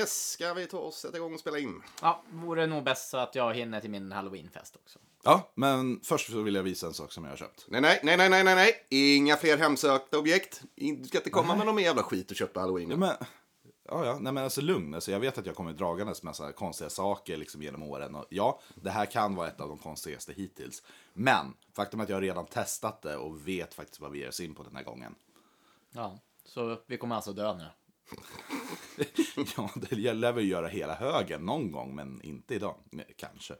Yes, ska vi ta oss sätta igång och spela in? Ja, vore nog bäst så att jag hinner till min halloweenfest också. Ja, men först så vill jag visa en sak som jag har köpt. Nej, nej, nej, nej, nej, nej, nej. Inga fler hemsökta objekt. Du ska inte komma med någon jävla skit köpt på halloween. Ja, men, ja, ja, nej men alltså lugn. Alltså, jag vet att jag kommer dragandes med massa konstiga saker liksom genom åren. Och ja, det här kan vara ett av de konstigaste hittills. Men faktum är att jag har redan testat det och vet faktiskt vad vi ger oss in på den här gången. Ja, så vi kommer alltså dö nu. Ja, det lär väl göra hela högen någon gång, men inte idag. Men, Kanske.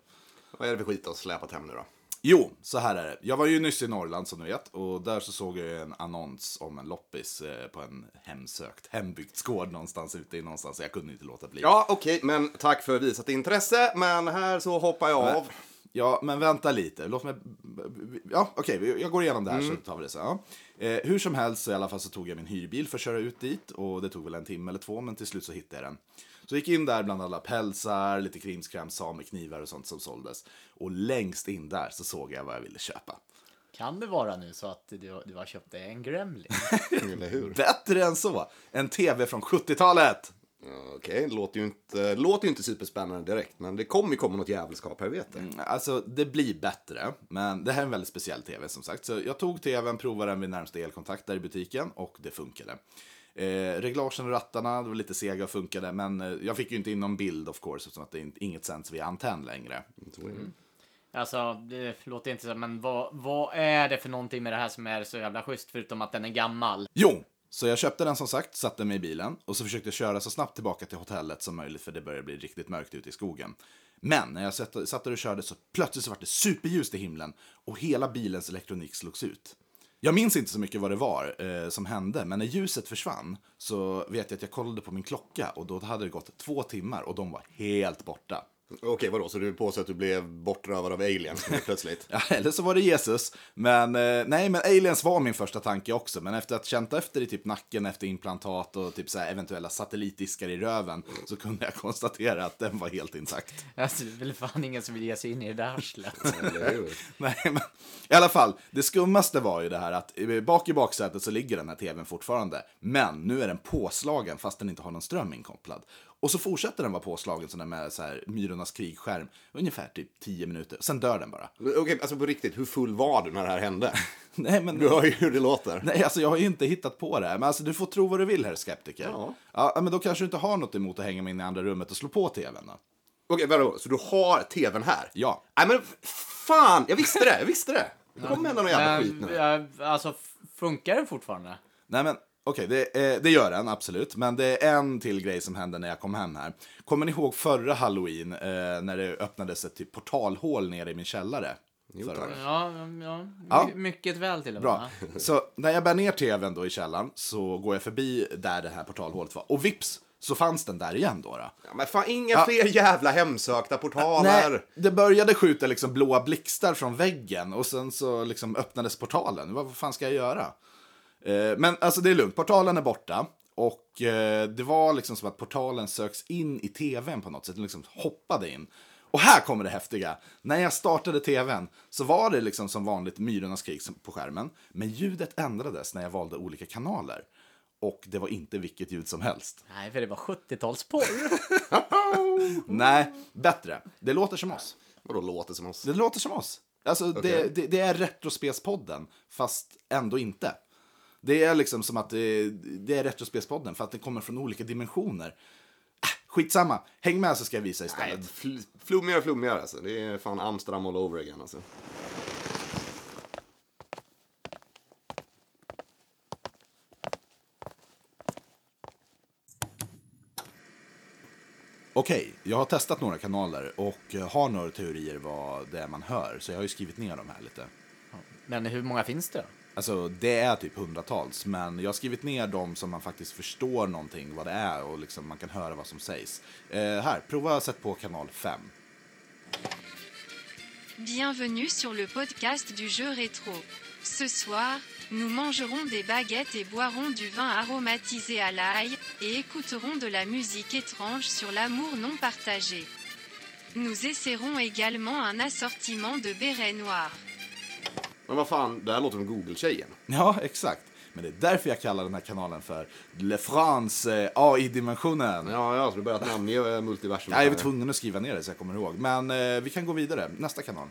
Vad är det för skit du har släpat hem nu då? Jo, så här är det. Jag var ju nyss i Norrland som ni vet och där så såg jag en annons om en loppis eh, på en hemsökt hembygdsgård någonstans ute i någonstans. Jag kunde inte låta bli. Ja, okej, men tack för visat intresse. Men här så hoppar jag av. Ja, men vänta lite. Låt mig... Ja, okej, jag går igenom det här så tar vi det sen. Ja. Eh, hur som helst så i alla fall så tog jag min hyrbil för att köra ut dit och det tog väl en timme eller två, men till slut så hittade jag den. Så jag gick in där bland alla pälsar, lite krimskram, sameknivar och sånt som såldes. Och längst in där så såg jag vad jag ville köpa. Kan det vara nu så att du, du har köpt en gremlin? Eller hur? Bättre än så! En tv från 70-talet! Okej, det låter ju, inte, låter ju inte superspännande direkt. Men det kommer ju komma något jävelskap här, vet du. Alltså, det blir bättre, men det här är en väldigt speciell tv som sagt. Så jag tog tvn, provade den vid närmsta elkontakt där i butiken och det funkade. Eh, reglagen och rattarna, det var lite sega och funkade, men eh, jag fick ju inte in någon bild of course, eftersom att det är inget sänds via antenn längre. Alltså, det låter inte så, men vad, vad är det för någonting med det här som är så jävla schysst, förutom att den är gammal? Jo, så jag köpte den som sagt, satte mig i bilen och så försökte köra så snabbt tillbaka till hotellet som möjligt för det började bli riktigt mörkt ute i skogen. Men när jag satt, där och körde så plötsligt så var det superljust i himlen och hela bilens elektronik slogs ut. Jag minns inte så mycket vad det var eh, som hände, men när ljuset försvann så vet jag att jag kollade på min klocka och då hade det gått två timmar och de var helt borta. Okej, vadå? Så du påstår att du blev bortrövad av aliens plötsligt? Ja, eller så var det Jesus. Men eh, nej, men aliens var min första tanke också. Men efter att känt efter i typ nacken efter implantat och typ så här eventuella satellitdiskar i röven så kunde jag konstatera att den var helt intakt. Alltså, det är väl fan ingen som vill ge sig in i det där arslet. Nej, men i alla fall, det skummaste var ju det här att eh, bak i baksätet så ligger den här tvn fortfarande. Men nu är den påslagen fast den inte har någon ström inkopplad. Och så fortsätter den vara påslagen sådär med så här, Myrornas krigskärm ungefär typ 10 minuter. Sen dör den bara. Okej, alltså på riktigt, hur full var du när det här hände? Nej, men... Du hör ju hur det låter. Nej, alltså jag har ju inte hittat på det här. Men alltså du får tro vad du vill, herr skeptiker. Ja. ja. Men då kanske du inte har något emot att hänga mig in i andra rummet och slå på tvn då? Okej, vadå? Så du har tvn här? Ja. Nej, men fan! Jag visste det, jag visste det. Det kommer hända någon jävla skit nu. alltså, funkar den fortfarande? Nej men okej, det, eh, det gör den absolut. Men det är en till grej som hände när jag kom hem här. Kommer ni ihåg förra halloween eh, när det öppnades ett typ portalhål nere i min källare? Året? Ja, ja, Ja. My- mycket väl till och med. Bra. Så när jag bär ner tvn då i källaren så går jag förbi där det här portalhålet var. Och vips så fanns den där igen då. då. Ja, men fan, inga Ja. fler jävla hemsökta portaler. Nej, det började skjuta liksom blåa blixtar från väggen och sen så liksom öppnades portalen. Vad fan ska jag göra? Eh, men alltså det är lugnt, portalen är borta. Och eh, det var liksom som att portalen söks in i tvn på något sätt. Den liksom hoppade in. Och här kommer det häftiga. När jag startade tvn så var det liksom som vanligt Myrornas krig på skärmen. Men ljudet ändrades när jag valde olika kanaler. Och det var inte vilket ljud som helst. Nej, för det var 70-talsporr. Nej, bättre. Det låter som oss. Vadå låter som oss? Det låter som oss. Alltså, det, det, det är Retrospelspodden, fast ändå inte. Det är liksom som att det, det är Retrospelspodden, för att det kommer från olika dimensioner. Äh, skitsamma, häng med så ska jag visa istället. fl- flummigare och flummigare alltså. Det är fan Amsterdam all over again alltså. Okej, jag har testat några kanaler och eh, har några teorier vad det är man hör, så jag har ju skrivit ner dem här lite. Men hur många finns det? Alltså, det är typ hundratals, men jag har skrivit ner dem som man faktiskt förstår någonting vad det är och liksom man kan höra vad som sägs. Eh, här, prova att sätta på kanal 5. Bienvenue sur le podcast du jeu rétro. Ce soir, nous mangerons des baguettes et boirons du vin aromatisé à l'ail, et écouterons de la musique étrange sur l'amour non partagé. Nous essaierons également un assortiment de bérets noirs. Men vad fan, det här låter som Google-tjejen. Ja, exakt. Men det är därför jag kallar den här kanalen för Le France eh, AI-dimensionen. Ja, ja, så du börjat namnge eh, multiversum. Jag är tvungen att skriva ner det så jag kommer ihåg. Men eh, vi kan gå vidare. Nästa kanal.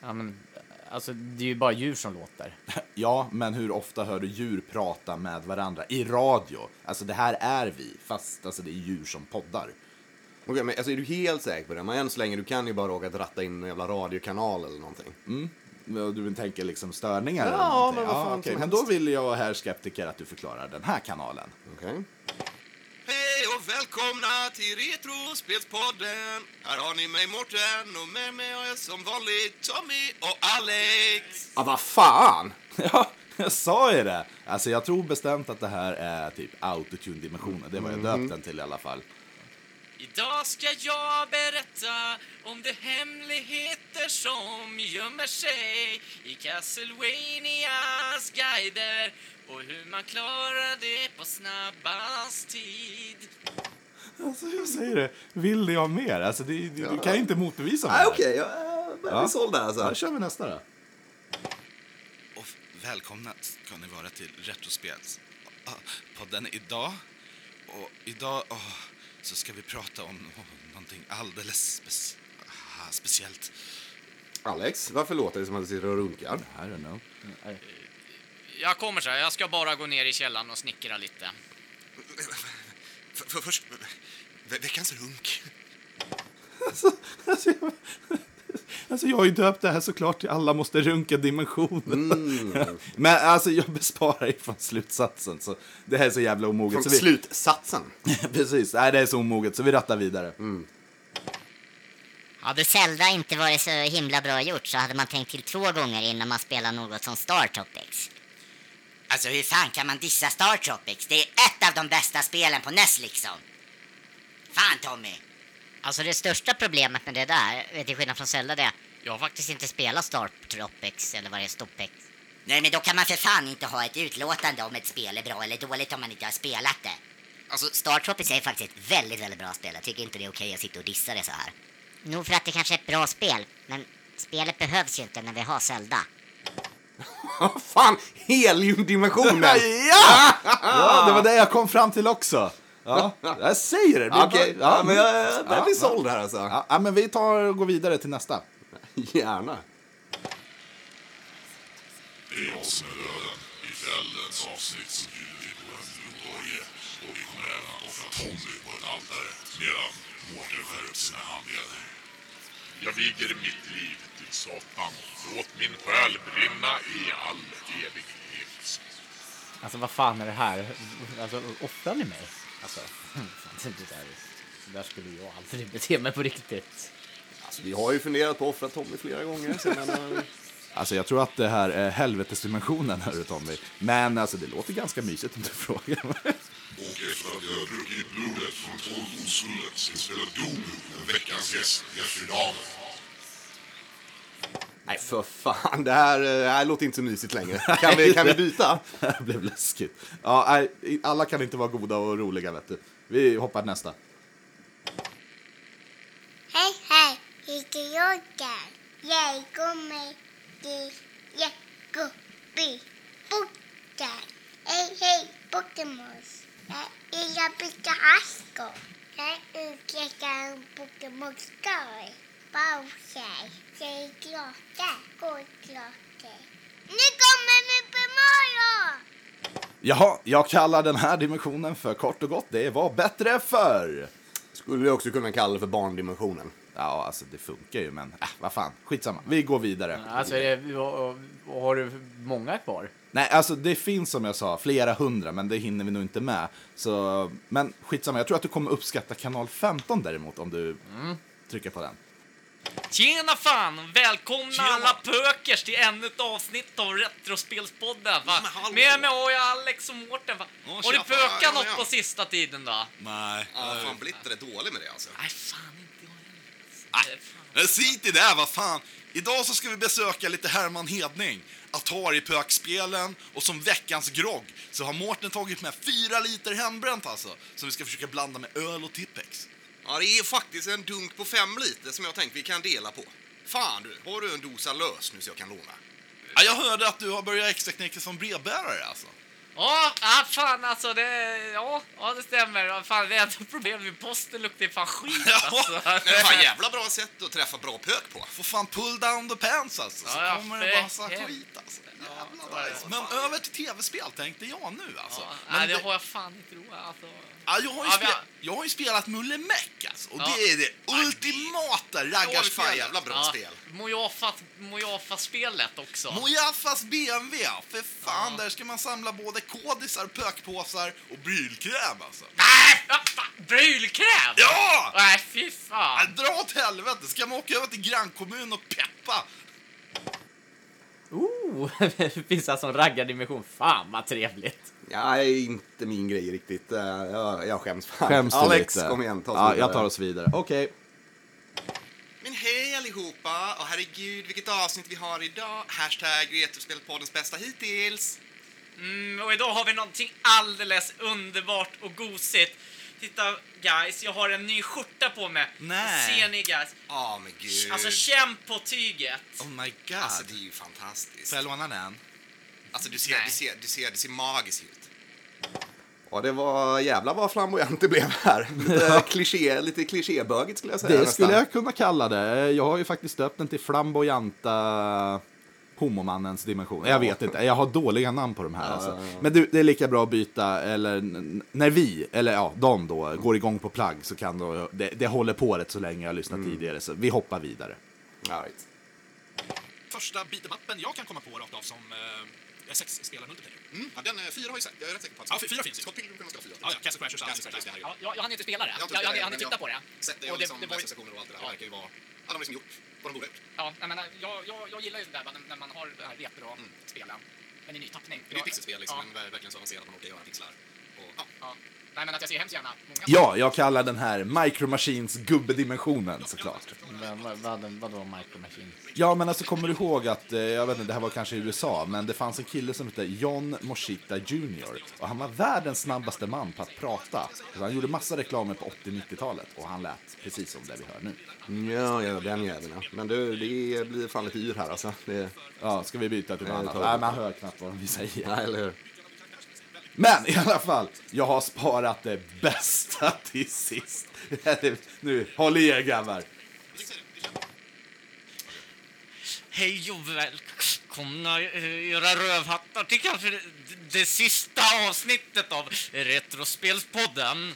Ja, men, alltså, det är ju bara djur som låter. Ja, men hur ofta hör du djur prata med varandra i radio? Alltså det här är vi, fast alltså, det är djur som poddar. Okej, men alltså, är du helt säker på det? Men än så länge, du kan ju bara råka ratta in en jävla radiokanal eller någonting. Och Du tänker liksom störningar eller Ja, någonting? men vad fan okej. som Men då vill jag här skeptiker att du förklarar den här kanalen. Okej. Hej och välkomna till Retrospelspodden. Här har ni mig Mårten och med mig har jag som vanligt Tommy och Alex. Ja, vad fan! Ja, jag sa ju det! Alltså jag tror bestämt att det här är typ autotune-dimensionen. Det vad jag döpt den till i alla fall. Idag ska jag berätta om de hemligheter som gömmer sig i Castlevanias guider och hur man klarar det på snabbast tid. Alltså jag säger det, vill du ha mer? Alltså det, du, du kan ju inte motbevisa mig. Nej, här. okej. jag börjar Ja. bli såld där alltså. Ja, Då kör vi nästa då. Och välkomna ska ni vara till Retrospels ah, podden idag. Och idag åh, så ska vi prata om någonting alldeles spec- ah, speciellt. Alex, varför låter det som att du sitter och runkar? I don't know. Jag kommer så här, jag ska bara gå ner i källaren och snickra lite. För, för först, ve- veckans runk. Alltså, alltså, jag, alltså jag har ju döpt det här såklart till alla måste runka dimensionen. Men alltså jag besparar ju från slutsatsen. Så det här är så jävla omoget. Från så vi, slutsatsen. Precis, nej det är så omoget så vi rattar vidare. Hade Zelda inte varit så himla bra gjort så hade man tänkt till två gånger innan man spelar något som Star Tropics. Alltså hur fan kan man dissa Star Tropics? Det är ett av de bästa spelen på NES liksom. Fan Tommy! Alltså det största problemet med det där, till skillnad från Zelda, det är jag har faktiskt inte spelat Star Tropics eller vad det är, Stopex. Nej men då kan man för fan inte ha ett utlåtande om ett spel är bra eller dåligt om man inte har spelat det. Alltså Star Tropics är faktiskt ett väldigt, väldigt bra spel. Jag tycker inte det är okej att sitta och dissa det så här. Nog för att det kanske är ett bra spel, men spelet behövs ju inte när vi har Zelda. Fan, heliumdimensionen! ja! ja! Det var det jag kom fram till också. Ja, jag säger det. det. blir Okej, bara- ja, men jag jag börjar Ja, såld här alltså. Ja, men vi tar och går vidare till nästa. Gärna. Det är jag som är döden. I kvällens avsnitt så bjuder vi på en blodorgie och vi kommer även att offra Tommy på ett altare medan Mårten skär upp sina handleder. Jag viger mitt liv till Satan. Låt min själ brinna i all evighet. Alltså vad fan är det här? Alltså offrar ni mig? Alltså, fan, det där, det där skulle jag aldrig bete mig på riktigt. Alltså, vi har ju funderat på att offra Tommy flera gånger. Så jag menar, Alltså jag tror att det här är helvetesdimensionen, hörru Tommy. Men alltså det låter ganska mysigt om du frågar mig. Och efter att jag druckit blodet från tolv jag spela Doom med veckans gäst, Jeffrey Dahmer. Nej, för fan. Det här, eh, det här låter inte så mysigt längre. Kan vi, kan vi byta? Det här blev läskigt. Ja, nej, alla kan inte vara goda och roliga, vet du. Vi hoppar nästa. Hej, hej, heter jag. Jag kommer till Jäckoby-porten. Hej, hej, Pokémons. Jag är Pika Asko. Jag utvecklar en Pokémon-skoj. Bowser, säg klocka, kodklockor. Nu kommer på morgon! Jaha, jag kallar den här dimensionen för kort och gott, det var bättre förr. Skulle vi också kunna kalla det för barndimensionen. Ja, alltså det funkar ju, men äh, vad fan, skitsamma. Vi går vidare. Alltså, är det, har du många kvar? Nej, alltså det finns som jag sa flera hundra, men det hinner vi nog inte med. Så, men skitsamma, jag tror att du kommer uppskatta kanal 15 däremot om du trycker på den. Tjena fan! Välkomna alla pökers till ännu ett avsnitt av Retrospelspodden. Va? Med mig har jag Alex och Mårten. Va? Ja, har tjena, du pökat ja, något ja. på sista tiden då? Nej. Ja, fan, Blitter är dålig med det alltså. Nej, fan inte jag heller. Skit i det, vad fan. Idag så ska vi besöka lite Herman Hedning. Atari-pökspelen och som veckans grogg så har Mårten tagit med fyra liter hembränt alltså. Som vi ska försöka blanda med öl och Tippex. Ja, det är faktiskt en dunk på fem liter som jag tänkt vi kan dela på. Fan du, har du en dosa lös nu så jag kan låna? Ja, jag hörde att du har börjat extraknäcka som brevbärare alltså. Ja, ah, fan alltså det... Ja, ja det stämmer. Ja, Fan, det är ett problem med posten luktar ju fan skit alltså. Det är fan jävla bra sätt att träffa bra pök på. Får fan pull down the pants alltså. Så Ja, ja, kommer det bara så skit alltså. Jävla nice. Men över till tv-spel tänkte jag nu alltså. Ja, nej, det det- har jag fan inte råd alltså. Ja, jag, har ju Ja, vi har- jag har ju spelat Mulle Meck alltså, och Ja. det är det ultimata raggarspelet. jävla bra Ja, spel. Mojafas, Mojafas-spelet också. Mojafas BMW, för fan Ja. där ska man samla både kodisar, pökpåsar och brylkräm alltså. Ja, Brylkräm! Ja! Nej, fy Ja, fan. Dra åt helvete, ska man åka över till grannkommun och peppa? Oh, det finns alltså en raggardimension. Fan vad trevligt. Ja, det är inte min grej riktigt. Eh, Jag, jag skäms fan. Skäms Alex, lite? kom igen, ta oss Ja, vidare. jag tar oss vidare. Okej. Men hej allihopa! Och herregud vilket avsnitt vi har idag. Hashtag Retrospelpoddens bästa hittills. Mm, och idag har vi någonting alldeles underbart och gosigt. Titta guys, jag har en ny skjorta på mig. Nej. Ser ni guys? Ja, men gud. Alltså känn på tyget. Oh my god. Alltså, det är ju fantastiskt. Får jag låna den? Alltså, du ser, Nej. du ser, du ser, det ser magiskt ut. Ja, det var jävla vad flamboyant det blev här. Lite, kliché, lite klichébögigt skulle jag säga. Det nästan. skulle jag kunna kalla det. Jag har ju faktiskt döpt den till flamboyanta homomannens dimension. Jag vet inte, jag har dåliga namn på de här. alltså. Men du, det är lika bra att byta, eller när vi, eller ja, de då, går igång på plagg så kan då, det, det håller på rätt så länge jag har lyssnat tidigare, så vi hoppar vidare. All right. Första beatemappen jag kan komma på rakt av som eh, sexspelar multiplayer. Mm. Ja, den eh, fyra har jag sett. Jag är rätt säker på att Ja, fyra finns ju. Scott Pilgrim ska ha fyra. Ja, ja, Castle Crashers och allt Castle. Crashers, Ja, ja. jag, jag hann inte spela det. Jag har Jag, inte jag, jag hann titta på det. Sett det Och och det- liksom det var ju- och allt det där. Det verkar ju vara... Ja, de har liksom gjort vad de borde ha gjort. Ja, jag, menar, jag, jag, jag gillar ju det där när, man har det här retro-spelen. Men i ny tappning. Det är ett pixelspel liksom, Ja. men ver- verkligen så avancerat att man orkar göra pixlar. Och, ja. Ja. Nej, men att jag ser hemskt gärna många. Ja, jag kallar den här Micro Machines gubbedimensionen såklart. Men vad, vad, vadå Micro Machines? Ja, men alltså kommer du ihåg att, eh, jag vet inte, det här var kanske i USA, men det fanns en kille som hette John Moshita Jr. Och han var världens snabbaste man på att prata. Så han gjorde massa reklamer på 80-90-talet och han lät precis som det vi hör nu. Ja, ja, den jäveln ja. Men du, det blir fan lite yr här alltså. Det... Ja, ska vi byta till något Nej, annat? Nej, man hör knappt vad vi säger. Nej, eller hur? Men i alla fall, jag har sparat det bästa till sist. nu, håll i er grabbar. Hej och välkomna eh, era rövhattar till kanske det, det sista avsnittet av Retrospelspodden.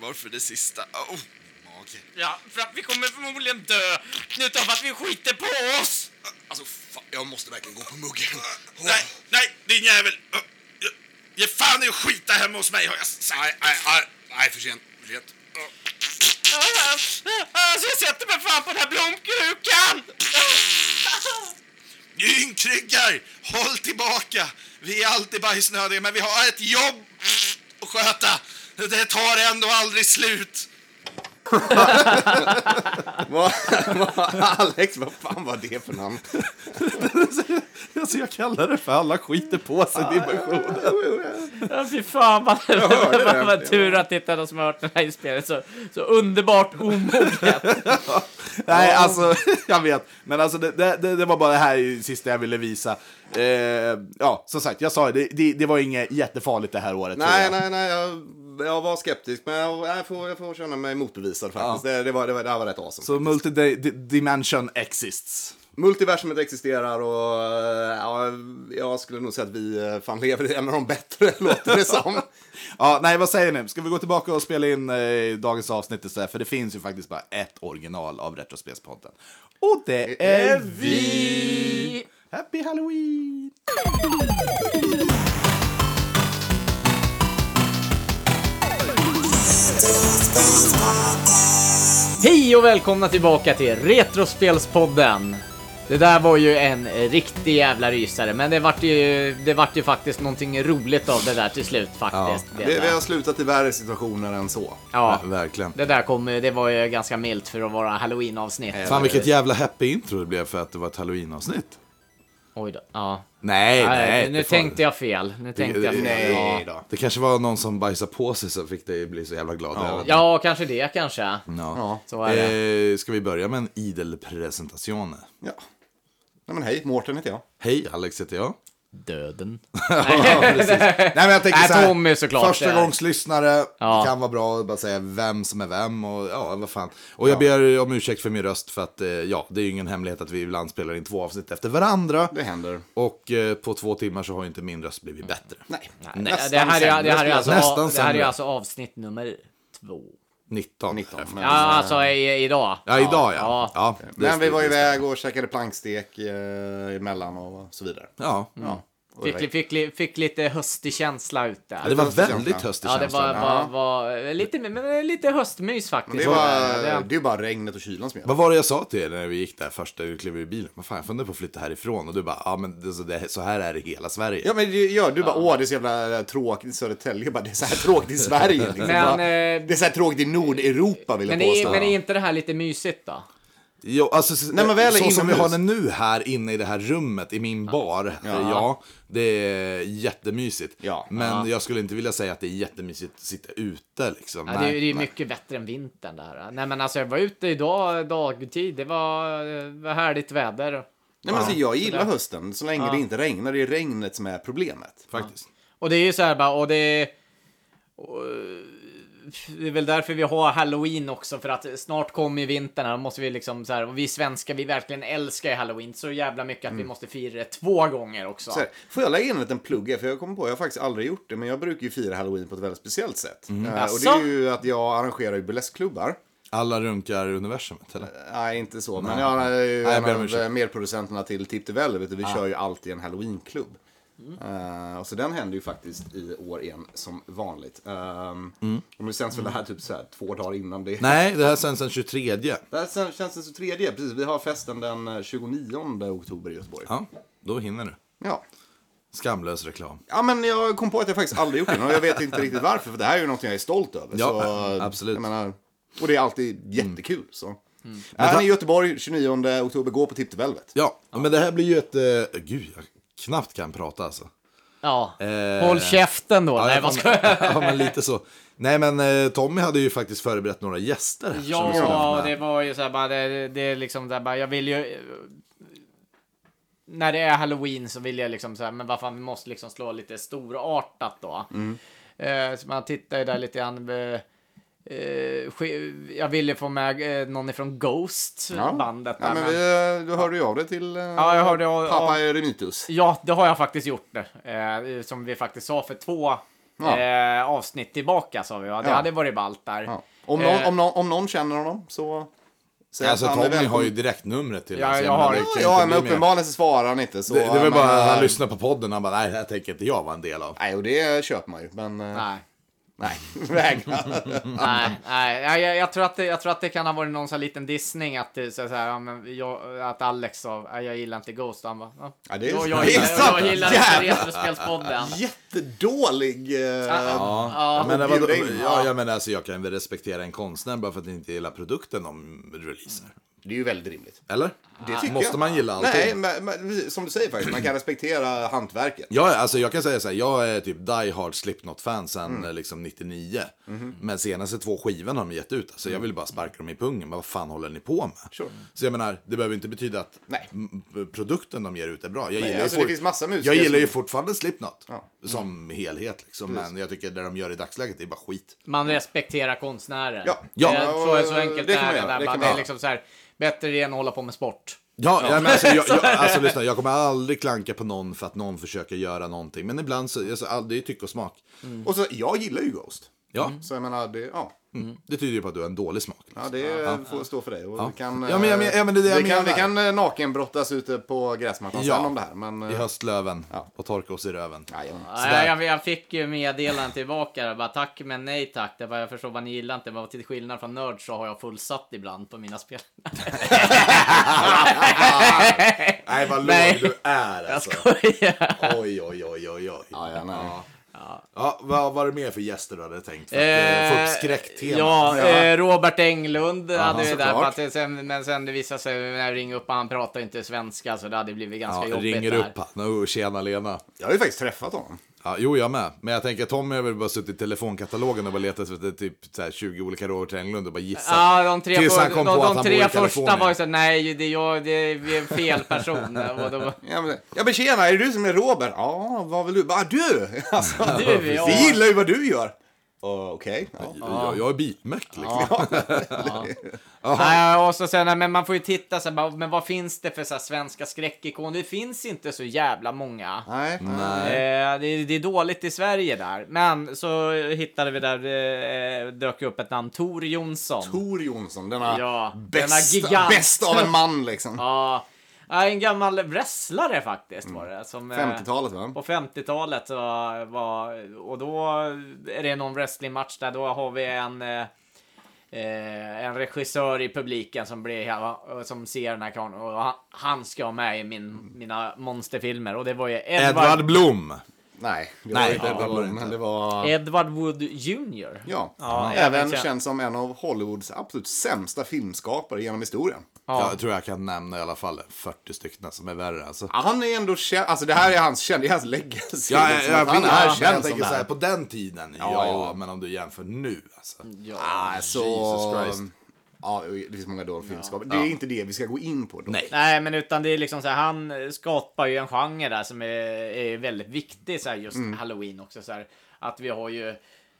Varför det sista? Oh, mage. Ja, för att vi kommer förmodligen dö utav att vi skiter på oss. Alltså, fan, jag måste verkligen gå på muggen. Nej, nej, din jävel! Ge- fan i att skita hemma hos mig. Nej, nej, nej, nej, för sent. För sent. Alltså jag sätter mig fan på den här blomkrukan! Ynkryggar, håll tillbaka! Vi är alltid bajsnödiga, men vi har ett jobb att sköta. Det tar ändå aldrig slut. Alex, vad fan var det för namn? Alltså, jag kallar det för alla skiter på sig dimensionen. Fy fan vad, hörde det. vad, vad tur att det är någon som har hört den här inspelningen. Så, så underbart omoget. Nej, alltså, jag vet. Men alltså, det, det, det det var bara det här sista jag ville visa. Eh, ja, som sagt, jag sa det, det, det var inget jättefarligt det här året. Nej, jag. nej, nej, jag, jag var skeptisk, men jag, jag, får, jag får känna mig motbevisad faktiskt. Det, det, var, det, var, det här var rätt awesome. Så multidimension exists. Multiversumet existerar och eh, ja, jag skulle nog säga att vi eh, fan lever i en av de bättre, låter det som. Ja, nej, vad säger ni? Ska vi gå tillbaka och spela in eh, dagens avsnitt istället? För det finns ju faktiskt bara ett original av Retrospelspodden. Och det är vi! Happy Halloween! Hej och välkomna tillbaka till Retrospelspodden. Det där var ju en riktig jävla rysare, men det vart ju, det vart ju faktiskt någonting roligt av det där till slut faktiskt. Ja. Det, Vi, har slutat i värre situationer än så. ja, Ver- Verkligen. det där kom, det var ju ganska milt för att vara halloween-avsnitt. Fan vilket jävla happy intro det blev för att det var ett halloween-avsnitt. Oj då. Ja. Nej, nej. Nej, nu tänkte jag fel. Nu tänkte jag fel. Nej Ja. då. Det kanske var någon som bajsade på sig som fick dig bli så jävla glad. Ja. Ja. ja, kanske det kanske. Ja. Så är det. Eh, ska vi börja med en idel presentation? Ja. Nej men hej, Mårten heter jag. Hej, Alex heter jag. Döden. Nej, men jag tänker så här, Tommy såklart. Första gångs lyssnare, Ja. det kan vara bra att bara säga vem som är vem och ja, vad fan. Och jag ber om ursäkt för min röst för att eh, ja, det är ju ingen hemlighet att vi ibland spelar in två avsnitt efter varandra. Det händer. Och eh, på två timmar så har ju inte min röst blivit bättre. Nej. Nej, det här är, det här är, alltså, Nästan det här är sämre. alltså avsnitt nummer två. 19. 19. efter. Men, Ja, alltså i, idag. Ja, idag ja. Ja. ja. men vi var iväg och käkade plankstek eh, emellan och så vidare. Ja. Ja. Fick, fick, fick, fick lite höstig känsla ut där. ja, det var höstig väldigt känsla. höstig Ja, det känsla. var, var, var lite, men lite höstmys faktiskt. det, var, Det- det är ju bara regnet och kylan som gör Vad var det jag sa till er när vi gick där först, när vi klev ur bilen? Vad fan, jag funderar på att flytta härifrån. Och du bara, ja men det, så, det, så här är det i hela Sverige. Ja men ja, du bara åh det är så jävla tråkigt i Södertälje. Jag Bara, det är så här tråkigt i Sverige. Liksom. Men, Bara, eh, det är så här tråkigt i Nordeuropa vill jag Men är, påstå. men är inte det här lite mysigt då? Jo, alltså, så, Nej, men väl så som vi inomhus. har det nu här inne i det här rummet, i min bar, ja, det är jättemysigt. Ja. Men jag skulle inte vilja säga att det är jättemysigt att sitta ute liksom. Ja, det, är- Nej. det är mycket bättre än vintern där. Nej men alltså jag var ute idag dagtid. Det var, var härligt väder. Nej, men alltså, jag gillar Sådär. hösten så länge det inte regnar. Det är regnet som är problemet. Faktiskt. Och det är ju så här bara, och det... Och, det är väl därför vi har halloween också, för att snart kommer ju vintern här, då måste vi liksom så här, och vi svenskar, vi verkligen älskar ju halloween så jävla mycket att vi måste fira det två gånger också. Så här, får jag lägga in en liten plugg? För jag kommer på, jag har faktiskt aldrig gjort det, men jag brukar ju fira halloween på ett väldigt speciellt sätt. Eh, och det är ju att jag arrangerar ju burleskklubbar. Alla runkar universumet, eller? Nej, inte så. Men jag är ju Nej, jag en av ursäkt. eh, medproducenterna till Tip the Velvet och vi kör ju alltid en halloweenklubb. Eh, och så den händer ju faktiskt i år igen som vanligt. Um, Och det känns väl det här typ så här två dagar innan det. Nej, det här sänds den 23. Det här känns den så tredje. Precis, vi har festen den eh, 29 oktober i Göteborg. Ja, då hinner du. Ja. Skamlös reklam. Ja, men jag kom på att jag faktiskt aldrig gjort det. Och jag vet inte riktigt varför, för det här är ju något jag är stolt över. Ja, så, absolut. Menar, och det är alltid jättekul. Så. Är ni i Göteborg 29 oktober, gå på Tip the Velvet. Ja, men det här blir ju ett... Eh, gud, jag knappt kan prata alltså. Ja. Eh, Håll käften då. Ja, Nej, jag vad ska Ja, men lite så. Nej, men eh, Tommy hade ju faktiskt förberett några gäster. Ja, det var ju så här bara, det, det är liksom där bara, jag vill ju... När det är halloween så vill jag liksom så här, men vad fan, vi måste liksom slå lite storartat då. Mm. Eh, så man tittar ju där lite grann. Eh, eh, jag ville få med eh, någon ifrån Ghost, bandet. Ja, där, men men- vi, du hörde ju av det till eh, Ja, jag hörde av- pappa Eremitus. Ja, det har jag faktiskt gjort nu. Eh, som vi faktiskt sa för två Ja. eh, avsnitt tillbaka sa vi. Ja, det Ja. hade varit ballt där. Ja. Om, någon, Eh, om, någon, om någon känner honom så... säg Alltså Tommy har ju direktnumret till Ja, så jag har- Ja, inte men uppenbarligen så svarar han inte. Så, Det, det var men, bara eh, han lyssnade på podden och han bara, nej, det här tänker inte jag vara en del av. Nej, och det köper man ju. Men eh, Nej. Nej, vägra. nej, nej, jag, jag, jag, tror att det, jag tror att det kan ha varit någon sån liten dissning att, så, så här, ja, men jag, att Alex sa "Nej, jag gillar inte Ghost. Och Han bara, ja, Ja, det är- jag, jag, gillar, sant. jag gillar inte. Retrospelspodden. Jättedålig... Eh, Ja, Ja, men, vadå, ja, jag menar, alltså, jag kan väl respektera en konstnär bara för att inte gilla produkten de releasar. Det är ju väldigt rimligt. Eller? Det tycker Måste jag. man gilla allting? Nej, men, men, som du säger faktiskt, man kan respektera hantverket. Ja, alltså jag kan säga så här, jag är typ die hard Slipknot-fan sedan Mm. eh, liksom 99. Mhm. Men senaste två skivorna har de gett ut, alltså jag vill bara sparka dem i pungen. Men vad fan håller ni på med? Mm. Sure. Så jag menar, det behöver inte betyda att produkten de ger ut är bra. Jag Nej, gillar, alltså, ju det finns massa musiker jag gillar ju som- fortfarande Slipknot Ja. som helhet. Liksom. Men jag tycker det de gör i dagsläget är bara skit. Man respekterar konstnären. Ja. Ja. Det, så, så enkelt Det kan är man det. Där. det kan Det är man liksom så här, bättre det än att hålla på med sport. Ja, ja. men alltså, jag, jag, alltså lyssna, jag kommer aldrig klanka på någon för att någon försöker göra någonting. Men ibland så, alltså, all- det är tycke och smak. Och så, jag gillar ju Ghost. Ja. Så jag menar, det, ja. Mm. Det tyder ju på att du har en dålig smak. Ja, det får stå för dig. Och Ja. vi kan, Ja, men jag men- ja, men det är det jag vi kan, vi menar. kan eh, nakenbrottas ute på gräsmattan Ja. sen om det här. Men, eh, I höstlöven och torka oss i röven. Ja, jag, jag, jag fick ju meddelanden tillbaka där, bara tack men nej tack. Det var, jag förstår vad ni gillar inte, men till skillnad från Nörd så har jag fullsatt ibland på mina spel. Nej, vad låg du är Jag alltså. skojar. Oj, oj, oj, oj, oj. Ja, ja, nej. Ja, vad var det mer för gäster du hade tänkt? För att eh, få upp skräcktemat. Ja, Eh, Robert Englund Ja, hade vi där. att det sen, men sen det visade sig när jag ringde upp, han pratar inte svenska så det hade blivit ganska Ja, jobbigt ringer där. upp han. Tjena Lena. Jag har ju faktiskt träffat honom. Ja, jo, jag med. Men jag tänker Tommy har väl bara suttit i telefonkatalogen och bara letat efter typ så här 20 olika Robert Englund och bara gissat. Ja, de tre, Tills han kom de, på att de han tre första var ju såhär, nej, det är jag, det är, vi är fel person. och då, Ja, men, ja, men tjena, är det du som är Robert? Ja, vad vill du? Bara du! Alltså, Du, ja. Vi gillar ju vad du gör. Uh, Okej. ja. Jag, jag är bitmäck liksom. Nej, och så sen, men man får ju titta så här, men vad finns det för så här, svenska skräckikoner? Det finns inte så jävla många. Nej. Eh, det, är- det är dåligt i Sverige där. Men så hittade vi där, eh, dök upp ett namn, Tor Jonsson. Tor Jonsson, denna, Ja, bästa, denna gigant. bäst av en man liksom. Ja, ja, en gammal wrestlare faktiskt var det. Som, eh, 50-talet va? På 50-talet så var, och då är det någon wrestlingmatch där, då har vi en eh, Eh, en regissör i publiken som, blir, som ser den här karln och han, ska vara med i min, mina monsterfilmer och det var ju Edward, Edvard Blom. Nej, det Nej, var inte ja, Edward var det var... Edward Wood Jr. Ja, Ja, även jag känd som en av Hollywoods absolut sämsta filmskapare genom historien. Ja. Jag tror jag kan nämna i alla fall 40 stycken som är värre. Alltså. Ja, han är ändå känd, alltså det här är hans känd, det är hans legacy. Ja, liksom, jag, att han är känd jag som tänker så här, på den tiden, ja, Ja, men om du jämför nu alltså. Ja. Alltså, Jesus Christ. Ja, det finns många dåliga filmskapare. Det är inte det vi ska gå in på. Då. Nej. Nej, men utan det är liksom så här, han skapar ju en genre där som är, är väldigt viktig, så här, just Mm. halloween också. Så här, att vi har ju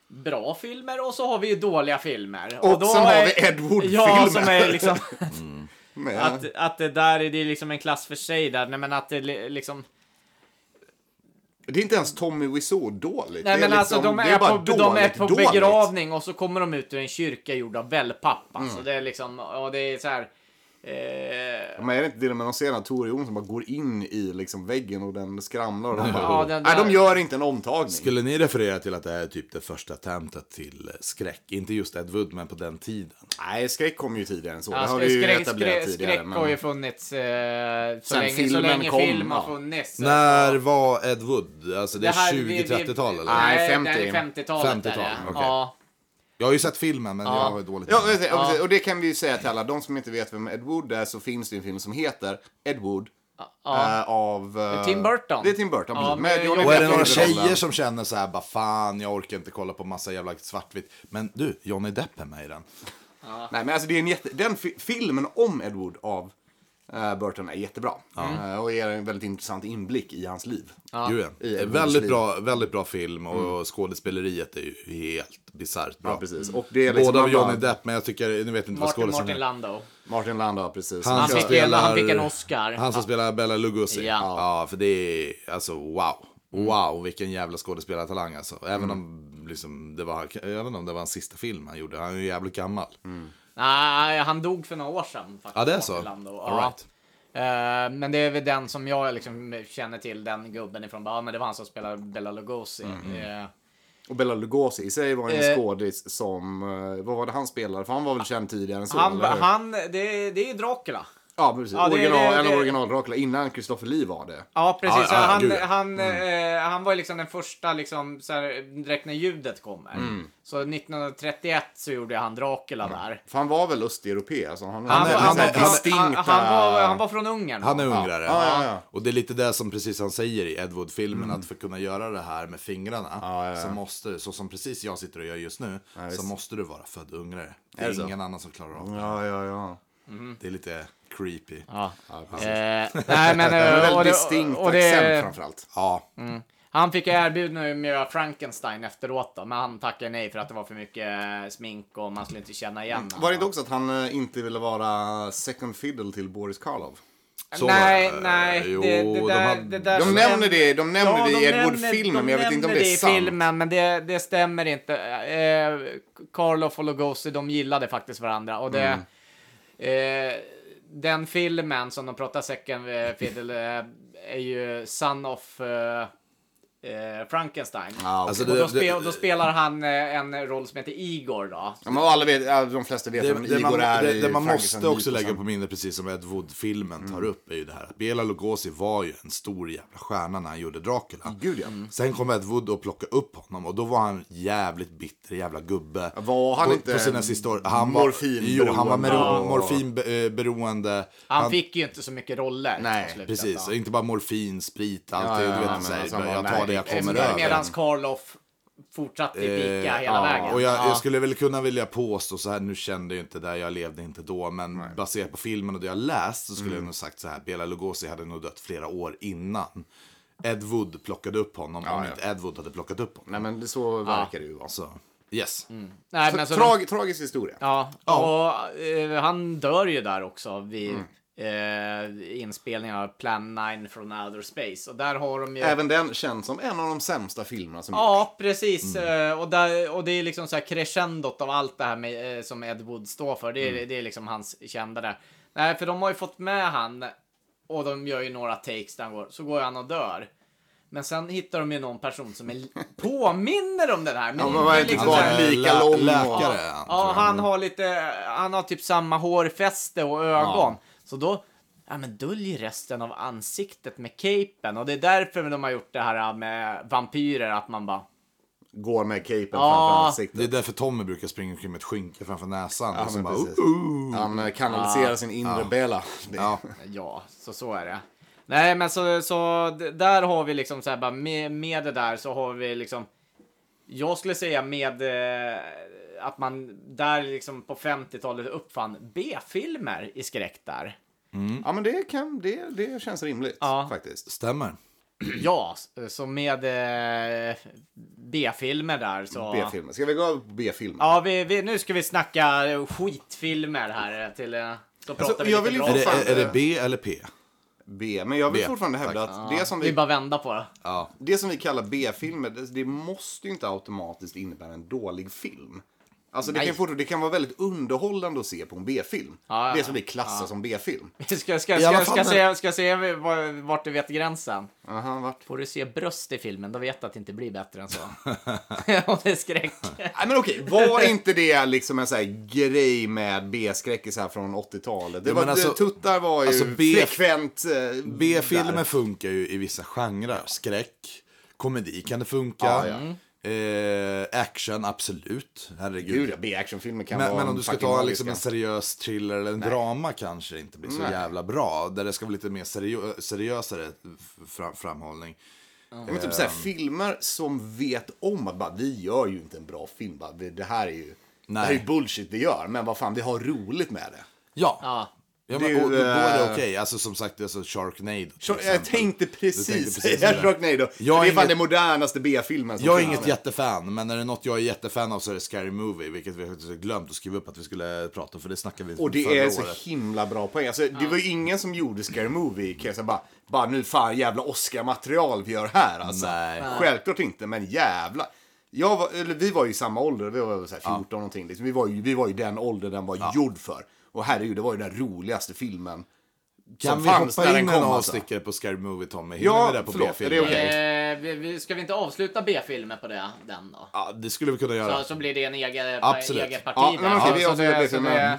bra filmer och så har vi ju dåliga filmer. Och då sen har är- vi Ed Wood-filmer. Ja, som är liksom... Men, att, att det där är det liksom en klass för sig där. Nej, men att det li- liksom... Det är inte ens Tommy Wiseau dåligt. Nej, det är men alltså liksom- de är, bara på, de är dåligt, på dåligt. begravning och så kommer de ut ur en kyrka gjord av wellpapp. Alltså, Mm. det är liksom, och det är så här... Eh, Men är det inte det när man ser när Tore Jonsson bara går in i liksom väggen och den skramlar och de bara, Ja, den Nej, där- de gör inte en omtagning. Skulle ni referera till att det är typ det första attemptet till skräck? Inte just Ed Wood, men på den tiden. Nej, skräck kom ju tidigare än så. Ja, det har vi ju skräck, etablerat skräck, tidigare. skräck men- har ju funnits eh, så länge, så filmen länge kom, film har ja. funnits. När var Ed Wood? Alltså det är här- vi- vi- 20-30-tal eller? Nej, Nej, 50. det är 50-talet. 50-tal, är det. okej. Ja. Jag har ju sett filmen, men Ja. jag har dåligt Ja, minne. och, det kan vi ju säga till alla. De som inte vet vem Ed Wood är så finns det en film som heter Ed Wood. Ja. eh, av... Det är Tim Burton. Det är Tim Burton, Ja, precis. Med Johnny Och är det några tjejer som känner så här, bara fan, jag orkar inte kolla på massa jävla svartvitt. Men du, Johnny Depp är med i den. Nej, men alltså det är en jätte... Den fi- filmen om Ed Wood av Burton är jättebra. Eh, och ger en väldigt intressant inblick i hans liv. Ja. I väldigt, bra, väldigt bra film och skådespeleriet är ju helt bisarrt bra. Ja, precis. Och det är liksom Både av bara- Johnny Depp, men jag tycker, nu vet inte vad Martin, skådespelaren Martin Landau. Martin Landau, precis. Han, Han som fick en- spelar, han fick en Oscar. Han som Ja. spelar Bella Lugosi. Ja. Ja. för det är, alltså wow. Mm. Wow, vilken jävla skådespelartalang alltså. Även om liksom, det var, inte om det var hans sista film han gjorde. Han är ju jävligt gammal. Mm. Nej, han dog för några år sedan. Faktiskt, Ja, det är så? All right. Eh, men det är väl den som jag liksom känner till, den gubben ifrån. Ja, men det var han som spelade Bella Lugosi. Mm. Och Bella Lugosi i sig var en Eh. skådis som... eh, vad var det han spelade? För han var väl känd tidigare än så? han, han, det, det är ju Dracula. Ja, precis. Ja, det- original, det- en det- original Dracula innan Christopher Lee var det. Ja, precis. Ja, Så ja, han, gud, han, eh, han var liksom den första, liksom, så här, direkt när ljudet kommer. Mm. Så 1931 så gjorde han Dracula där. För han var väl östeuropé? Alltså, han, Han, är- var- han var- han han, var, han var från Ungern. Han är ungrare. Ja, ja, ja. Och det är lite det som precis han säger i Ed Wood-filmen. Att för att kunna göra det här med fingrarna. Ja, ja, ja. Så måste, så som precis jag sitter och gör just nu. Ja, så måste du vara född ungrare. Det Är är, det så? ingen annan som klarar av det. Ja, ja, ja. Det är lite creepy. Ja. precis. Eh, nej, men... Eh, och det- distinkt och det- accent framförallt. Ja, Han fick erbjudande med att göra Frankenstein efteråt då, men han tackade nej för att det var för mycket eh, smink och man skulle inte känna igen honom. Var det inte också att han eh, inte ville vara second fiddle till Boris Karloff? Så, nej, eh, nej. jo, det, det de hade- det där De nämner det, de nämner Ja, det i de Edward-filmen, nämner- men jag vet inte om de det är nämner sant. i filmen, men det, det stämmer inte. Eh, Karloff och Lugosi, de gillade faktiskt varandra. Och det, Mm eh, den filmen som de pratar second eh, fiddle eh, är ju Son of eh, eh, Frankenstein. Ja, okej. Alltså, och det- då, spe, det- då spelar han eh, en roll som heter Igor då. Ja, men alla vet, de flesta vet Det, vem det, Igor man, är det, man måste också lägga på minnet, precis som Ed Wood-filmen tar upp, är ju det här att Bela Lugosi var ju en stor jävla stjärna när han gjorde Dracula. Gud ja. Sen kom Ed Wood och plockade upp honom och då var han jävligt bitter jävla gubbe. Var han på, inte på sina sista år. Han var? Jo, han var Ja. morfinberoende. Han, fick ju inte så mycket roller. Nej, Precis, inte bara morfin, sprit, allt. Ja, det, ja, här, alltså, han jag tar det jag nej, kommer eh, över. Medan Karloff fortsatte i pika Eh, hela ja, vägen. Och jag, Ja. jag skulle väl kunna vilja påstå så här, nu kände jag inte det, jag levde inte då, men baserat på filmen och det jag läst så skulle Mm. jag nog sagt så här, Bela Lugosi hade nog dött flera år innan. Ed Wood plockade upp honom, om ja. inte Ed Wood hade plockat upp honom. Nej men det- så verkar det ju vara. Så, yes. Nej, men så Trag, tragisk historia. Ja, och eh, han dör ju där också vid eh, inspelningen av Plan 9 från Outer Space. Och där har de ju... Även den känns som en av de sämsta filmerna som Ja, precis. Eh, Och, där, och det är liksom så här crescendot av allt det här med, eh, som Ed Wood står för. Det är, det är liksom hans kända där. Nej, för de har ju fått med han och de gör ju några takes där han går. Så går han och dör. Men sen hittar de ju någon person som är, påminner om den här. Men Ja, men var inte liksom här- lika lång Läkare Ja, han har lite, han har typ samma hårfäste och ögon. Så då, ja men döljer resten av ansiktet med capen. Och det är därför de har gjort det här med vampyrer, att man bara... går med capen Ja. framför ansiktet. Det är därför Tommy brukar springa omkring med ett skynke framför näsan. Ja, och så men bara. "Oh, oh." Han eh, kanaliserar sin inre Bela. Det- Ja. Ja, så så är det. Nej, men så, så där har vi liksom så här bara med, med det där så har vi liksom. Jag skulle säga med eh, att man där liksom på 50-talet uppfann B-filmer i skräck där. Ja men det, kan, det, det känns rimligt Ja. faktiskt. Stämmer. Ja, så med eh, B-filmer där så. B-filmer. Ska vi gå över på B-filmer? Ja, vi, vi, nu ska vi snacka eh, skitfilmer här till. eh, pratar Alltså, vi jag lite vill bra. Är det, är, är det eh, B eller P? B. Men jag vill B. fortfarande hävda Tack. att det som Vi vi, bara vända på det. Ja. det som vi kallar B-filmer, det, det måste ju inte automatiskt innebära en dålig film. Alltså det kan, fort, det kan vara väldigt underhållande att se på en B-film. Ja, ja, det som vi klassar som B-film. Ska, ska, ska, ska, ska, se, ska se vart du vet gränsen. Aha, vart? Får du se bröst i filmen, då vet du att det inte blir bättre än så. Om det är skräck. Nej men okej, var inte det liksom en sån här grej med B-skräckisar från 80-talet? Det Ja, var, alltså- tuttar var ju alltså B- frekvent eh, B-filmer funkar ju i vissa genrer. Skräck, komedi kan det funka. Eh, action, absolut. Herregud. Gud ja, B-actionfilmer kan men, vara men om du ska ta liksom en seriös thriller eller en drama kanske inte blir så Nej. jävla bra. Där det ska vara lite mer seriö- seriösare fram- framhållning. Ja, men typ såhär, filmer som vet om att bara, vi gör ju inte en bra film. Bara, det här är ju det här är ju Nej. bullshit vi gör, men vad fan, vi har roligt med det. Ja, Ja. Ja Det är men, ju, och, då är det eh, okej. Alltså som sagt, alltså Sharknado. Så, jag tänkte precis tänkte precis säga det. Sharknado. Jag det är fan inget- den modernaste B-filmen Jag är inget jättefan, men är det något jag är jättefan av så är det Scary Movie, vilket vi faktiskt har glömt att skriva upp att vi skulle prata om, för det snackade vi Och det förra är så året. himla bra poäng. Alltså, det var ju ingen som gjorde Scary Movie, kan jag bara, bara nu fan jävla Oscar-material vi gör här alltså. Nej. Självklart inte, men jävla. Jag var, eller vi var ju i samma ålder, vi var väl så här 14 någonting. Liksom. Vi, var ju, vi var ju den ålder den var gjord för. Och herregud, det var ju den roligaste filmen. Kan som vi hoppa när in en alltså. avstickare på Scary Movie, Tommy? Hinner Ja, vi det på förlåt, B-film? är det okej? Eh, ska vi inte avsluta B-filmer på det, den då? Ja, det skulle vi kunna göra. Så, så blir det en egen, Absolut. eget parti Ja, där. Så- vi så avslutar B-filmen.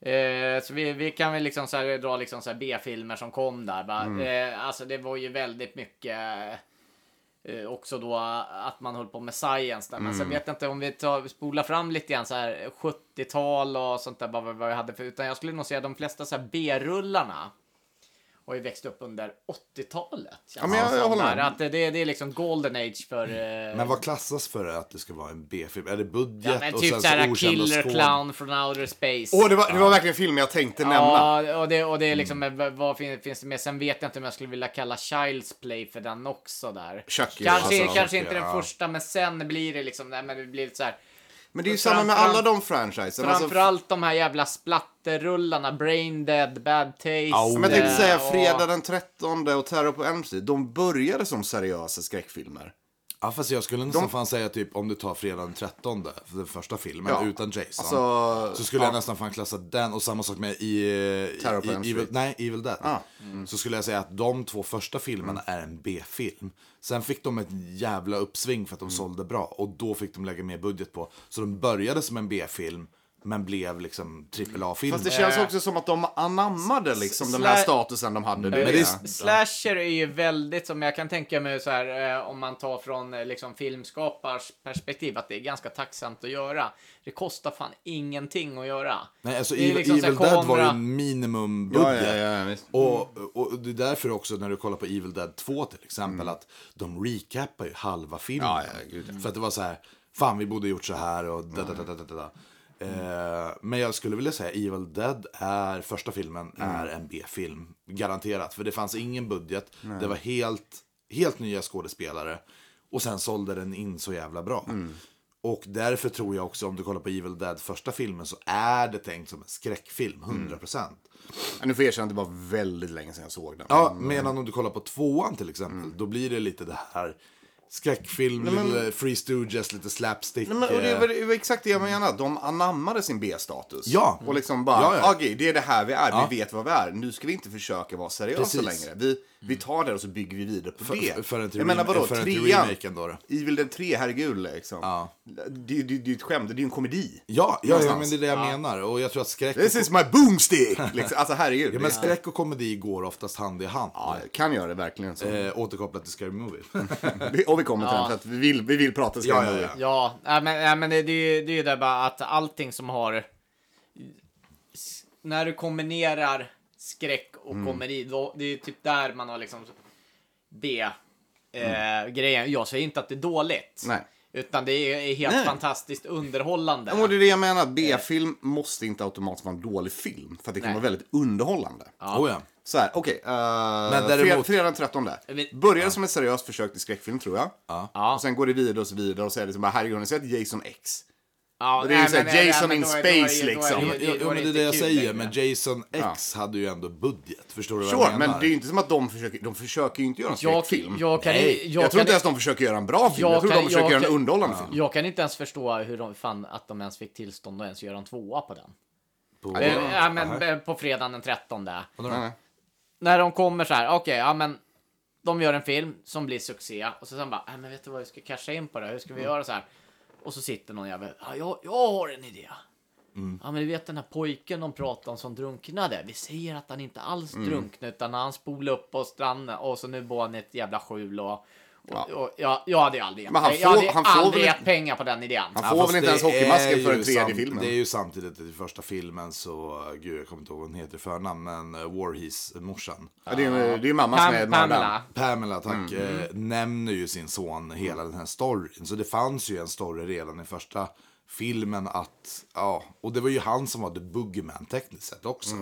eh, Så vi, vi kan väl liksom så här, dra liksom så här B-filmer som kom där. Mm. eh, alltså det var ju väldigt mycket eh, också då att man höll på med science där. Men Mm. sen vet jag inte om vi tar, spolar fram lite grann så här 70-tal och sånt där, bara vad vad jag hade för, utan jag skulle nog säga de flesta så här B-rullarna har ju växt upp under 80-talet. känns Ja, men jag- det jag håller med. Att det, det är liksom golden age för... eh, Men vad klassas för att det ska vara en B-film? Är det budget Ja, men och typ sen så okända Killer skåd- Clown från Outer Space. Åh, det var, det var verkligen filmen jag tänkte nämna. Ja, och det, och det är liksom, vad, vad fin- finns det med? Sen vet jag inte om jag skulle vilja kalla Child's Play för den också där. Chucky. Kanske, alltså, kanske inte ja. den första, men sen blir det liksom, nej men det blir lite så här. Men det är ju samma med alla de franchisen. Alltså, Framförallt de här jävla splatterrullarna, Brain Dead, Bad Taste. men jag tänkte säga Fredag den 13 och Terror på Elm Street. De började som seriösa skräckfilmer. Ja, fast jag skulle nästan De- fan säga typ om du tar fredag den 13, för den första filmen, Ja. utan Jason. Alltså, så skulle ja. jag nästan fan klassa den, och samma sak med i, i, Terror i Evil, nej, Evil Dead. Ah. Så skulle jag säga att de två första filmerna Mm. är en B-film. Sen fick de ett jävla uppsving för att de Mm. sålde bra, och då fick de lägga mer budget på. Så de började som en B-film, men blev liksom AAA-filmer. Fast det känns också som att de anammade liksom den här statusen de hade. Men med det det. är, slasher är ju väldigt, som jag kan tänka mig så här, eh, om man tar från eh, liksom, filmskapars perspektiv, att det är ganska tacksamt att göra. Det kostar fan ingenting att göra. Nej, alltså Det är Evil, liksom så här Evil Dead var ju en minimumbudget. Ja, ja, ja, och, och det är därför också när du kollar på Evil Dead 2 till exempel Mm. att de recapar ju halva filmen. Ja, ja, gud, ja. För att det var så här, fan vi borde gjort så här och da, da, da, da, da, Eh, men jag skulle vilja säga Evil Dead är, första filmen Mm. är en B-film. Garanterat. För det fanns ingen budget. Det var helt, helt nya skådespelare. Och sen sålde den in så jävla bra. Mm. Och därför tror jag också, om du kollar på Evil Dead första filmen, så är det tänkt som en skräckfilm, 100%. Ja, Nu får jag erkänna att det var väldigt länge sedan jag såg den. Ja, medan om du kollar på tvåan till exempel, då blir det lite det här skräckfilm, Nej, men- lite Free Stooges, lite slapstick. Nej, men, och det eh, var, det var exakt det jag menade. De anammade sin B-status. Ja. Och liksom bara, Ja, ja. okej, det är det här vi är. Ja. Vi vet vad vi är. Nu ska vi inte försöka vara seriösa Precis. längre. Vi, vi tar det och så bygger vi vidare på För- det. för till jag menar vadå, för trean, remaken då då? Evil Dead 3, herregud liksom. Ja. Det, det, det, är ett skämt, det är ju en komedi. Ja, ja, ja, men det är det jag menar. Och jag tror att skräck... This is my boomstick! liksom. Alltså herregud. Ja, men skräck och komedi går oftast hand i hand. Ja, kan göra det verkligen så. Eh, återkopplat till Scary Movie. Vi- och vi kommer till Ja. den för att vi vill, vi vill prata Scary Ja, ja, Movie. ja. Ja, men, nej, men det, det, är ju- det är ju det bara att allting som har... När du kombinerar skräck och Mm. komedi, då, det är ju typ där man har liksom B-grejen. Eh, grejen. Jag säger inte att det är dåligt. Mm. Nej. Utan det är, helt Nej. fantastiskt underhållande. Ja, och det är det jag menar. B-film måste inte automatiskt vara en dålig film. För att det kan Nej. vara väldigt underhållande. Oh, ja. Så här, okej. Okay, däremot- Fredag den 13. Men- Började som ett seriöst försök till skräckfilm tror jag. Ja. Och sen går det vidare och så vidare. Och så är det som bara, herregud, har ni sett Jason X? Ja, Och det är ju såhär Jason in space, liksom. Jo, men det är det jag säger. Men Jason X hade ju ändå budget. Förstår du vad Sure, jag menar? men det är ju inte som att de försöker, de försöker ju inte göra en Jag, skräckfilm. jag, kan, jag, Jag tror kan, inte ens de försöker göra en bra film. Jag, jag tror kan- de försöker jag göra en underhållande film. jag kan inte ens förstå hur de fann att de ens fick tillstånd att ens göra en tvåa på den. På- Eh, ja, men, eh, på fredagen den 13. Nej, nej. När de kommer så här, okej, ja men de gör en film som blir succé och så sen bara, men vet du vad, vi ska casha in på det, hur ska vi göra så här? Och så sitter någon jävel, ja jag, jag har en idé. Ja men du vet den här pojken de pratar om som drunknade, vi säger att han inte alls drunknade utan han spolade upp på stranden och så nu bor han ett jävla skjul och och, och, ja, jag hade aldrig, Men han jag hade får- han får aldrig gett pengar på den idén. Han Ja, får fast väl inte ens hockeymasken för den tredje sam- filmen. Det är ju samtidigt i första filmen så, gud jag kommer inte ihåg vad hon heter i förnamn, men uh, Warhees, morsan. Ja, det är ju det är mamma som Pam, är mördaren. Pamela. Pamela, tack, eh, nämner ju sin son hela den här storyn. Så det fanns ju en story redan i första filmen att, ja, och det var ju han som var the boogeyman tekniskt sett också.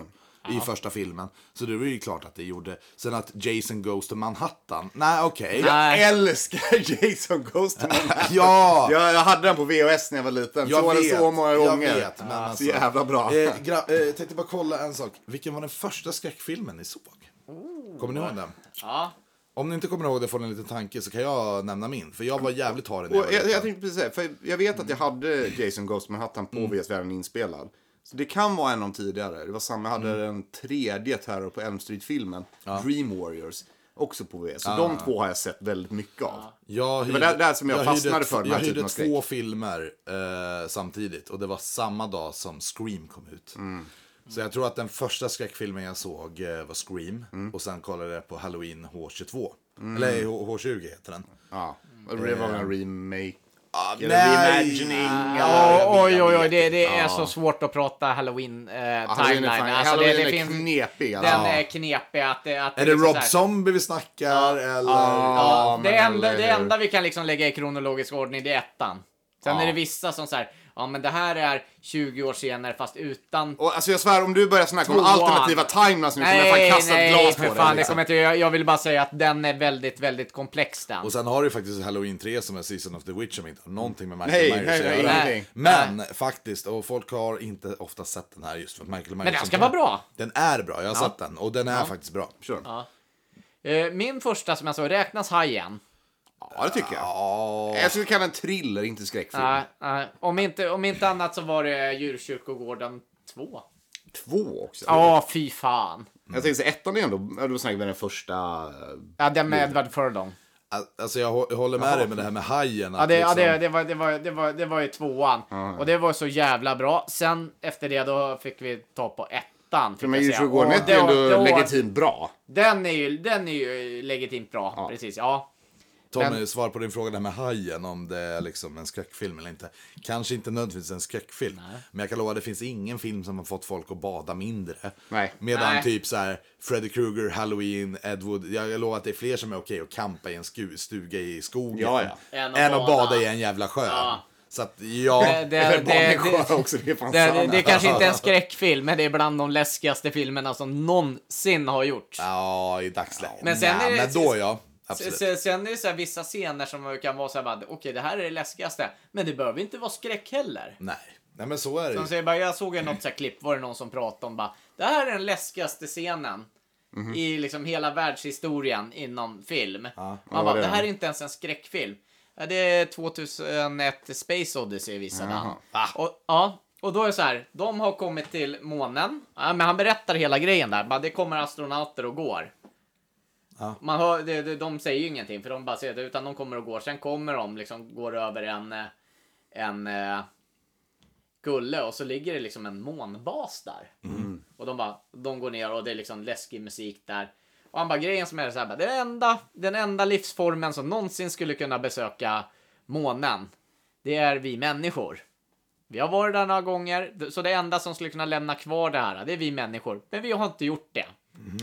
I första filmen. Så det var ju klart att det gjorde. Sen att Jason Goes to Manhattan. Nej, okej. Jag älskar Jason Ghost to Manhattan. Ja! Jag, jag hade den på VHS när jag var liten. Jag så var det vet, så många jag gånger. vet, men alltså- så jävla bra. Eh, gra- eh, jag tänkte bara kolla en sak. Vilken var den första skräckfilmen ni såg? Kommer ni ihåg den? Ja. Om ni inte kommer ihåg det får ni en liten tanke så kan jag nämna min. För jag var jävligt haren när jag var jag, jag liten. tänkte precis säga, för jag vet att jag hade Jason Ghost to Manhattan på VHS redan inspelad. Så det kan vara en av de tidigare. Det var samma, jag hade den tredje Terror på Elm Street-filmen, Dream Warriors, också på VHS. Så de två har jag sett väldigt mycket av. Jag Det var där- där som jag fastnade hyrde, för Jag hyrde två filmer eh, samtidigt och det var samma dag som Scream kom ut. Mm. Så jag tror att den första skräckfilmen jag såg eh, var Scream Mm. och sen kollade jag på Halloween H22. Eller H- H20 heter den. Ja, och det var en remake. Nej. reimagining. Ja, oj, oj, oj, det, det är Ja. så svårt att prata halloween eh, Halloween är timeline. fan- Alltså, Halloween det, är det finns, knepig, Den alltså. är knepig. Att, det- att Är det liksom Rob här- Zombie vi snackar eller? Men det, enda, eller det enda vi kan liksom lägga i kronologisk ordning, det är ettan. Sen är det vissa som så här, Ja, men det här är 20 år senare fast utan... Och, alltså jag svär, om du börjar snacka om Tvåan. alternativa timelines nu kommer jag fan kasta nej, glas för på fan, dig. det Liksom. kommer inte, jag, jag vill bara säga att den är väldigt, väldigt komplex den. Och sen har du ju faktiskt Halloween 3 som är Season of the Witch som inte har någonting med Nej, Michael Myers nej, att nej, göra. nej. Men faktiskt, och folk har inte ofta sett den här just för att Michael Myers... Men den ska vara bra. Den är bra, jag har Ja. sett den. Och den är Ja. faktiskt bra. Sure. Ja. Eh, Min första som jag såg, räknas Hajen? Ja, det tycker jag. Jag skulle kalla den thriller, inte skräckfilm. Nej, nej. om, inte, om inte annat så var det Djurkyrkogården 2. Två också. Ja, fy fan. Jag tänkte så ettan är ändå, ja, då snackar vi den första... Ja, den med Edward Furlong. Al- Alltså jag hå- jag håller med dig med det här med hajen. Ja, att det, ja liksom- det, det, var, det, var, det, var, det var ju tvåan. Och det var så jävla bra. Sen efter det då fick vi ta på ettan. Fick men jag säga. Djurkyrkogården Och 1 är då- ändå då- legitimt bra. Den är ju, den är ju legitimt bra. Precis, ja. Tommy, Men- svar på din fråga där med hajen, om det är liksom en skräckfilm eller inte. Kanske inte nödvändigtvis en skräckfilm, men jag kan lova att det finns ingen film som har fått folk att bada mindre. Nej. Medan Nej. typ så här Freddy Krueger, Halloween, Ed Wood, jag, lovar att det är fler som är okej att campa i en sku, stuga i skogen. Ja, ja. Än att Än att bada i en jävla sjö. Ja. Så att, ja. Det, det, det, det, också, det det, det, det kanske inte är en skräckfilm, men det är bland de läskigaste filmerna som någonsin har gjorts. Ja, i dagsläget. Men sen ja, är det- men då ja. Absolut. Sen, är det så här vissa scener som kan vara så här, okej det här är det läskigaste, men det behöver inte vara skräck heller. Nej. Nej, men så är det Som ju. säger bara, jag såg en något så här klipp, var det någon som pratade om bara, det här är den läskigaste scenen Mhm. i liksom hela världshistorien inom film. Man Ja, bara, det det är här är inte ens en skräckfilm. Det är 2001 Space Odyssey visade han. Och, ja, och då är det så här, de har kommit till månen. Ja, men han berättar hela grejen där. Bara, det kommer astronauter och går. Man hör, det, det, de säger ju ingenting för de bara säger det, utan de kommer och går. Sen kommer de liksom, går över en, eh, en eh, gulle och så ligger det liksom en månbas där. Och de bara, de går ner och det är liksom läskig musik där. Och han bara, grejen som är så här, bara, enda, den enda livsformen som någonsin skulle kunna besöka månen, det är vi människor. Vi har varit där några gånger, så det enda som skulle kunna lämna kvar det här, det är vi människor. Men vi har inte gjort det.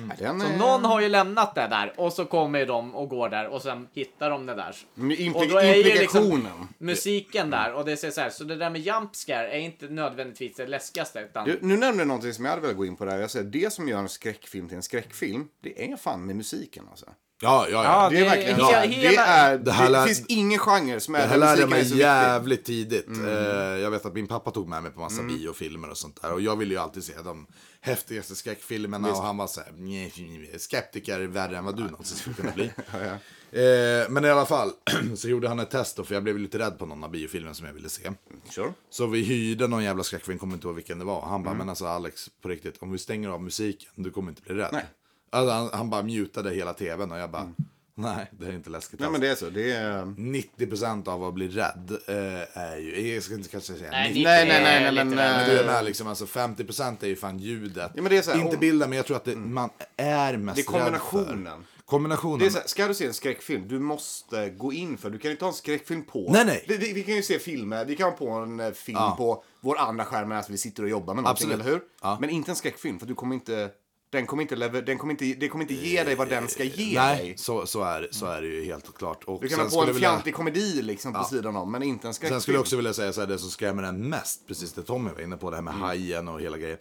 Ja, den Så är- någon har ju lämnat det där och så kommer de och går där och sen hittar de det där. Impli- Och då är liksom implikationen. musiken där och det ser så här, så det där med jump scare är inte nödvändigtvis det läskigaste utan Du, nu nämnde du någonting som jag hade velat gå in på där. Jag säger, det som gör en skräckfilm till en skräckfilm, det är fan med musiken alltså. Ja, ja, ja. Ja, Det är det är verkligen så här. hela- Det, är, Det det, här lär- finns ingen genre som är Det här lärde är mig så jävligt tidigt. Eh, jag vet att min pappa tog med mig på massa biofilmer och sånt där. Och jag ville ju alltid se de häftigaste skräckfilmerna. Och han var såhär, "Nej, nej, skeptiker är värre än vad du någonsin skulle kunna bli. eh, men i alla fall, så gjorde han ett test då, för jag blev lite rädd på någon av biofilmerna som jag ville se. Sure. Så vi hyrde någon jävla skräckfilm, kommer inte ihåg vilken det var. Han bara, men alltså Alex, på riktigt, om vi stänger av musiken, du kommer inte bli rädd. Nej. Alltså, han, han bara mutade hela tvn och jag bara, nej, det är inte läskigt Nej alls. men det är så. Det är... 90% av att bli rädd eh, är ju, jag ska inte kanske säga Nej, 90, Nej, nej, nej, nej, men, men du är eh, med liksom, alltså 50% är ju fan ljudet. Ja, men det är så här, inte om- bilden, men jag tror att det, man är mest Det är kombinationen. rädd för. Kombinationen. Det är så här, ska du se en skräckfilm, du måste gå in för, du kan inte ha en skräckfilm på. Nej, nej. Vi, vi, vi kan ju se filmer, vi kan ha på en eh, film Ja. på vår andra skärm när vi sitter och jobbar med någonting, Absolut. eller hur? Ja. Men inte en skräckfilm, för du kommer inte, den kommer inte, lever, den kommer inte, det kommer inte ge dig vad den ska ge Nej, dig. så, så, är, så är det ju helt klart. Och Du kan ha på en jag vilja- fjantig komedi liksom på Ja. sidan om, men inte en skräckfilm. Sen skulle jag också vilja säga så här, det som skrämmer en mest, precis det Tommy var inne på, det här med Mm. hajen och hela grejen.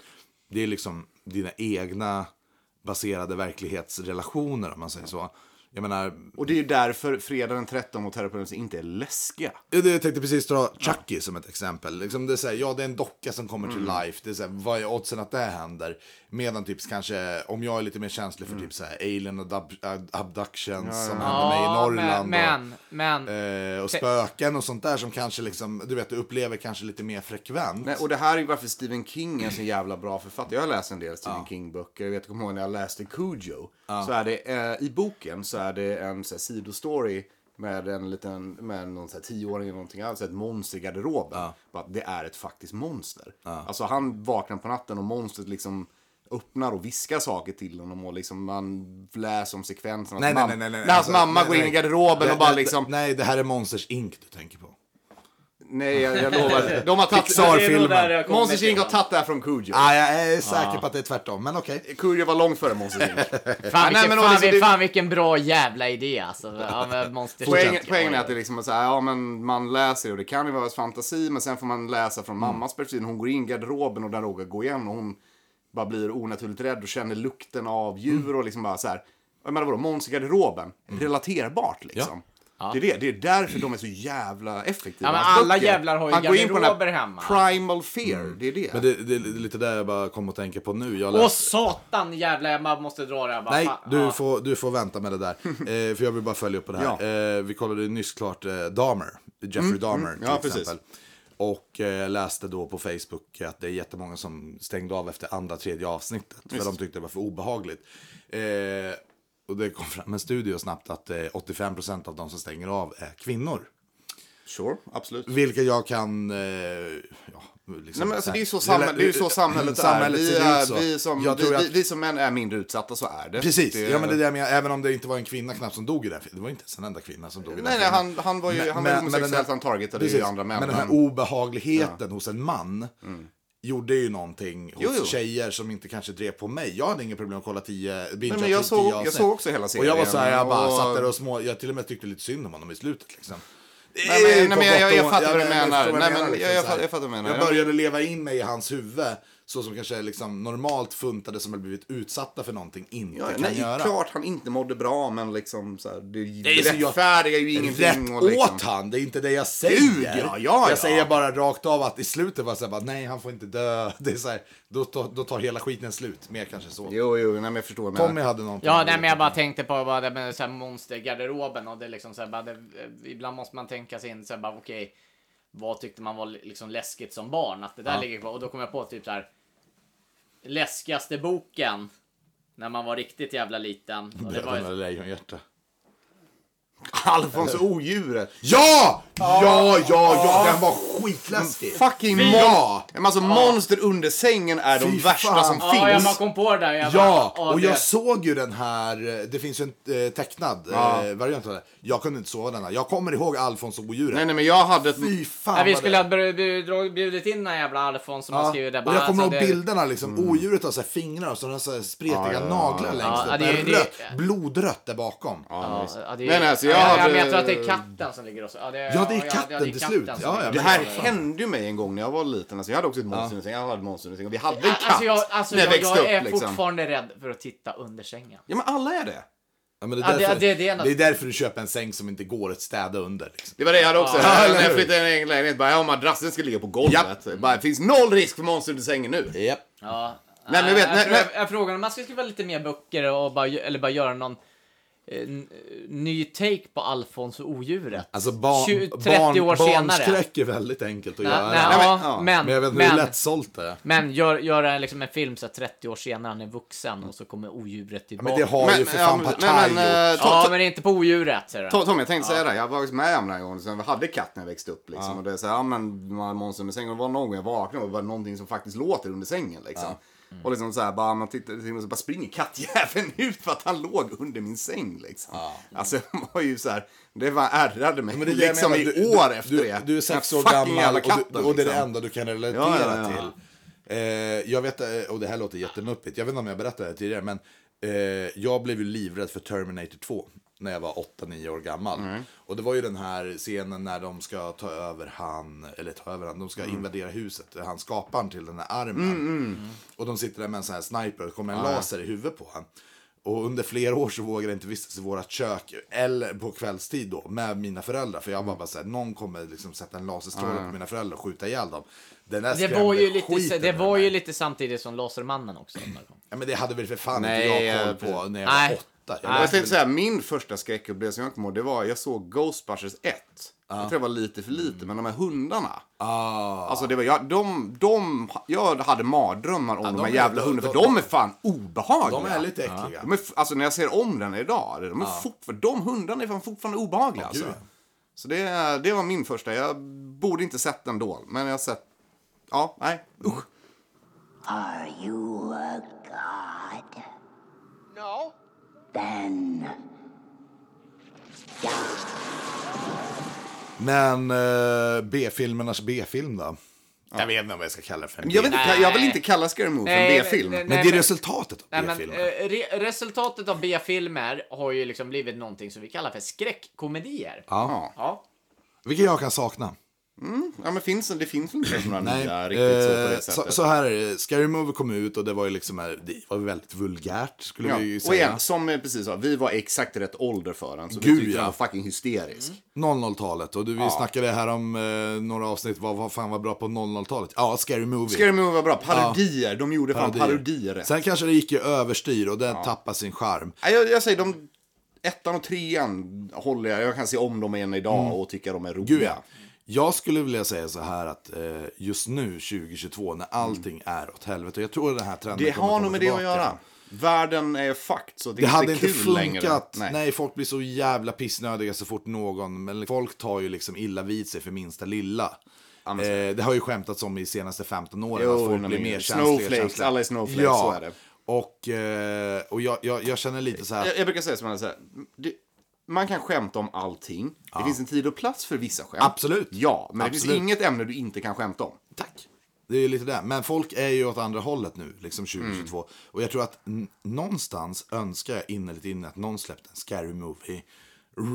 Det är liksom dina egna baserade verklighetsrelationer om man säger så. Jag menar, Och det är ju därför Fredag den 13 och Terrorpodden inte är läskiga. Ja, Jag tänkte precis dra Chucky som ett exempel. Liksom det är här, ja, det är en docka som kommer Mm. till life. Det är så här, vad är oddsen att det händer? Medan typ kanske, om jag är lite mer känslig för Mm. typ så här alien abdu- ab- abductions som Ja, händer mig i Norrland. men, men, men och, eh, och spöken och sånt där som kanske liksom, du vet, du upplever kanske lite mer frekvent. Nej, och det här är ju varför Stephen King är så jävla bra författare. Jag har läst en del Stephen King-böcker. Jag vet, kommer ihåg när jag läste Cujo. Så är det, eh, I boken så är det en så här, sidostory med en liten, med någon så här, tioåring eller någonting, alltså ett monster i garderoben. Bara att det är ett faktiskt monster. Alltså han vaknar på natten och monstret liksom öppnar och viskar saker till honom och liksom man läser om sekvensen. Nej, Att nej, mam- nej, nej, nej. När hans Alltså, mamma nej, går in i nej. garderoben och bara liksom... Nej, det här är Monsters Inc du tänker på. Nej, jag, jag lovar. De har tagit... Pixar-filmen. Monsters Inc har tagit det här från Cujo. Ah, jag är säker på att det är tvärtom, men okej. Cujo var långt före Monsters Inc. Fan, nej, vilken, men fan, alltså, vi- det- fan vilken bra jävla idé alltså. Ja, men Monsters Poängen, är att det liksom är så här, ja men man läser och det kan ju vara fantasi men sen får man läsa från mammas perspektiv. Hon går in i garderoben och den råkar gå igen och hon bara blir onaturligt rädd och känner lukten av djur och liksom bara så här. Jag menar vadå, Måns i garderoben, relaterbart liksom. Det är det, det är därför de är så jävla effektiva. Ja, alla böcker, jävlar har ju han går in på den hemma. Primal fear, det är det. Men det, det är lite där jag bara kom att tänka på nu. Jag Åh läste- satan jävlar, jag bara måste dra det här. Bara, Nej, du, ja. får, du får vänta med det där. eh, för jag vill bara följa upp på det här. Eh, vi kollade ju nyss klart eh, Dahmer, Jeffrey Mm, Dahmer mm. till Ja, precis. Och eh, läste då på Facebook att det är jättemånga som stängde av efter andra, tredje avsnittet. För Visst. de tyckte det var för obehagligt. Eh, och det kom fram en studie snabbt att eh, 85% av de som stänger av är kvinnor. Sure, absolut. Vilket jag kan... Eh, ja, liksom, Nej, men alltså, det är ju så, samhälle, det är så samhället, Samhället är. Vi, är så. vi, som, vi, att- vi, vi som män är mindre utsatta, så är det. Precis, det, ja, men det är det jag menar. Även om det inte var en kvinna knappt som dog i det. Det var inte ens en enda kvinna som dog i den Nej, nej, han, han var ju han var den homosexuell, här- han targetade ju andra män. Men den här men- obehagligheten hos en man gjorde ju någonting hos Jo, jo. tjejer som inte kanske drev på mig. Jag hade inga problem att kolla tio binge men jag såg- jag såg också hela serien, Och jag var så här, jag bara och- satt där och små, jag till och med tyckte lite synd om honom i slutet liksom. Nej, men- nej, På men jag- jag och- fattar vad du men jag menar. Nej, jag jag- jag här. fattar- jag fattar vad du menar. Jag Ja. började leva in mig i hans huvud. Så som kanske liksom normalt funtade som har blivit utsatta för någonting inte Ja, kan nej, göra. klart han inte mådde bra, men liksom så här, det Nej, så jag- rättfärdigar ju ingenting. Rätt och liksom. åt han, det är inte det jag säger. Gud, ja, ja, ja. Jag säger bara rakt av att i slutet var det så här, bara, nej han får inte dö. Det är så här, då, tar- då tar hela skiten slut. Mer kanske så. Jo, jo, nej, men jag förstår. Tommy hade någonting. Ja, nej, men jag bara tänkte på bara det med så här monstergarderoben och det är liksom så här, bara det, ibland måste man tänka sig in så här, bara okej, vad tyckte man var liksom läskigt som barn? Att det där Ja. ligger kvar. Och då kom jag på typ så här läskigaste boken när man var riktigt jävla liten. Och det var Bröderna ju, Lejonhjärta. Alfons odjuret. Ja! Ja, ja, ja, den var skitläskig. Fucking Ja! mon- Men alltså, monster under sängen är de Fy värsta fan. som ja, jag finns. bara kom på det där. Jag Ja, bara, och det- jag såg ju den här, det finns ju en eh, tecknad Ja. eh, variant av det. Jag kunde inte sova den här. Jag kommer ihåg Alfons och odjuret. Nej, nej, men jag hade ett... Fy fan Ja, vi skulle ha bjud- bjud- bjudit in den här jävla Alfons som har Ja, skrivit det. och bara, jag kommer ihåg bilderna liksom. Odjuret har så här fingrar och så har den så här spretiga Ja, ja, ja. naglar längst Ja, upp. blodrött där bakom. Ja, ja, Nej, nej, alltså, jag ja, ja, men jag tror att det är katten som ligger och så. Ja, det är, Ja, är ja, katten det är till slut. Ja, ja, Det och här så. hände ju mig en gång när jag var liten. Alltså, jag hade också ett monster under sängen. Jag hade ett monster under sängen. Vi hade en katt Alltså jag, alltså när jag jag, växte jag är upp. Liksom. fortfarande rädd för att titta under sängen. Ja, men alla är det. Ja, men det, Ja, är det- därför, det- det är det är därför du köper en säng som inte går att städa under. Liksom. Det var det jag hade också. Ja, när jag flyttade in i en egen lägenhet. Bara, ja, madrassen ska ligga på golvet. Bara, det finns noll risk för monster under sängen nu. Yep. Ja. Nej, men vet- jag, nej, tror- nej. jag, jag frågar om man ska skriva lite mer böcker och bara, eller bara göra någon ny take på Alfons och odjuret. Alltså barn, 20 30 barn, år senare. barnskräck är väldigt enkelt att Nej, göra. nej, men- ja, ja. men, Men jag vet inte men, hur lättsålt det är. men gör, göra liksom en film så att 30 år senare han är vuxen och så kommer odjuret Ja, tillbaka. men det har Men- ju för ja, fan men- Partaj men, men, gjort. eh, ja, men inte på odjuret. Ser du. Tom, Tom, jag tänkte säga det. Jag var med om den här gången. Så jag hade katt när jag växte upp. Liksom. Ja. Och det är så här, ja men man har monster under sängen. Och det var någon gång jag vaknade och det var någonting som faktiskt låter under sängen. Liksom. Och liksom så här, bara, man tittar och så bara springer kattjäveln ut för att han låg under min säng. Liksom. Alltså, det var ju så här, det var ärrade mig Men det det liksom menar, i du- år du, efter du, det. Du är sex år gammal och, katten, och det är det liksom. enda du kan relatera Ja, ja, ja. till. Eh, jag vet, eh, och det här låter jättemuppigt, jag vet inte om jag berättade det tidigare, men eh, jag blev ju livrädd för Terminator 2 när jag var 8-9 år gammal. Mm. Och det var ju den här scenen när de ska ta över han, eller ta över han, de ska invadera huset, han skaparen till den här armen. Och de sitter där med en sån här sniper och kommer en laser i huvudet på honom. Och under flera år så vågade jag inte vistas i vårat kök, eller på kvällstid då, med mina föräldrar. För jag var bara såhär, någon kommer liksom sätta en laserstråle på mina föräldrar och skjuta ihjäl dem. Den där Det var ju lite, det var ju lite samtidigt som Lasermannen också. Ja men det hade väl för fan Nej, inte jag koll på när jag var åtta. Jag Jag läste tänkte säga, min första skräckupplevelse jag kommer det var, jag såg Ghostbusters 1. Jag tror det var lite för lite, men de här hundarna. Ah. Alltså det var, jag, de, de, jag hade mardrömmar om de, de här är- jävla hundarna, för de- de är fan obehagliga. De är lite äckliga. De är, alltså när jag ser om den idag, de, är fortfar- de hundarna är fan fortfarande obehagliga. Ja, alltså. Så det, det var min första, jag borde inte sett den då, men jag har sett, ja, nej, usch. Are you a god? No. Then Men eh, B-filmernas B-film då? Jag vet inte vad jag ska kalla det för. en Jag vill, B-film. inte, jag vill inte kalla Scary Movie för en B-film. Men det är resultatet av B-filmer. eh, re resultatet av B-filmer har ju liksom blivit någonting som vi kallar för skräckkomedier. Ja. Ja. Vilket jag kan sakna. Ja, men finns, det finns väl inte Nej, nya riktigt så på eh, det så, sättet. så här är det. Scary Movie kom ut och det var ju liksom, eh, det var väldigt vulgärt skulle vi ju Ja. Och säga. igen, som jag precis sa, vi var exakt rätt ålder för den. Så Gud, vi tyckte ja. den var fucking hysterisk. 00-talet. Och du, vi Ja. snackade här om eh, några avsnitt, vad, vad fan var bra på 00-talet? Ja, Scary Movie. Scary Movie var bra. Parodier, de gjorde fan parodier rätt. Sen kanske det gick ju överstyr och den tappade sin charm. Jag, jag säger de ettan och trean håller jag. Jag kan se om dem igen idag och tycka de är roliga. Mm. Gud ja. Jag skulle vilja säga så här att eh, just nu 2022 när allting är åt helvete. Jag tror den här trenden Det har nog med det att tillbaka. göra. Världen är fucked, så det, Det är hade inte kul funkat. längre. Nej. folk blir så jävla pissnödiga så fort någon, men folk tar ju liksom illa vid sig för minsta lilla. Eh, det har ju skämtats om i senaste 15 åren Jo, att folk nej, blir mer snowflakes, känsliga. känsliga. alla är snowflakes, ja. så är det. Och, eh, och jag, jag, jag känner lite så här. Jag, jag brukar säga som man säger, man kan skämta om allting. Det finns en tid och plats för vissa skämt. Absolut. Ja, men det Absolut. finns inget ämne du inte kan skämta om. Tack. Det är lite det. Men folk är ju åt andra hållet nu, liksom 2022. Mm. Och jag tror att någonstans önskar jag innerligt inne att någon släppte en scary movie.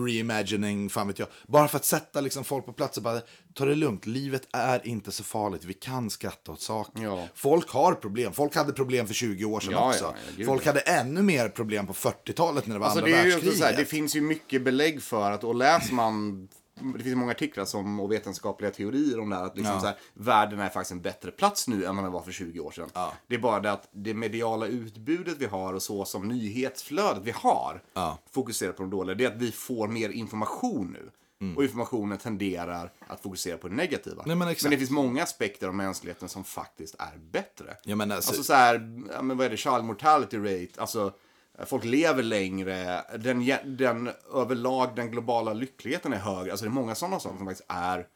Reimagining, fan vet jag. Bara för att sätta liksom folk på plats och bara ta det lugnt. Livet är inte så farligt. Vi kan skratta åt saker. Ja. Folk har problem. Folk hade problem för 20 år sedan Ja, också. ja, folk hade ännu mer problem på 40-talet när det var Alltså, andra det, världskriget. här, det finns ju mycket belägg för att, och läser man det finns många artiklar som, och vetenskapliga teorier om det här, att liksom Ja. så här, världen är faktiskt en bättre plats nu än vad den var för 20 år sedan. Det är bara det att det mediala utbudet vi har och så som nyhetsflödet vi har fokuserar på de dåliga, det är att vi får mer information nu. Och informationen tenderar att fokusera på det negativa. Mm. Nej, men exakt. det finns många aspekter av mänskligheten som faktiskt är bättre. Jag menar, så- Alltså så här, ja, men vad är det, child mortality rate, alltså folk lever längre, den, den överlag, den globala lyckligheten är högre. Alltså det är många sådana saker som faktiskt är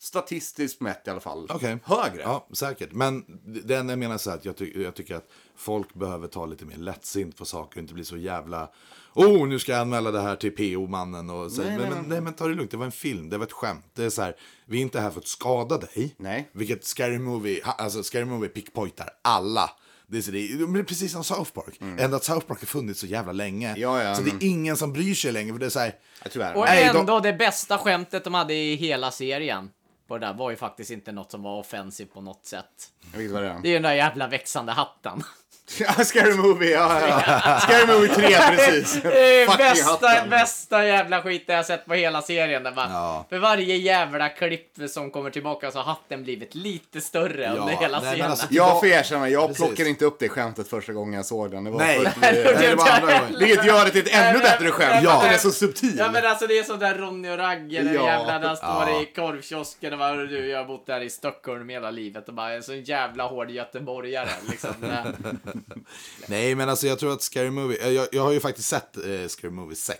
statistiskt mätt i alla fall Okej. högre. Ja, säkert. Men det enda jag menar så här att jag, ty- jag tycker att folk behöver ta lite mer lättsint på saker och inte bli så jävla Oh, nu ska jag anmäla det här till PO-mannen och så. Nej, men, nej, men, nej. men ta det lugnt, det var en film, det var ett skämt. Det är så här, vi är inte här för att skada dig. Nej. Vilket Scary Movie, alltså Scary Movie pickpointar alla. Det är, precis som South Park. Ändå att South Park har funnits så jävla länge. Mm. Ja, ja, så men- det är ingen som bryr sig längre. För det är så här, är. Och Nej, de- ändå det bästa skämtet de hade i hela serien på det där var ju faktiskt inte något som var offensivt på något sätt. Jag vet vad det är. Det är ju den där jävla växande hatten. Ja, Scary Movie, ja, ja. Scary Movie 3, precis. Det bästa, bästa jävla skiten jag sett på hela serien. Där man, Ja. För varje jävla klipp som kommer tillbaka så har hatten blivit lite större Ja, under hela nej, scenen. alltså- Jag får erkänna, jag Precis. plockade inte upp det skämtet första gången jag såg den. Det var Nej. först- Nej, det var andra gången. Vilket gör det till ett ännu bättre skämt, Ja. att den är så subtil. Ja men alltså det är sånt där Ronny och Ragge, den Ja. jävla där står Ja. i korvkiosken och bara du, jag har bott där i Stockholm hela livet och bara en sån jävla hård göteborgare liksom. nej, men alltså jag tror att Scary Movie, eh, jag, jag har ju faktiskt sett eh, Scary Movie 6.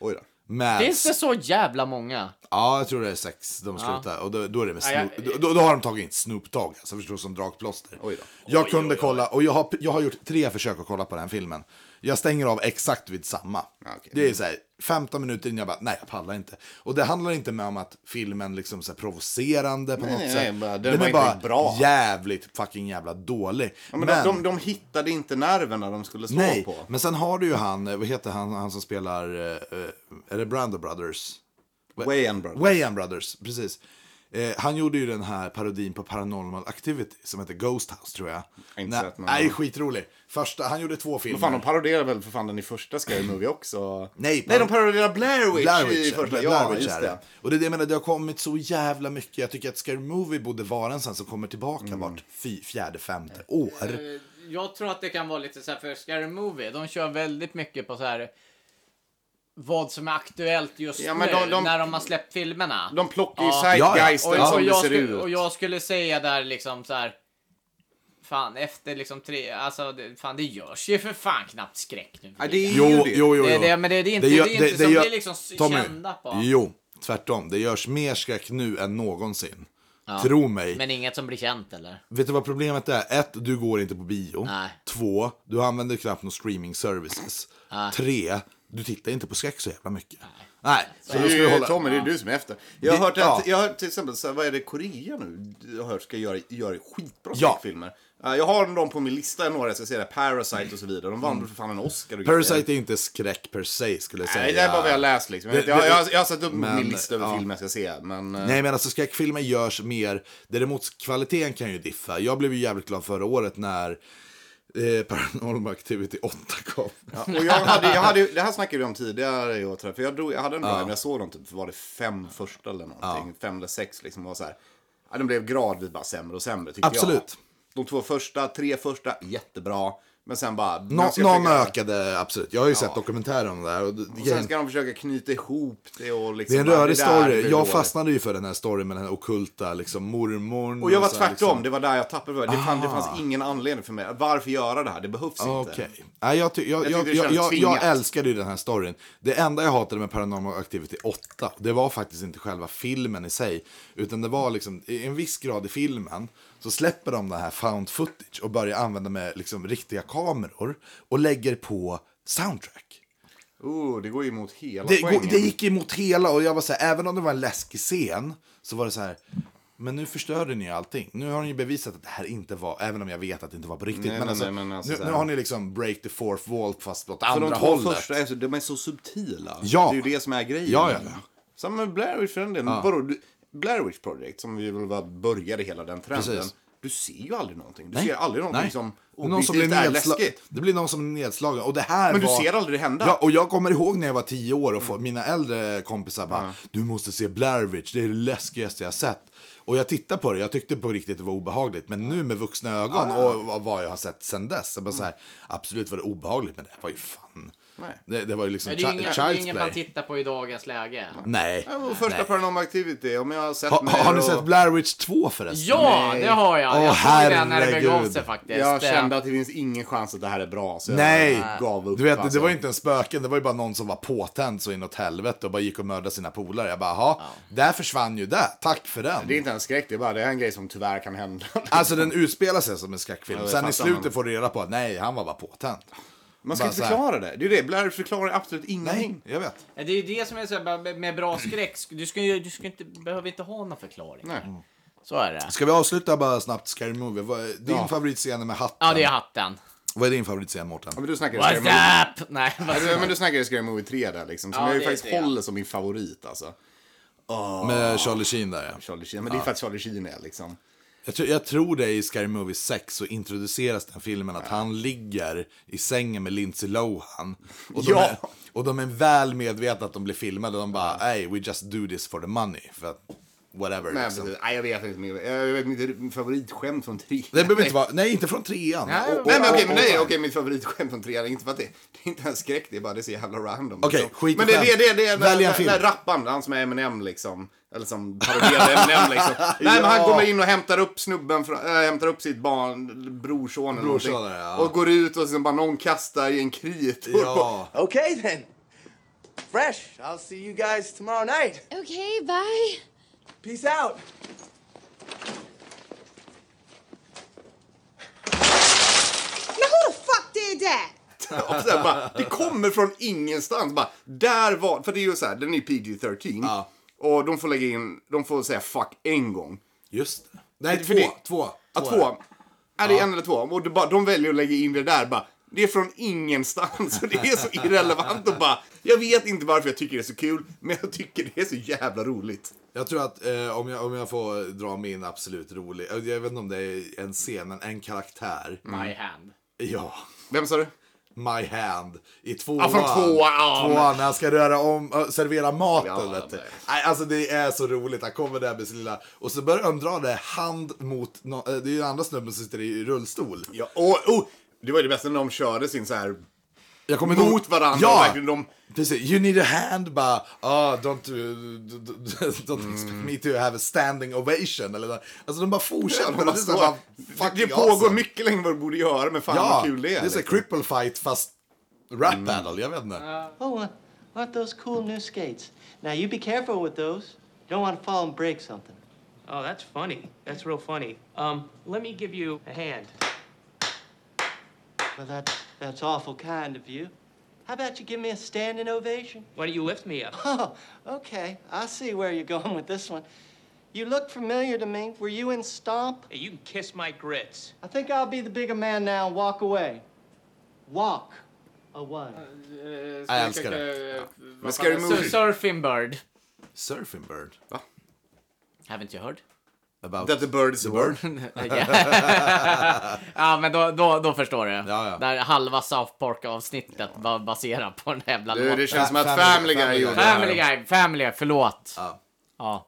Oj då. Med, Finns det så jävla många? Ja, jag tror det är sex de slutar. Och då, då är det med Ja, jag- Snoop, då, då har de tagit in Snoop Dogg, alltså förstår som dragplåster. Oj då. Jag kunde kolla, och jag har, jag har gjort tre försök att kolla på den filmen. Jag stänger av exakt vid samma. okej. Det är så här, 15 minuter innan jag bara, nej jag pallar inte. Och det handlar inte med om att filmen liksom så provocerande på Nej, något nej, sätt. nej, den är bara bra. jävligt fucking jävla dålig. Ja, men de, de, de hittade inte nerverna de skulle slå Nej, på. men sen har du ju han, eh, vad heter han, han som spelar, eh, eh, är det Brando Brothers? Wayan Brothers. Wayan Brothers, precis. Eh, han gjorde ju den här parodin på Paranormal Activity som heter Ghost House tror jag. Inte Nej, sett, men- nej, skitrolig. Första, han gjorde två filmer. Men fan, de paroderar väl för fan den i första Scary Movie också? Nej, Nej, de par- paroderar Blair Witch, Blair i Witch, första. Blair ja, Witch är det. det. Och det är det jag menar, det har kommit så jävla mycket. Jag tycker att Scary Movie borde vara en sån som kommer tillbaka Mm. vart fy, fjärde, femte år. Jag tror att det kan vara lite så här för Scary Movie, de kör väldigt mycket på så här vad som är aktuellt just Ja, men nu, de- de- när de har släppt filmerna. De plockar ju Ja. zeitgeisten och, och, som det jag ser skulle, ut. och jag skulle säga där liksom så här. Fan, efter liksom tre, alltså det, fan det görs ju för fan knappt skräck nu. Ja, det är Jo, ju jo, det. jo, jo. Det är det, men det är det inte, gör- det är inte som gör- vi är liksom Tommy, kända på. Jo, tvärtom. Det görs mer skräck nu än någonsin. Tro mig. Men inget som blir känt eller? Vet du vad problemet är? Ett, du går inte på bio. Nej. Två, du använder knappt några streaming services. Tre, Du tittar inte på skräck så jävla mycket. Nej. Så det då är ska vi ju hålla... Tommy, det är du som är efter. Jag har Det- hört ja. att, jag har till exempel, så här, vad är det, Korea nu? Jag har hört ska göra, göra skitbra Ja. skräckfilmer. Ja, Jag har dem på min lista, några jag ska se, där, Parasite och så vidare. De vann för fan en Oscar. och grejer. Parasite är inte skräck per se skulle jag säga. Nej, det är bara vad jag läst liksom. Det- jag, jag, jag har satt upp men, min lista över ja. filmer jag ska se. Men, eh, Nej men alltså skräckfilmer görs mer, däremot kvaliteten kan ju diffa. Jag blev ju jävligt glad förra året när eh, Paranormal Activity 8 kom. Ja, och jag hade, jag hade, det här snackade vi om tidigare i år, för jag, drog, jag hade en drive, Ja. jag såg dem, typ, var det fem första eller någonting, fem eller sex liksom, var så här. Ja, de blev gradvis bara sämre och sämre tyckte Absolut. jag. De två första, tre första, jättebra. Men sen bara... Nå, någon försöka- ökade, absolut. Jag har ju sett dokumentärer om det här. Och, det- Och sen ska de försöka knyta ihop det och liksom... det är en bara, rörig där story. Jag fastnade ju för den här storyn med den här okulta liksom, mormorn. Och jag var här, tvärtom, liksom. det var där jag tappade det. Det, fann, det Ah. fanns ingen anledning för mig. Varför göra det här? Det behövs inte. Okej. Nej, jag, ty- jag, Jag jag, jag, jag, älskade ju den här storyn. Det enda jag hatade med Paranormal Activity 8, det var faktiskt inte själva filmen i sig. Utan det var liksom, i en viss grad i filmen, så släpper de det här found footage och börjar använda med liksom riktiga kameror och lägger på soundtrack. Oh, det går ju emot hela Det, poängen. det gick emot hela och jag var så här, även om det var en läskig scen, så var det så här, men nu förstörde ni allting. Nu har ni bevisat att det här inte var, även om jag vet att det inte var på riktigt. Nej, men, nej, alltså, nej, men alltså nu, nu har ni liksom break the fourth wall fast åt andra de hållet. första är så, de är så subtila. Ja. Det är ju det som är grejen. Ja, ja, ja. Samma med Blair Witch för den delen. Ja. Vadå, du- Blair Witch Project, som vi väl började hela den trenden. Precis. Du ser ju aldrig någonting. Du Nej. ser aldrig någonting Nej. som någon som blir är läskigt. Det blir någon som är nedslagen. Och det här Men du var... ser aldrig det hända. Ja, och jag kommer ihåg när jag var tio år och få- mina äldre kompisar bara, du måste se Blair Witch, det är det läskigaste jag sett. Och jag tittade på det, jag tyckte på riktigt det var obehagligt. Men nu med vuxna ögon Ja. och vad- vad jag har sett sen dess, så bara så här, absolut var det obehagligt, men det var ju fan... Nej. Det, det var ju liksom Men det är ingen man tittar på i dagens läge. Nej. Ja, och första Nej. Paranormal Activity, om jag har sett Ha, har ni och- sett Blair Witch 2 förresten? Ja, Nej. det har jag. Åh, jag såg den när det begav herregud. sig faktiskt. Jag kände att det finns ingen chans att det här är bra. Så Nej, jag gav upp. du vet, alltså. det var ju inte en spöken, det var ju bara någon som var påtänd så inåt helvete och bara gick och mördade sina polare. Jag bara, jaha, där försvann ju det. Tack för den. Det är inte en skräck, det är bara det är en grej som tyvärr kan hända. Alltså den utspelar sig som en skräckfilm. Ja, Sen i slutet man. får du reda på att nej, han var bara påtänd. Man ska Bara inte så här. förklara det. Det är det, Blair förklarar absolut ingenting. Nej, jag vet. Ja, Det är ju det som är så här, bara med bra skräck. Du, ska ju, du ska inte, behöver inte ha någon förklaring. Nej. Så är det. Ska vi avsluta bara snabbt Scary Movie? Vad är Din Ja. favoritscen med hatten? Ja, det är hatten. Vad är din favoritscen, Mårten? Ja, men du snackade Scary Movie. What's up? Nej, Ja, vad du- Men du snackade Scary Movie 3 där liksom, som Ja, jag ju det är faktiskt tre. håller som min favorit alltså. Med Charlie Sheen där, ja. Charlie Sheen. Men det är för att Charlie Sheen är liksom. Jag tror, jag tror det är i Scary Movie 6 så introduceras den filmen att han ligger i sängen med Lindsay Lohan. Och de, Ja. är, och de är väl medvetna att de blir filmade. De bara, hey, we just do this for the money. För att, whatever. Nej, liksom. precis. nej, jag vet inte. min- Jag vet min favoritskämt från 3. Det behöver inte vara, nej, inte från trean. Nej, Och- och- nej men okej, men nej, okej, mitt favoritskämt från trean, inte för att det, det är inte en skräck, det är bara det är så jävla random. Okej, liksom. skit Men det, det, det, det är Välj en den där rapparen, han som är Eminem liksom. Eller som paroderade Eminem liksom. Nej men han Ja. kommer in och hämtar upp snubben, från, äh, hämtar upp sitt barn, brorson eller Brorson, någonting. ja. Och går ut och liksom bara någon kastar i en kritor. Ja. Okay then. Fresh. I'll see you guys tomorrow night. Okay, bye. Peace out. Now who the fuck did that? Och så här bara, det kommer från ingenstans. Bara, där var, för det är ju så här, den är PG-13. Och de får lägga in, de får säga fuck en gång. Just det. Nej, För två. det- Två. Ja, Två det. Ja, det är Ja. en eller två. Och det bara, de väljer att lägga in det där. Bara, det är från ingenstans. Och det är så irrelevant. Och bara, jag vet inte varför jag tycker det är så kul, men jag tycker det är så jävla roligt. Jag tror att eh, om, jag, om jag får dra min absolut rolig, jag vet inte om det är en scen, men en karaktär. My hand. Ja. Vem sa du? My hand. I tvåan. Ja, från tvåan, tvåan när han ska röra om, äh, servera maten. Ja, vet du. nej. Alltså det är så roligt. Han kommer där med sin lilla... Och så börjar de dra det hand mot... No, eh, det är ju andra snubben som sitter i rullstol. Ja, och, oh, det var ju det bästa när de körde sin så här Jag kommer mot ihåg- varandra. Ja! verkligen de, Precis, you need a hand, bara, ah, don't, don't Mm. expect me to have a standing ovation. Eller, alltså de bara fortsätter. Ja, det, bara, det pågår awesome. mycket längre än vad det borde göra, men fan ja, vad kul det är. Det är så liksom. cripple fight fast rap battle, jag vet inte. Oh, uh, what those cool new skates? Now you be careful with those. You don't want to fall and break something. Oh, that's funny. That's real funny. Um, let me give you a hand. Well, that that's awful kind of you. How about you give me a standing ovation? Why don't you lift me up? Oh, okay. I see where you're going with this one. You look familiar to me. Were you in Stomp? Hey, you can kiss my grits. I think I'll be the bigger man now and walk away. Walk away. Jag älskar det. Men Scary uh, Movie. Surfing Bird. Surfing Bird? Va? Haven't you heard? About That the bird is a bird? ja, men då, då, då förstår du. Ja, ja. Där halva South Park-avsnittet var baserat på den jävla Du, låten. det känns som att Family- Family Guy Family gjorde det Family. Guy, Family Guy, förlåt. Ja. Ja.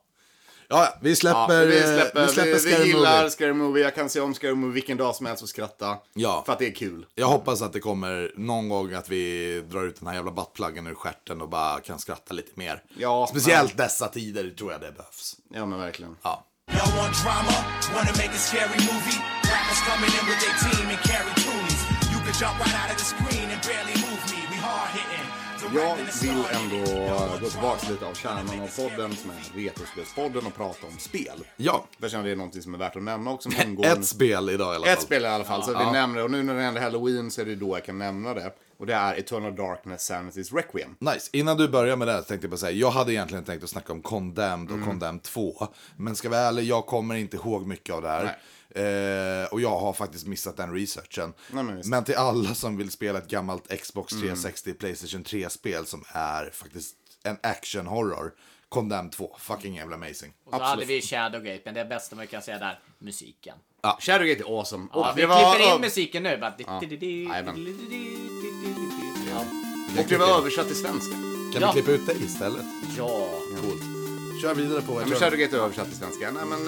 Ja, ja, vi släpper, Ja, vi släpper, vi släpper vi, Scary vi gillar Movie. Scary Movie. Jag kan se om Scary Movie vilken dag som helst och skratta. Ja. För att det är kul. Jag hoppas att det kommer någon gång att vi drar ut den här jävla buttpluggen ur stjärten och bara kan skratta lite mer. Ja, Speciellt dessa tider tror jag det behövs. Ja, men verkligen. Ja. Y'all want drama? Wanna make a scary movie? Rappers coming in with their team and carry toolies. You could jump right out of the screen and barely move me. We hard hitting. Jag vill ändå gå tillbaka lite av kärnan av podden som är Retrospelspodden och prata om spel. Ja. Jag känner det är någonting som är värt att nämna också. som ingår- Ett spel idag i alla fall. Ett spel i alla fall, så Ja. vi nämner det. Och nu när det är Halloween så är det då jag kan nämna det. Och det är Eternal Darkness Sanity's Requiem. Nice. Innan du börjar med det här tänkte jag bara säga, jag hade egentligen tänkt att snacka om Condemned och Mm. Condemned 2. Men ska vi vara ärlig, jag kommer inte ihåg mycket av det här. Eh, och jag har faktiskt missat den researchen. Nej, men men till alla som vill spela ett gammalt Xbox Mm. 360, Playstation 3-spel som är faktiskt en action horror. Condemned 2, fucking jävla amazing. Och så hade vi Shadowgate, men det bästa man kan säga där, musiken. Ja. Shadowgate är awesome. Ja, Och vi det var- klipper in musiken nu. Bara. Ja. Och det var översatt till svenska. Kan Ja. vi klippa ut det istället? Ja. Coolt. Kör vidare på Ja, men. Shadowgate är översatt till svenska. Nej, men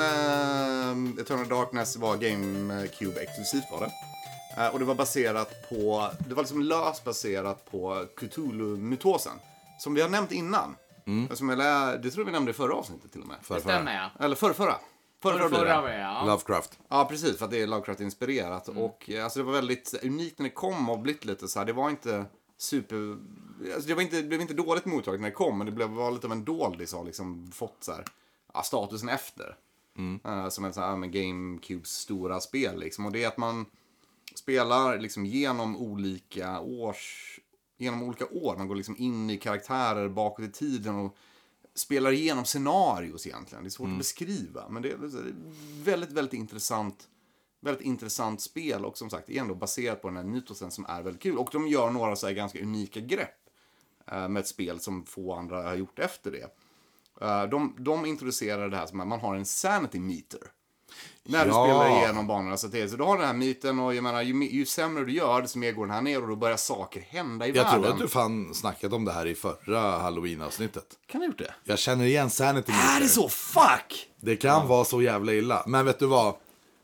uh, Eternal Darkness var GameCube exklusivt var det. Eh, och det var baserat på, det var liksom löst baserat på Cthulhu-mytosen. Som vi har nämnt innan. Som jag lä- det tror jag vi nämnde i förra avsnittet till och med. Det stämmer, ja. Eller förra, förra. Förra. Förra, ja. Lovecraft. Ja, precis. För att det är Lovecraft-inspirerat. Mm. Och eh, alltså, det var väldigt unikt när det kom och blivit lite så här. Det var inte super... Alltså, det, var inte, det blev inte dåligt mottaget när det kom, men det blev, var lite av en doldis har liksom fått så här, ja, statusen efter. Eh, som en sån här, med GameCubes stora spel liksom. Och det är att man spelar liksom genom olika års... Genom olika år. Man går liksom in i karaktärer bakåt i tiden och spelar igenom scenarios egentligen. Det är svårt att beskriva. Men det är väldigt, väldigt intressant. Väldigt intressant spel och som sagt är ändå baserat på den här mytosen som är väldigt kul. Och de gör några så här ganska unika grepp eh, med ett spel som få andra har gjort efter det. Eh, de, de introducerar det här som att man har en sanity meter. När du Ja. spelar igenom banorna. Så, är- så du har den här myten och jag menar, ju, ju sämre du gör, desto mer går den här ner och då börjar saker hända i Jag världen. tror att du fan snackat om det här i förra halloween-avsnittet. Kan du ha gjort det? Jag känner igen Sanity Är det så? Fuck! Det kan vara så jävla illa. Men vet du vad?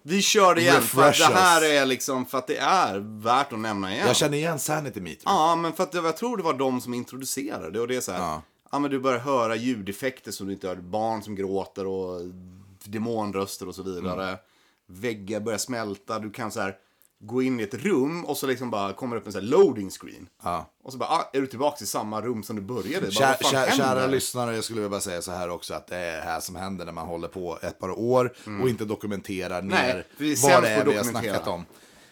Vi kör det igen, för att det här är liksom, för att det är värt att nämna igen. Jag känner igen Sanity Meter. Ja, men för att jag tror det var de som introducerade och det är så här, ja. men du börjar höra ljudeffekter som du inte hör, barn som gråter och demonröster och så vidare. Mm. Väggar börjar smälta, du kan så här gå in i ett rum och så liksom bara kommer upp en så här loading screen. Ja. Och så bara, ah, är du tillbaka i samma rum som du började? Bara, Kär, kär, kära lyssnare, jag skulle vilja bara säga så här också att det är det här som händer när man håller på ett par år och inte dokumenterar Mm. Nej, ner vad det är vi har snackat om.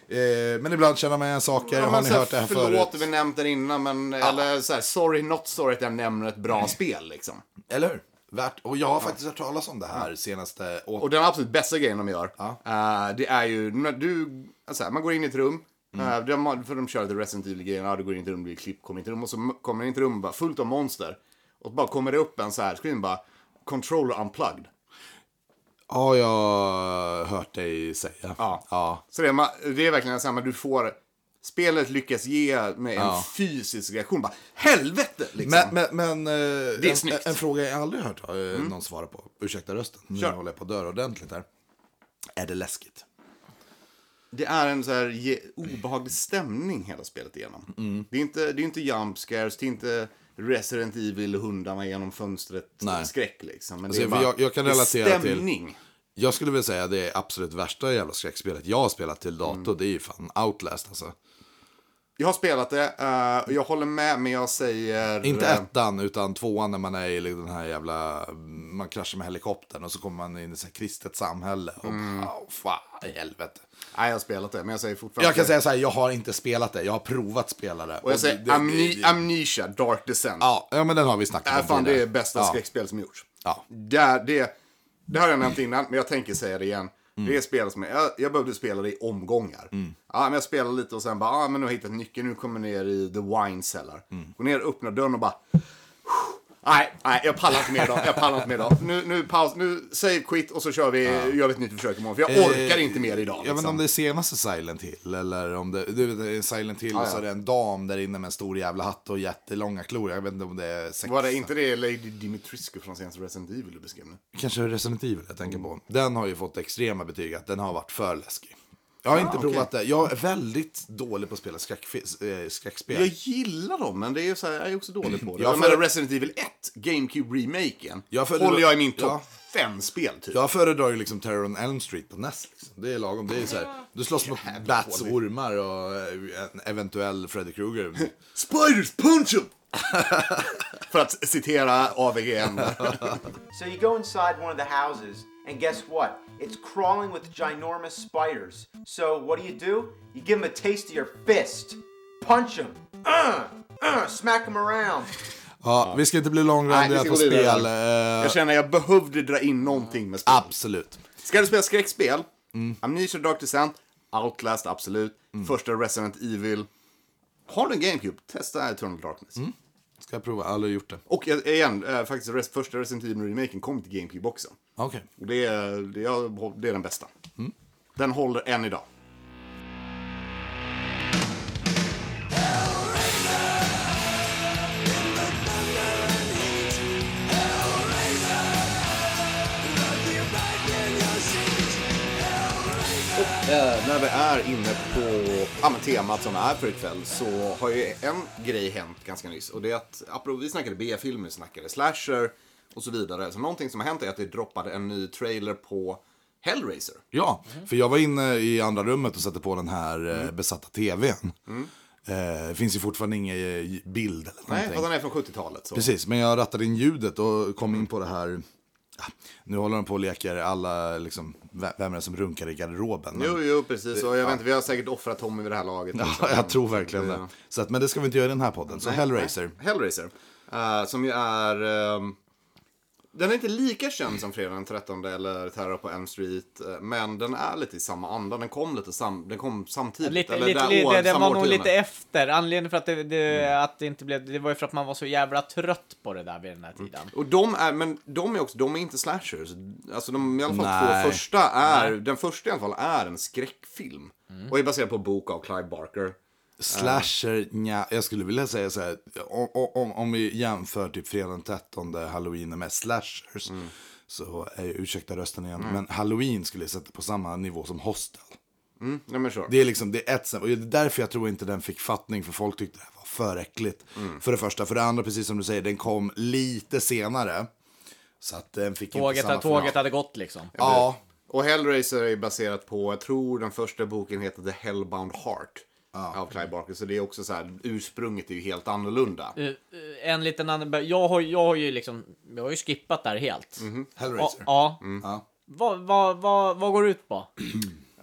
Eh, men ibland känner man igen saker, Ja, har ni hört det här förlåt, förut? vi nämnt det innan, men eller så här, sorry not sorry att jag nämner ett bra spel liksom. Eller hur? Värt. Och jag har faktiskt hört talas om det här senaste året. Och den absolut bästa grejen de gör, eh, det är ju när du, alltså, man går in i ett rum, Mm. eh, de, för de kör lite Resident Evil-grejen, ja, du går in i ett rum, blir klipp, kommer in i ett rum och så kommer in i ett rum bara fullt av monster. Och bara kommer det upp en så här screen bara, controller unplugged. Ja, jag har hört dig säga. Ja. ja. Så det är, det är verkligen samma, du får, spelet lyckas ge med en fysisk reaktion, bara helvete liksom. Men, men, men eh, Det är en, snyggt. en fråga jag aldrig hört eh, någon svara på. Ursäkta rösten, nu Kör. håller jag på att dö ordentligt här. Är det läskigt? Det är en så här ge, obehaglig stämning hela spelet igenom. Mm. Det är inte, det är inte jump scares, det är inte Resident Evil och hundarna genom fönstret Nej. skräck liksom. Men Alltså, det är för bara, jag, jag kan det är relatera stämning. till... Jag skulle vilja säga det är absolut värsta jävla skräckspelet jag har spelat till dator. Mm. Det är ju fan Outlast alltså. Jag har spelat det, och jag håller med, men jag säger... Inte eh, ettan, utan tvåan när man är i den här jävla man kraschar med helikoptern och så kommer man in i ett kristet samhälle. Och Mm. bara, oh, fan i helvete. Nej, jag har spelat det, men jag säger fortfarande... Jag kan säga så här, jag har inte spelat det. Jag har provat spela det. Och jag säger det- det- Amni- det- Amnesia, Dark Descent. Ja, ja, men den har vi snackat Äh, om fan, det är bästa Ja. skräckspel som gjorts. Ja. Där, det, det har jag nämnt innan, men jag tänker säga det igen. Mm. Det är spel som jag, jag behövde spela det i omgångar. Ja, men jag spelade lite och sen bara, ah, men nu har jag hittat nyckeln, nu kommer jag ner i the wine cellar. Mm. Går ner, öppnar dörren och bara, nej, nej, jag pallar inte mer idag, jag pallar inte mer idag. Nu, nu paus, nu save quit och så kör vi, gör vi ett nytt försök imorgon. För jag Eh, orkar inte mer idag. Jag vet inte liksom. om det är senaste Silent Hill eller om det, du vet, Silent Hill Ja, och så ja. är det en dam där inne med en stor jävla hatt och jättelånga klor. Jag vet inte om det är sex. Var det inte det Lady Dimitrescu från senaste Resident Evil du beskrev nu? Kanske Resident Evil jag tänker på. Den har ju fått extrema betyg att den har varit för läskig. Jag har Ah, inte provat det. Jag är väldigt dålig på att spela skräckfi- eh, skräckspel. Jag gillar dem, men det är så här, jag är också dålig på det. Jag Jag för- menar Resident Evil 1, GameCube-remaken, Jag föredrar- håller jag i min Ja. topp fem spel typ. Jag föredrar ju liksom Terror on Elm Street på NES. Liksom. Det är lagom. Det är så här, du slåss mot bats och ormar och eh, en eventuell Freddy Krueger. Spiders, punch 'em! För att citera AVGN. So you go inside one of the houses, and guess what? It's crawling with ginormous spiders. So what do you do? You give them a taste of your fist. Punch them. Uh, uh, smack them around. Ja, vi ska inte bli långrandiga på spel. eh, Jag känner att jag behövde dra in någonting med spel. Absolut. Ska du spela skräckspel? Amnesia Dark Descent, Outlast, absolut. Mm. Första Resident Evil. Har du en GameCube? Testa Eternal Darkness. Mm. Ska jag prova? Aldrig gjort det. Och eh, igen, eh, faktiskt res- första Resident Evil-remaken kom till GameCube också. Okej. Och det, är, det, det är den bästa. Den håller än idag. När vi är inne på ja, men temat som är för ikväll så har ju en grej hänt ganska nyss. Och det är att, apropå, vi snackade B-filmer, vi snackade slasher och så vidare. Så någonting som har hänt är att det droppade en ny trailer på Hellraiser. Ja, för jag var inne i andra rummet och satte på den här eh, besatta tvn. Eh, det finns ju fortfarande ingen eh, bild eller Nej, för den är från 70-talet. Så. Precis, men jag rattade in ljudet och kom in på det här. Nu håller de på och leker alla, liksom, ve- vem är det som runkar i garderoben? Men- Jo, jo, precis. Och jag Ja. vet inte, vi har säkert offrat Tommy vid det här laget. Ja, liksom. jag tror verkligen det. Så att, men det ska vi inte göra i den här podden. Så Nej, Hellraiser. nej. Hellraiser. eh, som ju är... ehm, den är inte lika känd som Fredag den 13 eller Terror på Elm Street. eh, men den är lite i samma anda. Den kom lite sam, den kom samtidigt. Lite, eller lite, där lite, år- den samma var nog lite efter. Anledningen för att det, det, att det inte blev, det var ju för att man var så jävla trött på det där vid den här tiden. Och de är, men de är också, de är inte slashers. Alltså de i alla fall Nej. två första är, Nej. den första i alla fall är en skräckfilm. Och är baserad på en bok av Clive Barker. Slasher, nja, jag skulle vilja säga så här, om, om, om vi jämför typ fredag den 13 halloween med slashers, så är ursäkta rösten igen, Mm. men halloween skulle jag sätta på samma nivå som hostel. Mm, men sure. Det är liksom, det är ett och det är därför jag tror inte den fick fattning, för folk tyckte det var för äckligt. Mm. För det första, för det andra, precis som du säger, den kom lite senare. Så att den fick inte Tåget, samma tåget hade gått liksom. Ja. Och Hellraiser är baserat på, jag tror den första boken heter The Hellbound Heart. Av Clive Barker. Så det är också så här, ursprunget är ju helt annorlunda. Eh, en liten annan... Jag har, jag har ju liksom... Jag har ju skippat där helt. Hellraiser. Ja. Mm. Ja. Vad, vad, vad, vad går det ut på? Uh,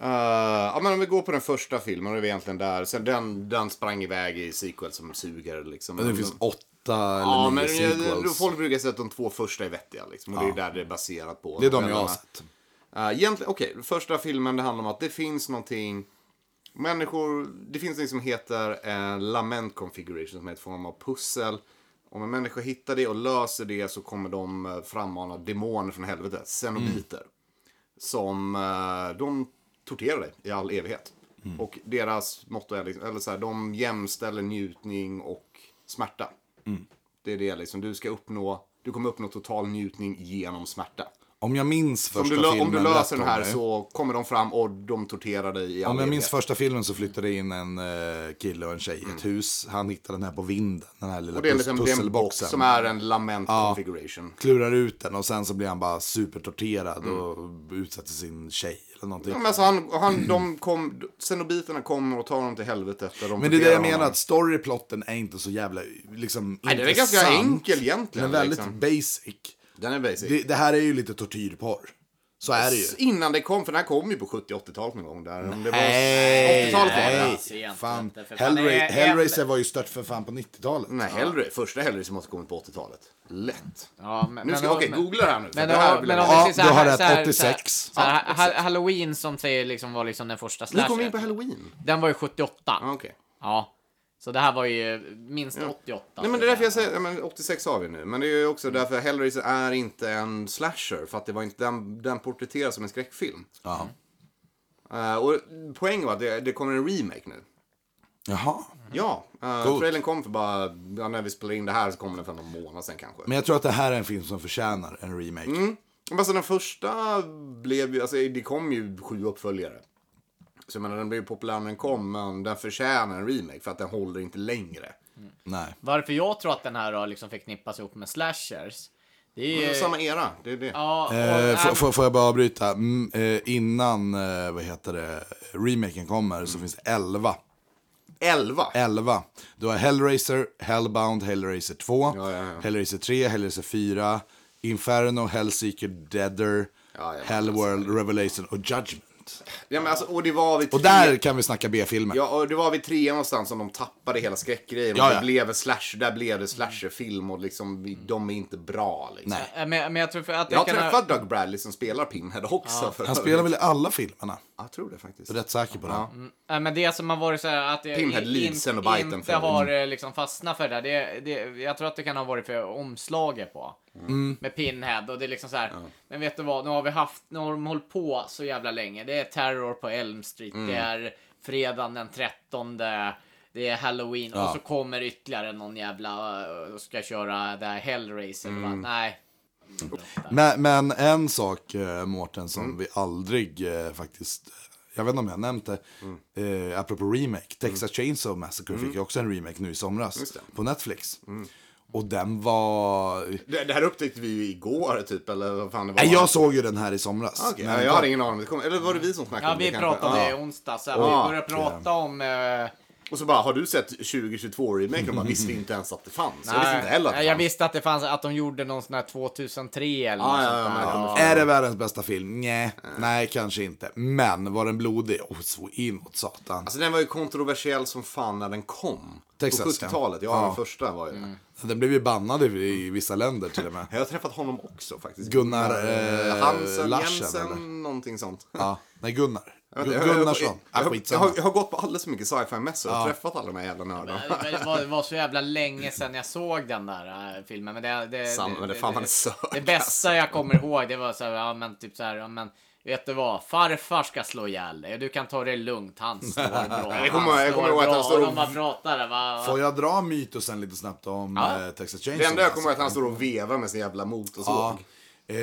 ja, men om vi går på den första filmen, då är vi egentligen där. Sen den, den sprang iväg i sequel som suger. Liksom. Men det finns åtta eller Ja, nio men sequels. folk brukar säga att de två första är vettiga. Liksom, och det är Ja. där det är baserat på. Det är de jag har sett. Uh, egentligen, okej, första filmen det handlar om att det finns någonting Människor, det finns något som heter en lament configuration som är ett form av pussel. Om en människa hittar det och löser det så kommer de eh, frammana demoner från helvetet, cenobiter. Som, eh, de torterar dig i all evighet. Och deras motto är, liksom, eller så här, de jämställer njutning och smärta. Det är det liksom, du ska uppnå, du kommer uppnå total njutning genom smärta. Om jag minns Så om, första du, filmen om du löser den här så kommer de fram och de torterar dig i Om jag minns första filmen så flyttade in en eh, kille och en tjej i ett hus. Han hittade den här på vinden, den här lilla Mm. Och det är pus- box pusselboxen. som är en lament Ja. configuration. Klurar ut den och sen så blir han bara supertorterad och utsätter sin tjej eller någonting. Mm. Ja, men alltså han, han, de kom, Cenobiterna kommer och tar dem till helvetet. De Men det är det jag menar, honom. att storyplotten är inte så jävla liksom, Nej, den är ganska intressant. enkel egentligen, Den är väldigt liksom. basic. Den är basic. Det, det här är ju lite tortyrporr. Så är det ju. Innan det kom, för den här kom ju på 70-80-talet någon gång. Där. Om det var Nej, 80-talet var det. nej. Fan. Hellra Det Hellraiser var ju stört för fan på 90-talet. Nej, Hellra, första Hellraiser måste ha kommit på 80-talet. Lätt. Ja, men, Nu ska- men- okej, men- googla det här nu, Men, det här men jag vi säger Ja, så här- du har så här- rätt, 86. Så här, Ja, ha- Halloween som säger liksom var liksom den första Vi slasher. kom in på Halloween. Den var ju 78. Ja, okej. Ja. Så det här var ju minst 88. Nej, men det är därför jag säger, ja, men 86 har vi nu. Men det är ju också därför Hellraiser är inte en slasher. För att det var inte, den, den porträtteras som en skräckfilm. Ja. Eh, och poängen var att det, det kommer en remake nu. Jaha. Ja, uh, trailern kom för bara, ja, när vi spelade in det här så kommer den för någon månad sen kanske. Men jag tror att det här är en film som förtjänar en remake. Mm. Alltså den första blev ju, alltså det kom ju sju uppföljare. Så jag menar den blev populär när den kom, men den förtjänar en remake för att den håller inte längre. Nej. Varför jag tror att den här då liksom förknippas ihop med slashers. Det är ju... Mm, samma era, det är det. Ja, och, Eh, får, får, får jag bara avbryta? Mm, eh, innan, eh, vad heter det, remaken kommer så finns det 11. 11? 11. Du har Hellraiser, Hellbound, Hellraiser 2, Ja, ja, ja. Hellraiser 3, Hellraiser 4, Inferno, Hellseeker, Deader, Ja, ja, Hellworld, Revelation och Judgment. Ja, men alltså, och det var vid Och tre- där kan vi snacka B-filmer. Ja, och det var vid trean någonstans som de tappade hela skräckgrejen. Ja, Och ja. det blev slash, där blev det slasherfilm och liksom, vi- de är inte bra liksom. Nej. men, men jag tror för att Jag har träffat Doug Bradley som spelar Pinhead också. för Han spelar väl i alla filmerna? Jag tror det faktiskt. Jag är rätt säker på det. Ja. Ja, men det som har varit så här att Pinhead, in- och Biten inte har eh, liksom fastnat för det, det, det. Jag tror att det kan ha varit för omslaget på. Mm. Med Pinhead och det är liksom så här. Men vet du vad, nu har vi haft, nu har de hållit på så jävla länge. Det är terror på Elm Street, Mm. det är fredagen den 13. Det är halloween Ja. och så kommer ytterligare någon jävla eh, och ska köra det här Hellraiser. Mm. Bara, nej. Men, men en sak, eh, Mårten, som Mm. vi aldrig eh, faktiskt... Jag vet inte om jag nämnt det. Mm. Eh, apropå remake. Texas Chainsaw Massacre fick ju också en remake nu i somras. På Netflix. Och den var... Det, det här upptäckte vi ju igår typ, eller vad fan det var. Nej, jag såg ju den här i somras. Okej, Men- ja, jag hade ingen aning. Det kom, eller var det vi som snackade Ja, om det vi kanske? pratade Ja. i onsdag, så Ja. vi började prata om... Eh, Och så bara, har du sett 2022-remaken? Och man visste inte ens att det fanns. Jag visste inte heller att det Nej, jag fanns. visste att det fanns, att de gjorde någon sån här 2003 eller Ja, något ja, sånt ja, där. Är det världens bästa film? Nej, nej kanske inte. Men var den blodig? Oh, så inåt satan. Alltså den var ju kontroversiell som fan när den kom. Texas, På ja. 70-talet, ja, Ja. den första var ju det. Mm. Den blev ju bannad i, i vissa länder till och med. Jag har träffat honom också faktiskt. Gunnar, eh, Hansen, Larsen, Jensen, eller? någonting sånt. Ja, nej Gunnar. Jag, jag, jag, Gunnarsson. jag, Ah, jag, jag, skitsamma. har, jag har gått på alldeles för mycket sci-fi-mässor och Ja. träffat alla de här jävla nördarna. Men Det var, det var så jävla länge sedan jag såg den där äh, filmen. Men det, det, Samma, men det fan det sög, det bästa jag kommer ihåg, det var så här, ja men typ så här, ja men vet du vad? Farfar ska slå ihjäl dig. Du kan ta det lugnt. Han slår bra. Jag kommer- jag Han kommer ihåg att han står Och de bara pratade. Va? Får jag dra mytosen lite snabbt om Ja. eh, Texas Det Chainsaw enda jag kommer ihåg är att han står och vevar med sin jävla motorsåg. Ja. Eh,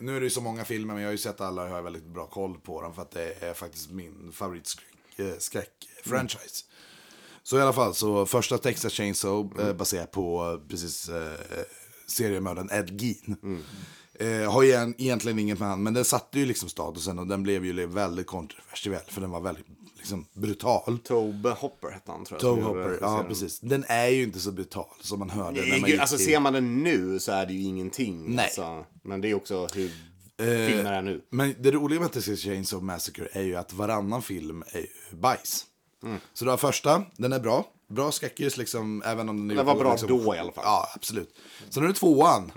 nu är det ju så många filmer, men jag har ju sett alla och jag har väldigt bra koll på dem. För att det är faktiskt min favoritskräck-franchise. Så i alla fall, så första Texas Chainsaw eh, baserat på eh, precis eh, seriemördaren Ed Gein. Eh, har ju en, egentligen inget med han, men den satte ju liksom statusen och den blev ju väldigt kontroversiell för den var väldigt liksom, brutal. Tobe Hopper hette han tror jag. Gjorde Hopper, ja precis. Den är ju inte så brutal som man hörde när man Nej, gick alltså till- ser man den nu så är det ju ingenting. Nej. Alltså. Men det är också hur Eh, filmer är nu. Men det roliga med Texas Chainsaw Massacre är ju att varannan film är bajs. Mm. Så du har första, den är bra. Bra skräckis liksom, även om den är Den var bra liksom, då i alla fall. Ja, absolut. Sen har du tvåan,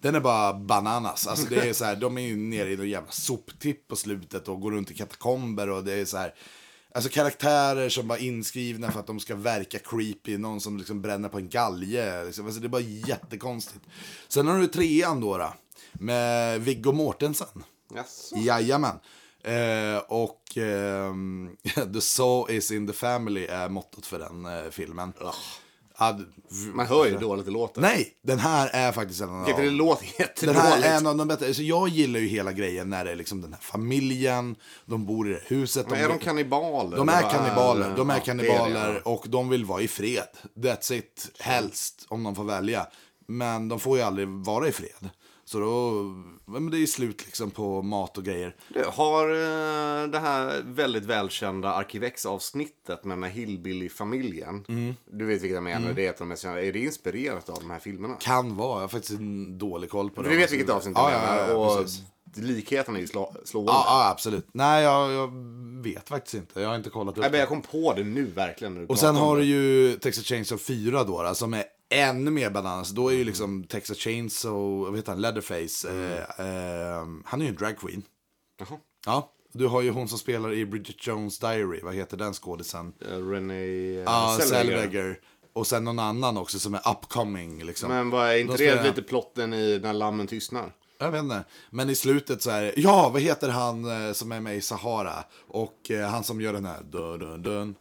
den är bara bananas. Alltså det är så här, de är ju nere i någon jävla soptipp på slutet och går runt i katakomber och det är så här. Alltså karaktärer som var inskrivna för att de ska verka creepy, någon som liksom bränner på en galge. Liksom. Alltså det är bara jättekonstigt. Sen har du trean då, då med Viggo Mortensen. Yes. Jajamän. Eh, och ehm, The Saw is in the family är mottot för den eh, filmen. D- Man hör ju dåligt det låter. Nej, den här är faktiskt en av det låter den här är en av de bättre. Alltså jag gillar ju hela grejen när det är liksom den här familjen, de bor i det huset. Men är de kannibaler? De är kannibaler, de är kannibaler och de vill vara i fred. That's it, helst, om de får välja. Men de får ju aldrig vara i fred. Så då, ja, men det är slut liksom på mat och grejer. Du, har eh, det här väldigt välkända Arkivex-avsnittet med den här Hillbilly-familjen. Mm. Du vet vilka jag menar, Mm. det är ett av de mest kända. Är det inspirerat av de här filmerna? Kan vara, jag har faktiskt en dålig koll på det. Du vet vilket avsnitt jag ja, menar? ja, ja, och precis. likheten är ju slå, slående. Ja, ja, absolut. Nej, jag, jag vet faktiskt inte. Jag har inte kollat upp Nej, men jag kom på det nu verkligen. Och sen har du ju Texas Chainsaw 4 då, då som är ännu mer bananas. Då är ju liksom Texas Chainsaw, vad heter han, Leatherface. Eh, eh, han är ju en drag queen. Jaha. Ja, du har ju hon som spelar i Bridget Jones Diary, vad heter den skådisen? Renee Ja, Zellweger. Zellweger. Och sen någon annan också som är upcoming liksom. Men vad är inte De det lite plotten i När lammen tystnar? Jag vet inte. Men i slutet så är det, ja, vad heter han eh, som är med i Sahara? Och eh, han som gör den här, dun, dun, dun.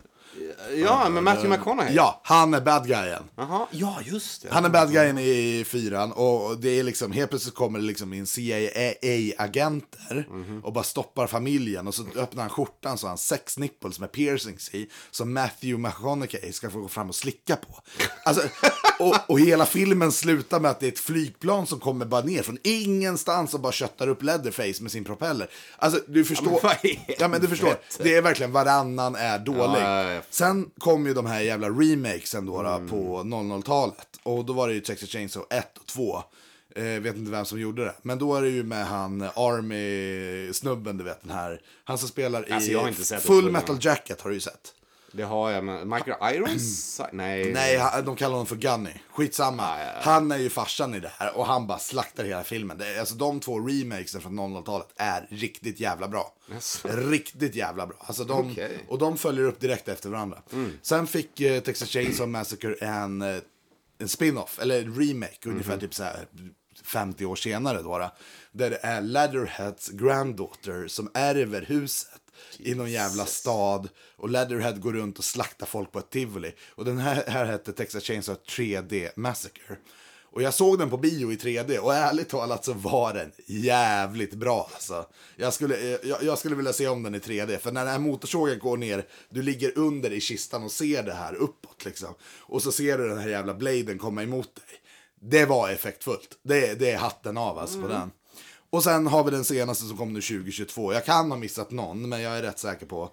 Ja, med Matthew McConaughey. Ja, han är bad guyen. Jaha, ja just det. Han är bad guyen i fyran och det är liksom, helt plötsligt kommer det liksom in CIA-agenter Mhm. och bara stoppar familjen och så öppnar han skjortan så har han sex nipples med piercings i som Matthew McConaughey ska få gå fram och slicka på. Alltså, och, och hela filmen slutar med att det är ett flygplan som kommer bara ner från ingenstans och bara köttar upp Leatherface med sin propeller. Alltså du förstår. vad i Ja men du förstår. Det är verkligen varannan är dålig. Ja, ja, ja. Sen kom ju de här jävla remakesen då, då på 00-talet. Och då var det ju Texas Chainsaw 1 och 2. Eh, vet inte vem som gjorde det. Men då är det ju med han Army-snubben, du vet den här. Han som spelar i Alltså, Full. Metal Jacket har du ju sett. Det har jag, men Michael Irons? Nej. Nej, de kallar honom för Gunny. Skitsamma. Han är ju farsan i det här och han bara slaktar hela filmen. Det, är- alltså de två remakesen från 00-talet är riktigt jävla bra. Riktigt jävla bra. Alltså de, Okej. Och de följer upp direkt efter varandra. Sen fick eh, Texas Chainsaw Massacre en, eh, en spin-off, eller en remake, ungefär typ så här 50 år senare då. Där det är Leatherheads granddaughter som ärver huset i någon jävla stad. Och Leatherhead går runt och slaktar folk på ett tivoli. Och den här, här hette Texas Chainsaw 3D Massacre. Och jag såg den på bio i 3D och ärligt talat så var den jävligt bra alltså. Jag skulle, eh, jag, jag skulle vilja se om den i 3D, för när den här motorsågen går ner, du ligger under i kistan och ser det här uppåt liksom. Och så ser du den här jävla bladen komma emot dig. Det var effektfullt. Det, det är hatten av alltså på den. Och sen har vi den senaste som kom nu 2022. Jag kan ha missat någon, men jag är rätt säker på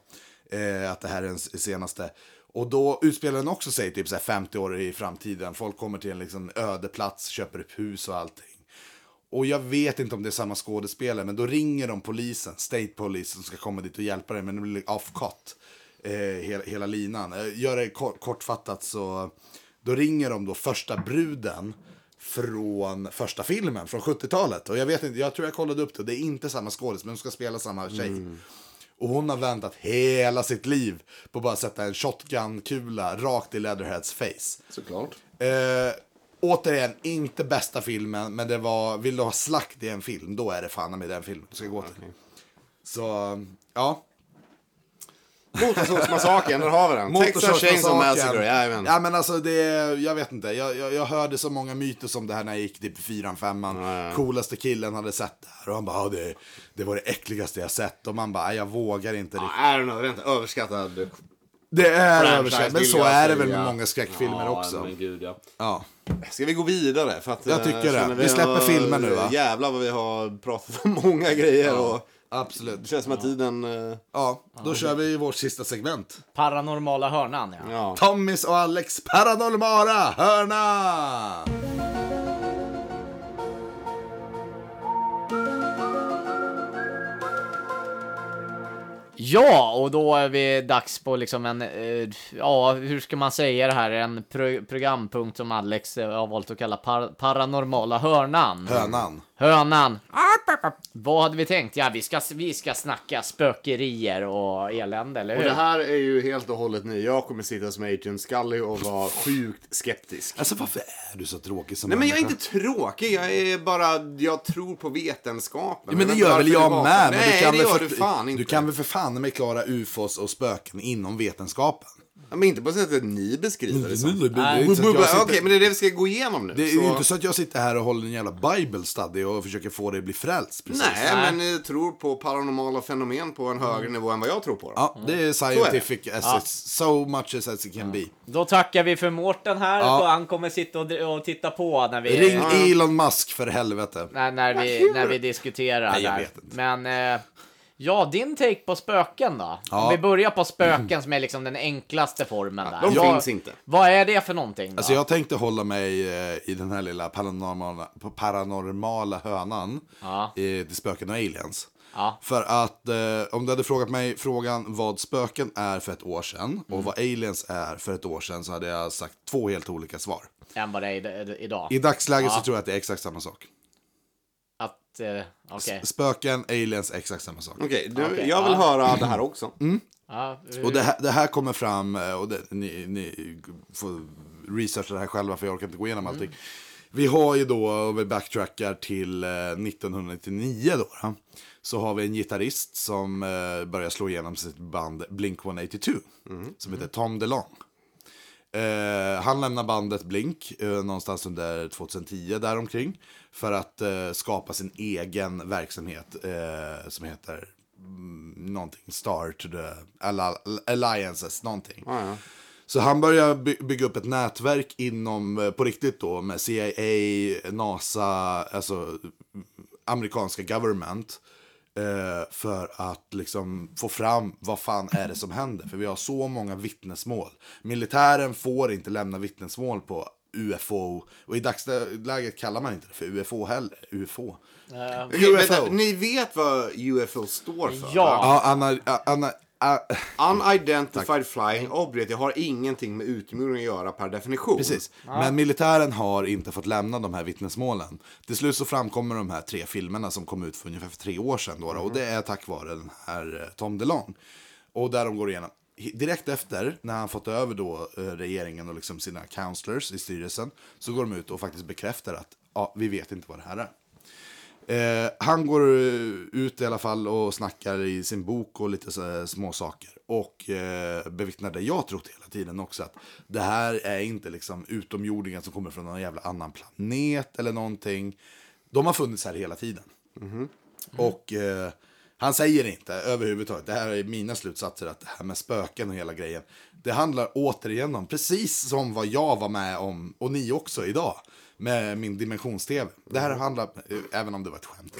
eh, att det här är den senaste. Och då utspelar den också sig typ så 50 år i framtiden. Folk kommer till en liksom öde plats, köper upp hus och allting. Och jag vet inte om det är samma skådespelare, men då ringer de polisen, State Police, som ska komma dit och hjälpa dig, men det blir off-cut. Eh, hela, hela linan. Eh, gör det kort, kortfattat så, då ringer de då första bruden från första filmen, från 70-talet. Och jag vet inte, jag tror jag kollade upp det, det är inte samma skådis, men de ska spela samma tjej. Och hon har väntat hela sitt liv på att bara sätta en shotgun-kula rakt i Leatherheads face. Såklart. Eh, återigen, inte bästa filmen, men det var, vill du ha slakt i en film, då är det fan med den filmen du ska gå till. Så, ja. Motorsågsmassakern, där har vi den. Texas Chainsaw Massacre, jajamän. Ja men alltså det, jag vet inte. Jag, jag, jag hörde så många myter som det här när jag gick typ fyran, femman. Coolaste killen hade sett det här och han bara, ja, det, det var det äckligaste jag sett. Och man bara, "Nej, jag vågar inte riktigt. Don't know, det är inte överskattad. Det är franchise, överskattad, men så är det väl med många skräckfilmer ja, också. Men gud, ja. Ja. Ska vi gå vidare? För att, Jag eh, tycker det. känner Vi släpper har- filmen nu, va? Jävlar vad vi har pratat om många grejer. Ja, och absolut. Det känns som att tiden... eh, Ja, då kör vi vårt sista segment. Paranormala hörnan, ja. Ja. Tommys och Alex paranormala hörna! Ja, och då är vi dags på liksom en, eh, ja, hur ska man säga det här, en pro programpunkt som Alex eh, har valt att kalla par paranormala hörnan. Hönan. Hönan. Vad hade vi tänkt? Ja, vi ska, vi ska snacka spökerier och elände, eller hur? Och det här är ju helt och hållet ny. Jag kommer sitta som Agent Scully och vara sjukt skeptisk. Alltså varför är du så tråkig som Nej men jag är inte tråkig, jag är bara, jag tror på vetenskapen. Ja, men det gör väl jag med. Men Nej, du kan det väl gör för, du fan inte. Du kan väl för fan med klara ufos och spöken inom vetenskapen? Men inte på sättet ni beskriver det som. Det är inte så att jag Okej, sitter- men det är det vi ska gå igenom nu. Det är ju så... inte så att jag sitter här och håller en jävla bible study och försöker få dig att bli frälst. Precis. Nej, men ni tror på paranormala fenomen på en högre nivå än vad jag tror på. Då. Ja, det är är scientific det. as Ja. it's, so much as, as it can be. Då tackar vi för Mårten här. Ja. och Han kommer sitta och, och titta på när vi... Ring Elon Musk för helvete. när, när, vi, när vi diskuterar Nej, jag där. vet inte. Men eh, ja, din take på spöken då? Ja. Om vi börjar på spöken som är liksom den enklaste formen där. de Ja, finns inte. Vad är det för någonting då? Alltså jag tänkte hålla mig eh, i den här lilla paranormala, paranormala hönan Ja. i till spöken och aliens. Ja. För att eh, om du hade frågat mig frågan vad spöken är för ett år sedan Mm. och vad aliens är för ett år sedan så hade jag sagt två helt olika svar. Än vad det är idag. I dagsläget Ja. så tror jag att det är exakt samma sak. Att, eh, okej. Spöken, aliens, exakt samma sak. Okej, du, Okej, jag vill ja. höra det här också. Ja, hur- Och det här, det här kommer fram, eh, och det, ni, ni får researcha det här själva för jag orkar inte gå igenom allting. Vi har ju då, och vi backtrackar till eh, 1999 då, då, så har vi en gitarrist som eh, börjar slå igenom sitt band Blink-182, som heter Tom DeLong. Eh, han lämnar bandet Blink eh, någonstans under 2010 däromkring för att eh, skapa sin egen verksamhet eh, som heter mm, någonting Star to the Alli- Alliances, någonting. Så han börjar by- bygga upp ett nätverk inom, eh, på riktigt då, med CIA, NASA, alltså amerikanska government. Eh, för att liksom få fram vad fan är det som händer. För vi har så många vittnesmål. Militären får inte lämna vittnesmål på UFO. Och i dagsläget kallar man inte det för UFO heller. UFO. Okej, vänta, ni vet vad UFO står för? Ja. va? Ja, Anna, Anna, Anna, Unidentified flying object. Det har ingenting med utomjordingar att göra per definition. Precis. Men militären har inte fått lämna de här vittnesmålen. Till slut så framkommer de här tre filmerna som kom ut för ungefär för tre år sedan. Då, då, och det är tack vare den här eh, Tom DeLong. Och där de går igenom. Direkt efter, när han fått över då eh, regeringen och liksom sina counselors i styrelsen, så går de ut och faktiskt bekräftar att ja, vi vet inte vad det här är. Eh, han går eh, ut i alla fall och snackar i sin bok och lite så här små saker. Och eh, bevittnar det jag trott hela tiden också. Att det här är inte liksom utomjordingar som kommer från någon jävla annan planet eller någonting. De har funnits här hela tiden. Och eh, han säger inte överhuvudtaget, det här är mina slutsatser, att det här med spöken och hela grejen. Det handlar återigen om, precis som vad jag var med om, och ni också idag, med min dimensions-tv. Det här handlar, även om det var ett skämt,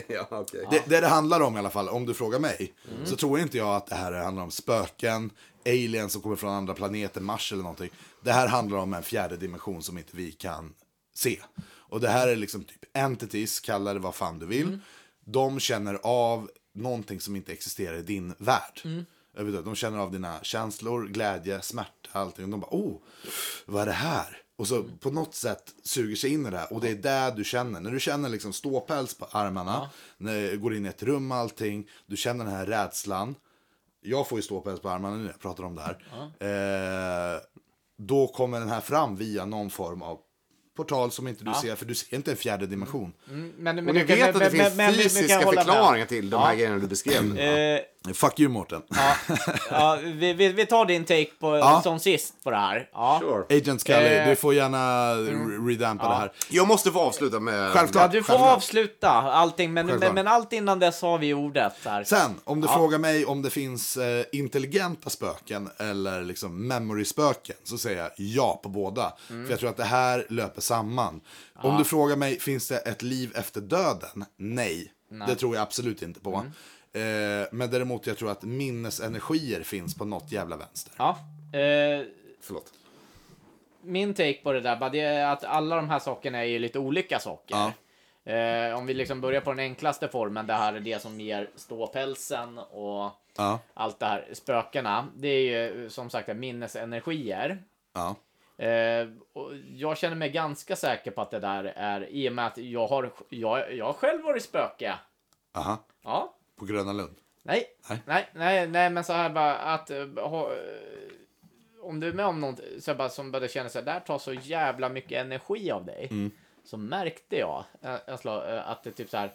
ja, okej. det, det det handlar om i alla fall, om du frågar mig, så tror inte jag att det här handlar om spöken, aliens som kommer från andra planeter, Mars eller någonting. Det här handlar om en fjärde dimension som inte vi kan se. Och det här är liksom typ entities, kalla det vad fan du vill. De känner av någonting som inte existerar i din värld. Överhuvudtaget. De känner av dina känslor, glädje, smärta, allting. Och de bara, oh, vad är det här? Och så på något sätt suger sig in i det här. Och det är det du känner. När du känner liksom ståpäls på armarna, när du går in i ett rum och allting, du känner den här rädslan. Jag får ju ståpäls på armarna nu när jag pratar om det här. Eh, då kommer den här fram via någon form av portal som inte du Ja. ser, för du ser inte en fjärde dimension. Mm, men, men Och ni vet att det men- finns men- men- men- men fysiska med? förklaringar till de här Ja. grejerna du beskrev nu. Fuck you Mårten. ja, vi, vi, vi tar din take på, Ja. som sist på det här. Ja. Agent Scully, Eh, du får gärna re- redampa Ja. det här. Jag måste få avsluta med... Självklart. Ja, du får självklart. avsluta allting, men, men, men allt innan dess har vi ordet. Här. Sen, om du Ja. frågar mig om det finns eh, intelligenta spöken eller liksom memory-spöken så säger jag ja på båda. Mm. För jag tror att det här löper samman. Om du frågar mig, finns det ett liv efter döden? Nej, Nej. det tror jag absolut inte på. Eh, men däremot jag tror att minnesenergier finns på något jävla vänster. Ja. Eh, Förlåt. min take på det där, bara det är att alla de här sakerna är ju lite olika saker. Eh, om vi liksom börjar på den enklaste formen, det här är det som ger ståpälsen och Ja. allt det här, spökena. Det är ju som sagt minnesenergier. Ja. Eh, och jag känner mig ganska säker på att det där är, i och med att jag har, jag, jag har själv varit spöke. Aha. Ja. På Gröna Lund. Nej, Nej. nej, nej, nej, men så här bara att eh, ha, eh, om du är med om något så bara, som började känna så här, där tar så jävla mycket energi av dig. Mm. Så märkte jag eh, att det typ så här.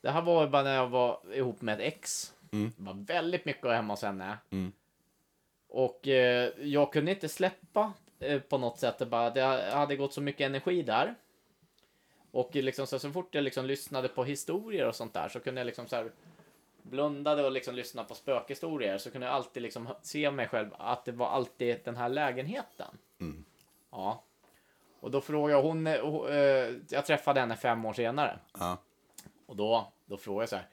Det här var bara när jag var ihop med ett ex. Mm. Det var väldigt mycket hemma hos henne. Mm. Och eh, jag kunde inte släppa eh, på något sätt. Det, bara, det hade gått så mycket energi där. Och liksom, så, så fort jag liksom lyssnade på historier och sånt där så kunde jag liksom så här blundade och liksom lyssnade på spökhistorier så kunde jag alltid liksom se mig själv att det var alltid den här lägenheten. Mm. Ja. Och då frågade jag, hon, eh, hon, eh, jag träffade henne fem år senare. Ja. Och då, då frågade jag så här,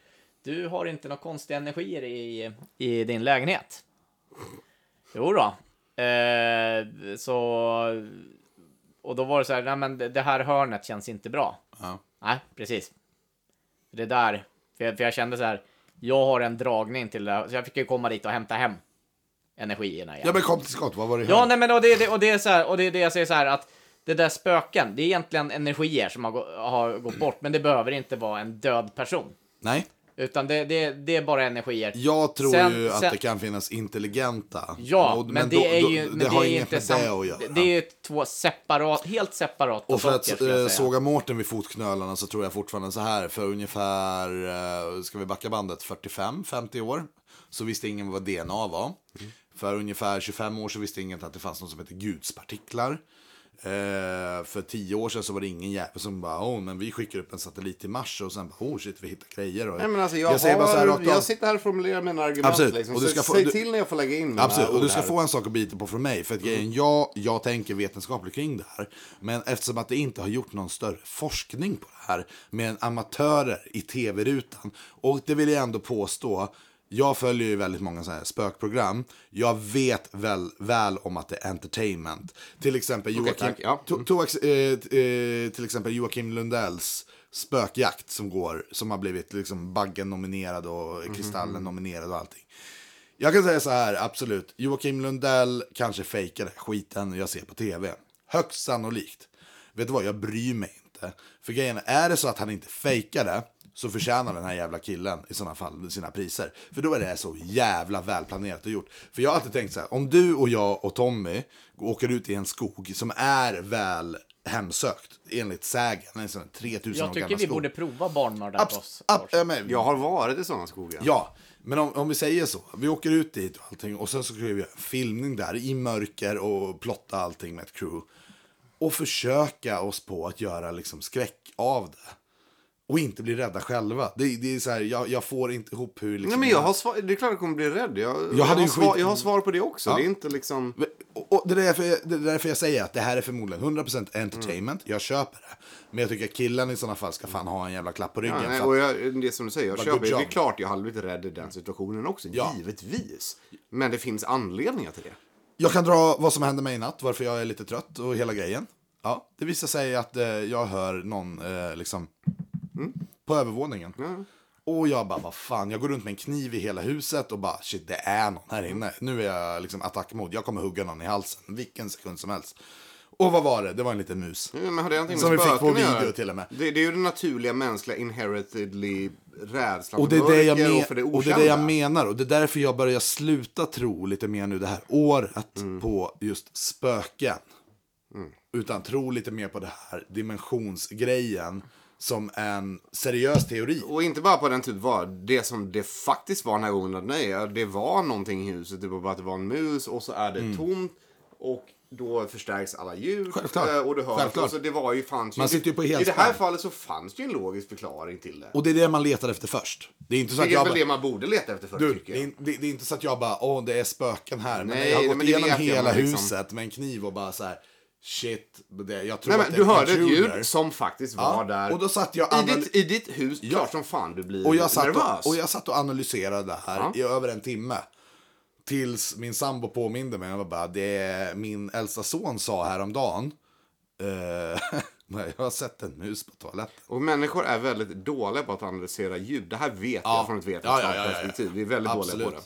du har inte några konstiga energier i, i din lägenhet? Jo då. Eh, så, och då var det så här, nej men det det här hörnet känns inte bra. Ja. Nej, precis. Det där, för jag, för jag kände så här, jag har en dragning till det här, så jag fick ju komma dit och hämta hem energierna igen. Ja men kom till skott, vad var det Ja, här? nej men och det, det, och det är så här, och det är det jag säger så här att det där spöken, det är egentligen energier som har, gå, har gått bort, men det behöver inte vara en död person. Nej. Utan det, det, det är bara energier. Jag tror Sen- ju att sen- det kan finnas intelligenta. Ja, Och- men, det då- är då- ju, men det det har inget inte med sam, det att göra. Det är ju två separat, helt separata Och för saker, att eh, såga Mårten vid fotknölarna så tror jag fortfarande så här. För ungefär, eh, ska vi backa bandet, 45-50 år. Så visste ingen vad DNA var. För ungefär 25 år så visste ingen att det fanns något som heter gudspartiklar. Eh, för 10 år sedan så var det ingen jävel som bara, åh, men vi skickar upp en satellit till Mars och sen bara, oh shit, vi hittar grejer. Och Nej, men alltså, jag, säger har, bara så här rakt jag sitter här och formulerar mina argument. Absolut. Liksom. Och du Så ska få- säg du- till när jag får lägga in Absolut, och du ska här. få en sak att bita på från mig. För att grejen, jag, jag tänker vetenskapligt kring det här. Men eftersom att det inte har gjort någon större forskning på det här med amatörer i tv-rutan. Och det vill jag ändå påstå. Jag följer ju väldigt många så här spökprogram. Jag vet väl, väl om att det är entertainment. Till exempel Joakim, tack. Ja. to, to, eh, eh, till exempel Joakim Lundells spökjakt som går, som har blivit liksom Baggen nominerad och Kristallen nominerad och allting. Jag kan säga så här, absolut. Joakim Lundell kanske fejkade skiten jag ser på tv. Högst sannolikt. Vet du vad, jag bryr mig inte. För grejen är, är det så att han inte fejkar det så förtjänar den här jävla killen i sådana fall sina priser. För då är det så jävla välplanerat och gjort. För jag har alltid tänkt så här, om du och jag och Tommy åker ut i en skog som är väl hemsökt enligt sägen, en sån här 3000 Jag tycker vi skog. borde prova barnmördare på oss. Ab- ja, men- Jag har varit i sådana skogar. Ja, men om, om vi säger så. Vi åker ut dit och allting och sen så ska vi göra filmning där i mörker och plotta allting med ett crew. Och försöka oss på att göra liksom skräck av det. Och inte bli rädda själva. Det, det är så här, jag, jag får inte ihop hur liksom... Nej, men jag har svar, det är klart jag kommer bli rädd. Jag, jag, hade har, svar, jag har svar på det också. Ja. Det är inte liksom... Och, och det, är därför, jag- det är därför jag säger att det här är förmodligen 100% entertainment. Jag köper det. Men jag tycker att killen i sådana fall ska fan ha en jävla klapp på ryggen. Ja, nej, att- och jag, det som du säger, jag köper, det är klart jag hade blivit rädd i den situationen också, Ja. givetvis. Men det finns anledningar till det. Jag kan dra vad som hände mig i natt, varför jag är lite trött och hela grejen. Ja, det visar sig att eh, jag hör någon eh, liksom på övervåningen. Och jag bara, vad fan, jag går runt med en kniv i hela huset och bara, shit, det är någon här inne. Nu är jag liksom attackmod, jag kommer hugga någon i halsen, vilken sekund som helst. Och vad var det? Det var en liten mus. Ja, men har det Som vi fick på video till och med. Det, det är ju den naturliga mänskliga inheritedly rädslan Och det, är för det, jag men, och det och det är det jag menar. Och det är därför jag börjar sluta tro lite mer nu det här året Mm. på just spöken. Utan tro lite mer på det här dimensionsgrejen som en seriös teori. Och inte bara på den typ var det som det faktiskt var den här gången. att Nej, det var någonting i huset. Det var bara att det var en mus och så är det Mm. tomt. Och då förstärks alla ljud. Självklart. eh, Och du hör. Självklart. Så det var ju fanns ju, Man sitter ju på I det här fallet så fanns det ju en logisk förklaring till det. Och det är det man letar efter först. Det är inte så att Vilket är jag väl bara, det man borde leta efter först du, tycker det, jag. är, det, det är inte så att jag bara, åh det är spöken här. Men Nej, jag har gått det igenom hela liksom- huset med en kniv och bara så här, shit. Det, jag tror Nej, att det du är hörde ett ljud som faktiskt Ja, var där. Och då satt jag I ditt, I ditt hus, klart som fan du blir och jag, satt nervös. och, och jag satt och analyserade det här Ja. i över en timme. Tills min sambo påminde mig. Jag var bara, det min äldsta son sa häromdagen. Eh, jag har sett en mus på toaletten. Och människor är väldigt dåliga på att analysera ljud. Det här vet Ja. jag från ett Ja, vetenskapligt ja, ja, ja, ja. perspektiv. Vi är väldigt dåliga Absolut. på det.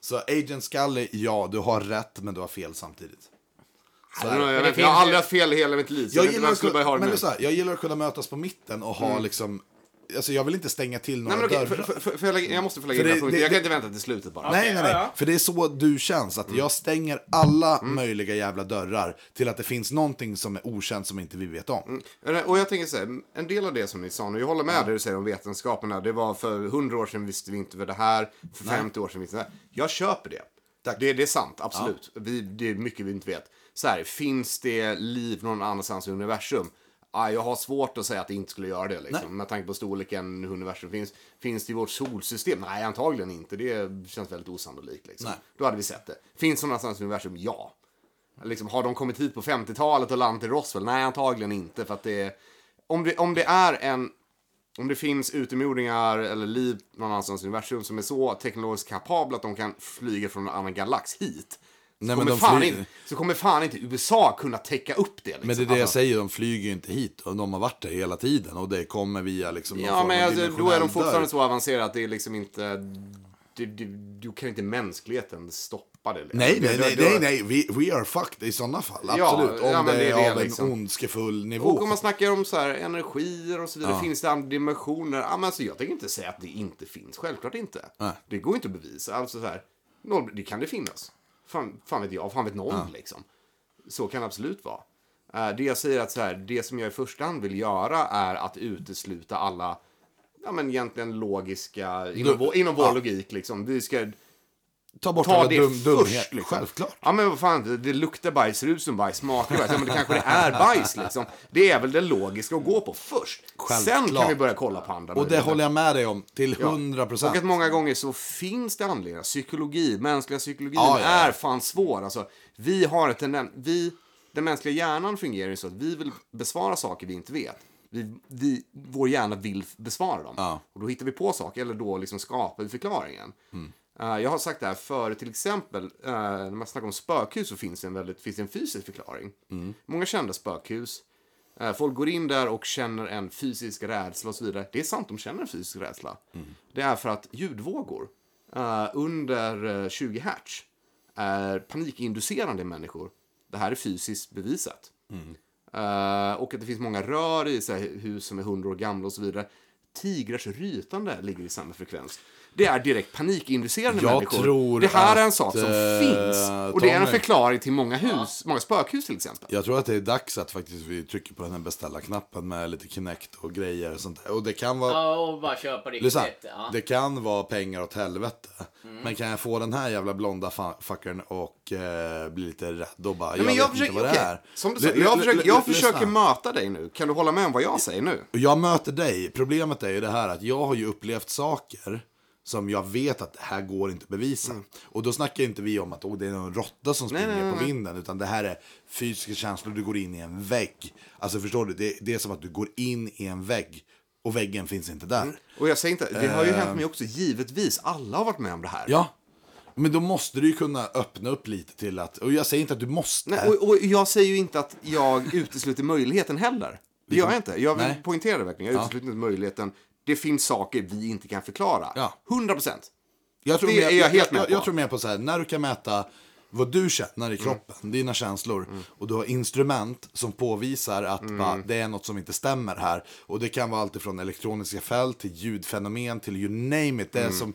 Så Agent Scully, ja, du har rätt, men du har fel samtidigt. Så Jag, är det. jag, vet, jag har aldrig haft fel i hela mitt liv. Jag inte gillar, att kunna, men här, jag gillar att kunna mötas på mitten och ha Mm. liksom alltså jag vill inte stänga till några Nej, okej, dörrar. för, för, för, jag, jag måste få lägga För in det- den här punkten. Jag kan inte vänta till slutet bara. Nej, nej, nej. För det är så du känns. Att jag stänger alla möjliga jävla dörrar till att det finns någonting som är okänt som inte vi vet om. Och jag tänker så här, en del av det som ni sa nu, jag håller med det du säger om vetenskapen här. Det var för 100 år sedan visste vi inte vad det här, för Nej. 50 år sedan visste vi det här. Jag köper det. Det, det är sant, absolut. Vi, det är mycket vi inte vet. Så här, finns det liv någon annanstans i universum? Ah, jag har svårt att säga att det inte skulle göra det. Liksom. Med tanke på storleken hur universum finns. Finns det i vårt solsystem? Nej, antagligen inte. Det känns väldigt osannolikt. Liksom. Nej. Då hade vi sett det. Finns det någon annanstans i universum? Ja. Liksom, har de kommit hit på 50-talet och landat i Roswell? Nej, antagligen inte. För att det om, det, om det är en... Om det finns utomjordingar eller liv någon annanstans i universum som är så teknologiskt kapabla att de kan flyga från en annan galax hit. Så, Nej, kommer, de fan inte, så kommer fan inte USA kunna täcka upp det. Liksom. Men det är det jag Alltså, säger, de flyger ju inte hit. Och de har varit där hela tiden. Och det kommer via liksom Ja, men alltså, då är de fortfarande dörr. så avancerade att det är liksom inte... Du, du, du kan inte mänskligheten stoppa det. liksom. Nej, nej, nej, nej, nej. We, we are fucked i sådana fall. Ja, Absolut. Om ja, det det är det av en liksom. ondskefull nivå. Och om man snackar om så här, energier och så vidare, Ja. finns det andra dimensioner? Ja, men alltså, jag tänker inte säga att det inte finns, självklart inte. Nej. Det går inte att bevisa. Alltså, så här, noll, det kan det finnas. Fan, fan vet jag, fan vet någon Ja. liksom. Så kan det absolut vara. Eh, det jag säger att så här, det som jag i första hand vill göra är att utesluta alla, ja men egentligen logiska, inom, Du- vår, inom vår ja. logik liksom. Vi ska Ta bort ta det dum, dumhet. först. Liksom. Självklart. Ja men vad fan, det, luktar bajs, som bajs, smakar bajs. Ja men det kanske det är bajs liksom. Det är väl det logiska att gå på först. Sen Självklart. kan vi börja kolla på andra Och det håller jag med dig om till Ja. 100 procent. Och att många gånger så finns det anledningar. Psykologi, mänskliga psykologin Ja, ja, är fan svår. Alltså, vi har ett tenden- vi, den mänskliga hjärnan fungerar ju så att vi vill besvara saker vi inte vet. Vi, vi, vår hjärna vill besvara dem. Och då hittar vi på saker, eller då liksom skapar vi förklaringen. Mm. Eh, jag har sagt det här förut, till exempel uh, när man snackar om spökhus så finns det en, väldigt, finns det en fysisk förklaring. Mm. Många kända spökhus. Eh, folk går in där och känner en fysisk rädsla och så vidare. Det är sant, de känner en fysisk rädsla. Det är för att ljudvågor eh, under eh, 20 hertz är panikinducerande i människor. Det här är fysiskt bevisat. Eh, och att det finns många rör i så hus som är 100 år gamla och så vidare. Tigrars rytande ligger i samma frekvens. Det är direkt panikinducerande Jag människor. tror det här är en att, sak som eh, finns. Och det är en förklaring till många hus, många spökhus till exempel. Jag tror att det är dags att faktiskt vi trycker på den här beställa-knappen med lite Kinect och grejer och sånt där. Och det kan vara... Ja, och bara köpa riktigt. Lyssna, Ja. det kan vara pengar åt helvete. Mm. Men kan jag få den här jävla blonda fuckern och eh, bli lite rädd och bara, Nej, jag, men vet jag inte försöker, vad det okej, är. Som du sa, jag, försöker, jag försöker möta dig nu. Kan du hålla med om vad jag säger nu? Jag möter dig. Problemet är ju det här att jag har ju upplevt saker som jag vet att det här går inte att bevisa. Och då snackar inte vi om att oh, det är någon råtta som Mm. Nej, springer nej, på vinden. Utan det här är fysiska känslor, du går in i en vägg. Alltså förstår du, det, det är som att du går in i en vägg. Och väggen finns inte där. Och jag säger inte, det har ju Eh, hänt mig också, givetvis. Alla har varit med om det här. Ja. Men då måste du ju kunna öppna upp lite till att, och jag säger inte att du måste. Nej, och, och jag säger ju inte att jag utesluter möjligheten heller. Det gör jag inte. Jag vill Nej. poängtera det verkligen. Jag Ja. utesluter inte möjligheten. Det finns saker vi inte kan förklara. Ja. 100 procent. Jag tror, mer, jag helt jag, på. jag tror mer på så här, när du kan mäta vad du känner i kroppen, dina känslor, och du har instrument som påvisar att Mm. bara, det är något som inte stämmer här. Och det kan vara allt ifrån elektroniska fält till ljudfenomen till you name it. Det är Mm. som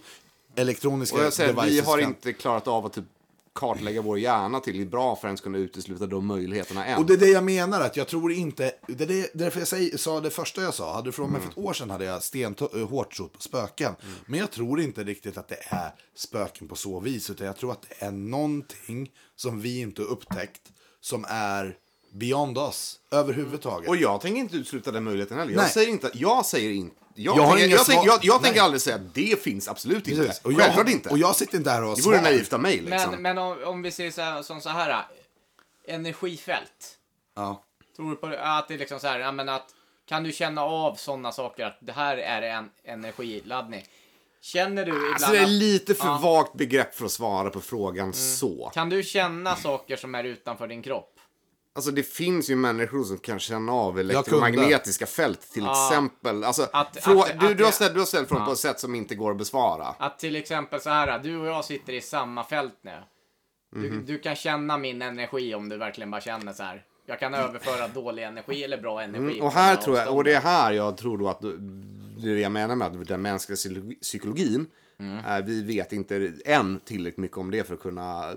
elektroniska Och jag säger, vi devices har kan- inte klarat av att typ kartlägga vår hjärna till bra för att ens kunna utesluta de möjligheterna än. Och det är det jag menar, att jag tror inte, det är det, därför jag säger, sa det första jag sa, hade du frågat mig Mm. för ett år sedan hade jag stenhårt trott på spöken. Men jag tror inte riktigt att det är spöken på så vis, utan jag tror att det är någonting som vi inte upptäckt, som är beyond us, överhuvudtaget. Och jag tänker inte utesluta den möjligheten heller. Jag Nej. säger inte, jag säger inte, jag, Jag har tänker, jag, tänker, jag, jag tänker aldrig säga att det finns absolut inte. Precis. Och jag- Självklart inte. och jag sitter inte här och Det vore naivt av mig liksom. Men, men om, om vi säger så här, som så här, energifält. Ja. Tror du på det? att det är liksom så här, men att kan du känna av sådana saker att det här är en energiladdning? Känner du ibland Alltså det är lite för Ja. vagt begrepp för att svara på frågan så. Kan du känna saker som är utanför din kropp? Alltså det finns ju människor som kan känna av elektromagnetiska fält till Ja. exempel. Alltså, Att- frå- att- du, att- du, har ställt, du har ställt frågan Ja. på ett sätt som inte går att besvara. Att till exempel så här, du och jag sitter i samma fält nu. Du, Mhm. du kan känna min energi om du verkligen bara känner så här. Jag kan överföra dålig energi eller bra energi. Mm, och här tror jag, och det är här jag tror då att du, det är det jag menar med att den mänskliga psykologi- psykologin, Mm. vi vet inte än tillräckligt mycket om det för att kunna,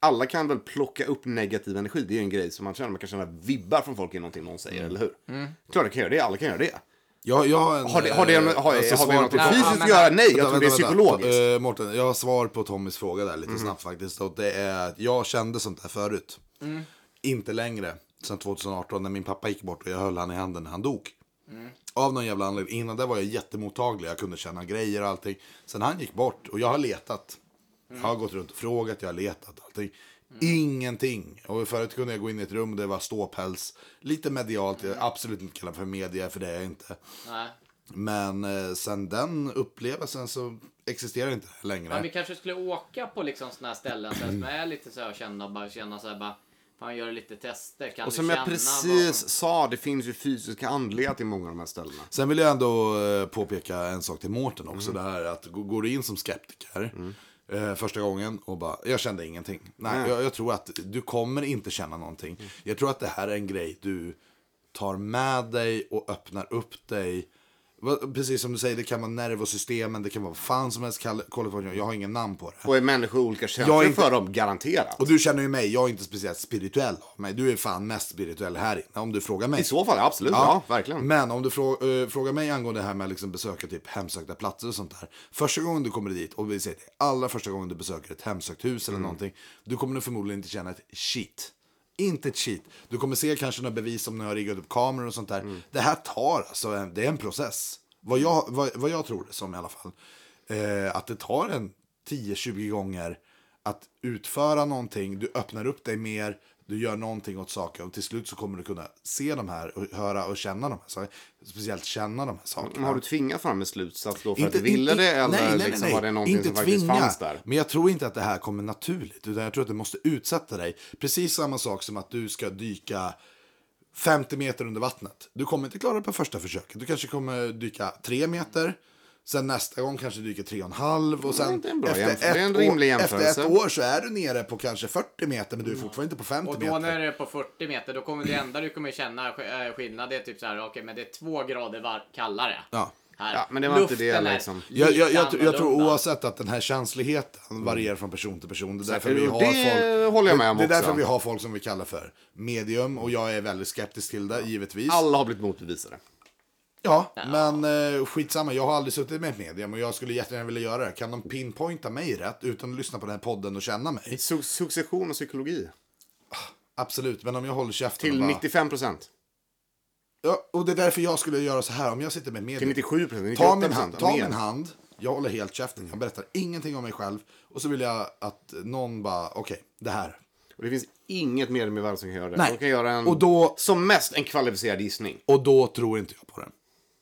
alla kan väl plocka upp negativ energi, det är ju en grej som man känner, man kan känna vibbar från folk i någonting någon säger, eller hur? Mm. Klart det kan göra det, alla kan göra det. Jag, jag har, en, Har det- har det- eh, har- har vi något fysiskt att göra? Nej, jag tror det är psykologiskt. Eh, Mårten, jag har svar på Tommys fråga där lite Mhm. snabbt faktiskt. Och det är att jag kände sånt här förut. Mm. Inte längre. Sen 2018 när min pappa gick bort och jag höll han i handen när han dog. Mm. Av någon jävla anledning. Innan det var jag jättemottaglig. Jag kunde känna grejer och allting. Sen han gick bort och jag har letat. Jag har gått runt och frågat, jag har letat allting. Ingenting. Och förut kunde jag gå in i ett rum där det var ståpäls. Lite medialt. Jag absolut inte kalla för media för det är jag inte. Nej. Men eh, sen den upplevelsen så existerar inte längre. Men vi kanske skulle åka på liksom såna här ställen så här, som är lite så här och känna, bara känna så här, bara, fan göra lite tester. Kan och du som jag precis sa, det finns ju fysiska andliga till många av de här ställena. Sen vill jag ändå eh, påpeka en sak till Mårten också. Mm. Det här att gå- går du in som skeptiker eh, första gången och bara, jag kände ingenting. Nej, Nej. Jag, jag tror att du kommer inte känna någonting. Jag tror att det här är en grej du tar med dig och öppnar upp dig. Precis som du säger, det kan vara nervosystemen, det kan vara vad fan som helst. det. Jag har ingen namn på det. Och är människor olika känslor inte- för dem, garanterat. Och du känner ju mig, jag är inte speciellt spirituell av mig. Du är fan mest spirituell här inne, om du frågar mig. I så fall, absolut. Ja, verkligen. Men om du frå, eh, frågar mig angående det här med att liksom besöka typ hemsökta platser och sånt där. Första gången du kommer dit, och vi säger det, allra första gången du besöker ett hemsökt hus eller någonting. Du kommer förmodligen inte känna ett shit. Inte ett shit. Du kommer se kanske några bevis om ni har riggat upp kameror och sånt där. Det här tar alltså, en, det är en process. Vad jag, vad, vad jag tror det som i alla fall. Eh, att det tar en 10-20 gånger att utföra någonting, du öppnar upp dig mer, du gör någonting åt saker och till slut så kommer du kunna se de här och höra och känna de här sakerna. Speciellt känna de här sakerna. Men har du tvingat fram en slutsats då för att du ville det? Eller nej, nej, liksom nej, var det någonting inte som faktiskt tvinga. fanns där? Men jag tror inte att det här kommer naturligt. Utan jag tror att du måste utsätta dig. Precis samma sak som att du ska dyka 50 meter under vattnet. Du kommer inte klara det på första försöket. Du kanske kommer dyka 3 meter. Sen nästa gång kanske du dyker 3,5 och sen det bra efter, jämförelse. Det är en ett rimlig år, efter ett år så är du nere på kanske 40 meter men du är fortfarande inte på 50 Och då meter. när det är på 40 meter, då kommer det enda du kommer känna äh, skillnad, det är typ så här, okej, men det är två grader var kallare. Ja. Här. Ja, men det var inte Luften det, är liksom. Jag, jag, jag, jag tror oavsett att den här känsligheten varierar från person till person. Det är Så- därför vi har det folk, håller jag med om Det är därför vi har folk som vi kallar för medium och jag är väldigt skeptisk till det, givetvis. Alla har blivit motbevisade. Ja, men eh, skitsamma. Jag har aldrig suttit med ett medium och jag skulle jättegärna vilja göra det. Kan de pinpointa mig rätt utan att lyssna på den här podden och känna mig? Su- succession och psykologi. Absolut, men om jag håller käften Till bara... 95 procent. Ja, och det är därför jag skulle göra så här. Om jag sitter med ett medium. Till 97 procent. Ta min hand. Ta min hand. Jag håller helt käften. Jag berättar ingenting om mig själv. Och så vill jag att någon bara, okej, det här. Och det finns inget medium i världen som kan göra det. Nej. De kan göra en, Och då- som mest en kvalificerad gissning. Och då tror inte jag på den.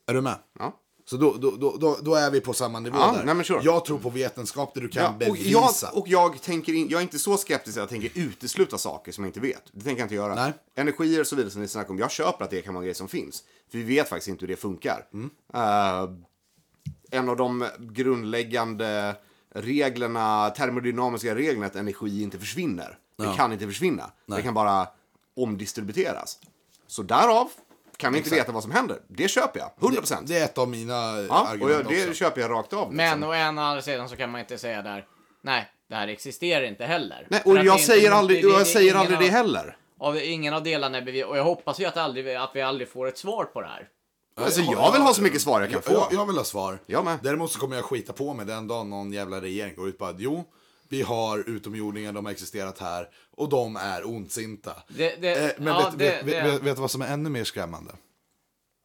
Är du med? Ja. Så då, då, då, då, är vi på samma nivå Ja, där. nej, men sure. Jag tror på vetenskap där du kan Ja, och, bevisa. jag, och jag tänker in, jag är inte så skeptisk att jag tänker utesluta saker som jag inte vet. Det tänker jag inte göra. Nej. Energier och så vidare som ni snackar om. Jag köper att det kan vara grejer som finns. För vi vet faktiskt inte hur det funkar. Mm. Eh, en av de grundläggande reglerna, termodynamiska reglerna, att energi inte försvinner. Det Ja. kan inte försvinna. Nej. Det kan bara omdistributeras. Så därav kan vi inte Exakt. veta vad som händer. Det köper jag. 100 procent. Det, det är ett av mina Ja, och argument jag, det också. köper jag rakt av. Men liksom. å ena andra sidan så kan man inte säga där, nej, det här existerar inte heller. Nej, och jag säger inte- aldrig, det- det- jag säger aldrig det heller. Av ingen av delarna är bevis, och jag hoppas ju att, aldrig, att vi aldrig får ett svar på det här. Alltså, jag vill ha så mycket svar jag kan få. Jag, jag vill ha svar. Jag med. Däremot så kommer jag skita på mig den dagen någon jävla regering går ut på att jo, vi har utomjordingar, de har existerat här och de är ondsinta. Det- det- eh, men ja, vet, det- vet, det- vet, vet du vad som är ännu mer skrämmande?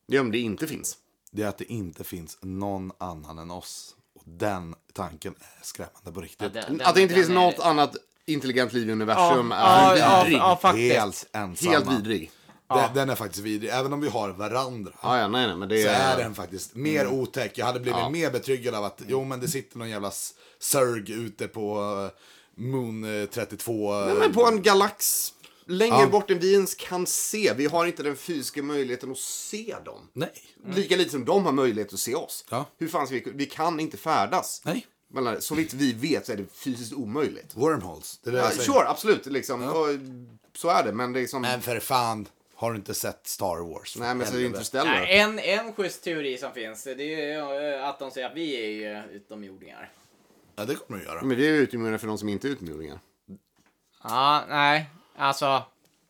Det är om det inte finns. Det är att det inte finns någon annan än oss. Och den tanken är skrämmande på riktigt. Ja, den- Att det inte den finns är- något annat intelligent liv i universum Ja, är ja, vidrig. ja. Helt ensamma. Helt vidrig. Den, den är faktiskt vidrig. Även om vi har varandra. Ja, ja, nej, nej, men det så är... den faktiskt mer otäck. Jag hade blivit Ja. mer betryggad av att jo men det sitter någon jävla s- Zerg ute på eh, Moon eh, 32. Nej, men på en galax längre Ja. bort än vi ens kan se. Vi har inte den fysiska möjligheten att se dem. Nej. Lika lite som de har möjlighet att se oss. Ja. Hur fan ska vi... Vi kan inte färdas. Nej. Men så vitt vi vet så är det fysiskt omöjligt. Wormholes. Det är det Ja, sure, absolut. Liksom. Och, så är det, men det är som... Men för fan. Har du inte sett Star Wars. Nej, men så Helvete. Interstellar. Nej, en, en schysst teori som finns, det är ju eh, att de säger att vi är ju utomjordingar. Ja, det kommer du göra. Men det är ju utomjordingar för de som inte är utomjordingar. Ja, nej, alltså.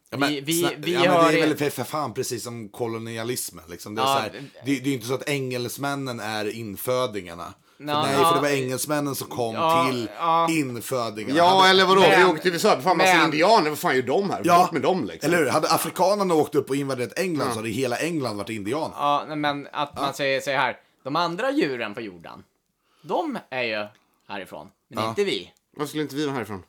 Ja, men, vi vi, vi ja, men hör... det är väl för, fan precis som kolonialismen. Liksom. Det, är Ja, så här, det, det är ju inte så att engelsmännen är infödingarna. För Ja, nej, ja. för det var engelsmännen som kom Ja, till ja. infödingarna. Ja, Hade- eller vadå? vi Men- åkte till USA. Fan, massa men- indianer. Vad fan gör de här? Ja, Bort med dem liksom. Eller hur? Hade afrikanerna åkt upp och invaderat England så hade hela England varit indianer. Ja, men att man säger så här. De andra djuren på jorden, de är ju härifrån, men Ja. inte vi. Varför skulle inte vi vara härifrån?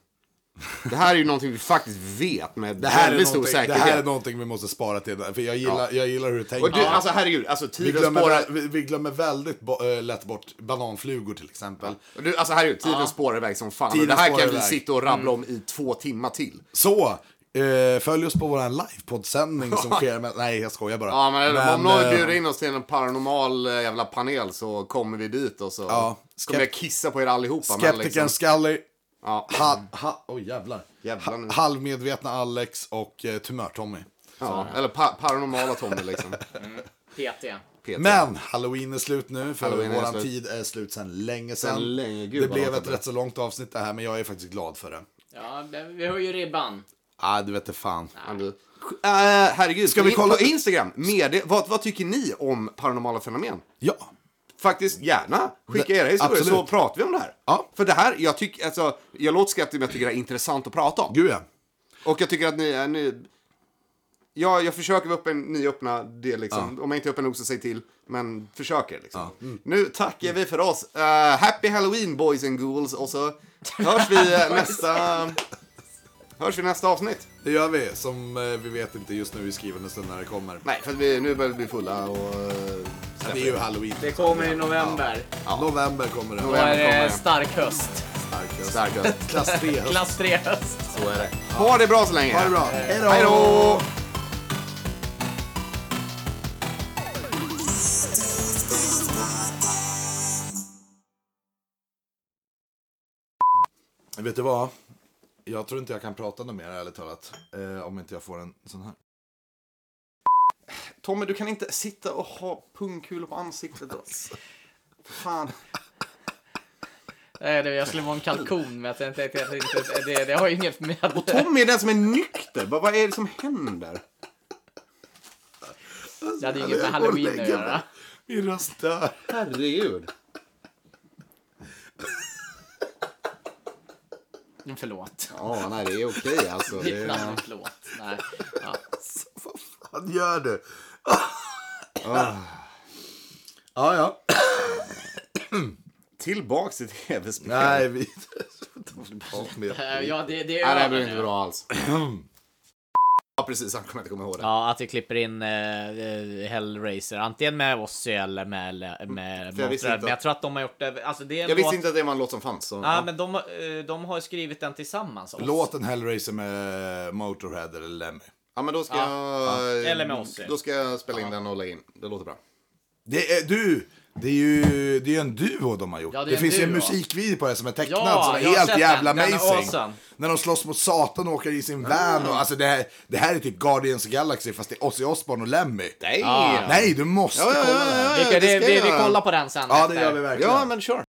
Det här är ju någonting vi faktiskt vet med Det här, är väldigt stor någonting, det säkerhet. här är någonting vi måste spara till. För jag gillar, jag gillar hur du tänker. Och du, alltså herregud, alltså vi, glömmer, spårar... vi, vi glömmer väldigt bo, äh, lätt bort bananflugor till exempel. Och Du, alltså herregud, tiden Ja. spårar iväg som fan. Tiden och det här kan vi sitta och rabbla om i två timmar till. Så, eh, följ oss på vår livepoddsändning som sker med... Nej, jag skojar bara. Ja, men, om någon eh, bjuder in oss till en paranormal eh, jävla panel så kommer vi dit och så Ja, kommer jag kissa på er allihopa. men Skeptikern Scully, Ja. ha, ha, oh, jävlar. Jävlar nu. Ha, halvmedvetna Alex och eh, Tumör-Tommy. Ja, eller pa paranormala Tommy liksom. PT. PT. Men halloween är slut nu, för Halloween är våran slut. tid är slut sedan länge sedan. Sedan länge, gud det blev ett det rätt så långt avsnitt det här, men jag är faktiskt glad för det. Ja, vi höjer ribban. Ah, du vet det fan. Du. Eh, herregud, Ska vi kolla- på Instagram, med vad, vad tycker ni om paranormala fenomen? Ja. Faktiskt gärna skicka era historier absolut. så pratar vi om det här. Ja. För det här, jag tycker, alltså, jag låter skeptisk men jag tycker det är intressant att prata om. Gud ja. Och jag tycker att ni, är- ni ja, jag försöker vara öppen, ni öppna det liksom. Om jag inte är öppen nog så säg till. Men försöker liksom. Nu tackar vi för oss. Eh, happy Halloween boys and ghouls. Och så hörs vi eh, nästa, hörs vi nästa avsnitt. Det gör vi, som eh, vi vet inte just nu i skrivande stund när det kommer. Nej, för vi, nu börjar vi bli fulla och... eh, Det är ju halloween. Det kommer i november. November kommer det. Då är det det. stark höst. Starkast. Starkast. Klass 3 höst. Klass 3 höst. Så är det. Ha det bra så länge. Ha det bra. Hej då. Hej då! Vet du vad? Jag tror inte jag kan prata något mer ärligt talat. Eh, om inte jag får en sån här. Tommy, du kan inte sitta och ha pungkulor på ansiktet. Då. Fan. Nej, det- Jag skulle vara en kalkon, men jag tänkte att jag inte... Det, det har ju inget med... Och Tommy är den som är nykter. Vad, vad är det som händer? Det hade ju inget med halloween att göra. Min röst dör. Herregud. Förlåt. Ja, nej det är okej alltså. Det är är... förlåt. Nej. Ja. Fan gör du? Ah. Ja, ja. Tillbaks till tv-spel. Nej, vi... Ja, det, det är Nej, det här blir inte bra alls. ja, precis. Han kommer inte komma ihåg det. Ja, att vi klipper in eh, eh, Hellraiser, antingen med Ozzy eller med, med För jag visste Motörhead. inte Men jag att- tror att de har gjort det, alltså det Jag visste låt... inte att det var en låt som fanns. Så, Ja, men de, eh, de har skrivit den tillsammans. Låten Hellraiser med Motorhead eller Lemmy. Ja, men då ska Ja, jag... ja. Eller med Ozzy. Då ska jag spela in den och lägga in. Det låter bra. Det är du! Det är ju det är en duo de har gjort. Ja, det det en finns ju en musikvideo på det som är tecknad Ja, som är helt jävla den. Den amazing. awesome. När de slåss mot Satan och åker i sin van. Och, alltså det, här, det här är typ Guardians of Galaxy fast det är Ozzy Osbourne och Lemmy. Nej! Ja. Nej, du måste kolla ja, Vi, vi, vi göra. kollar på den sen Ja, efter. det gör vi verkligen. Ja, men kör.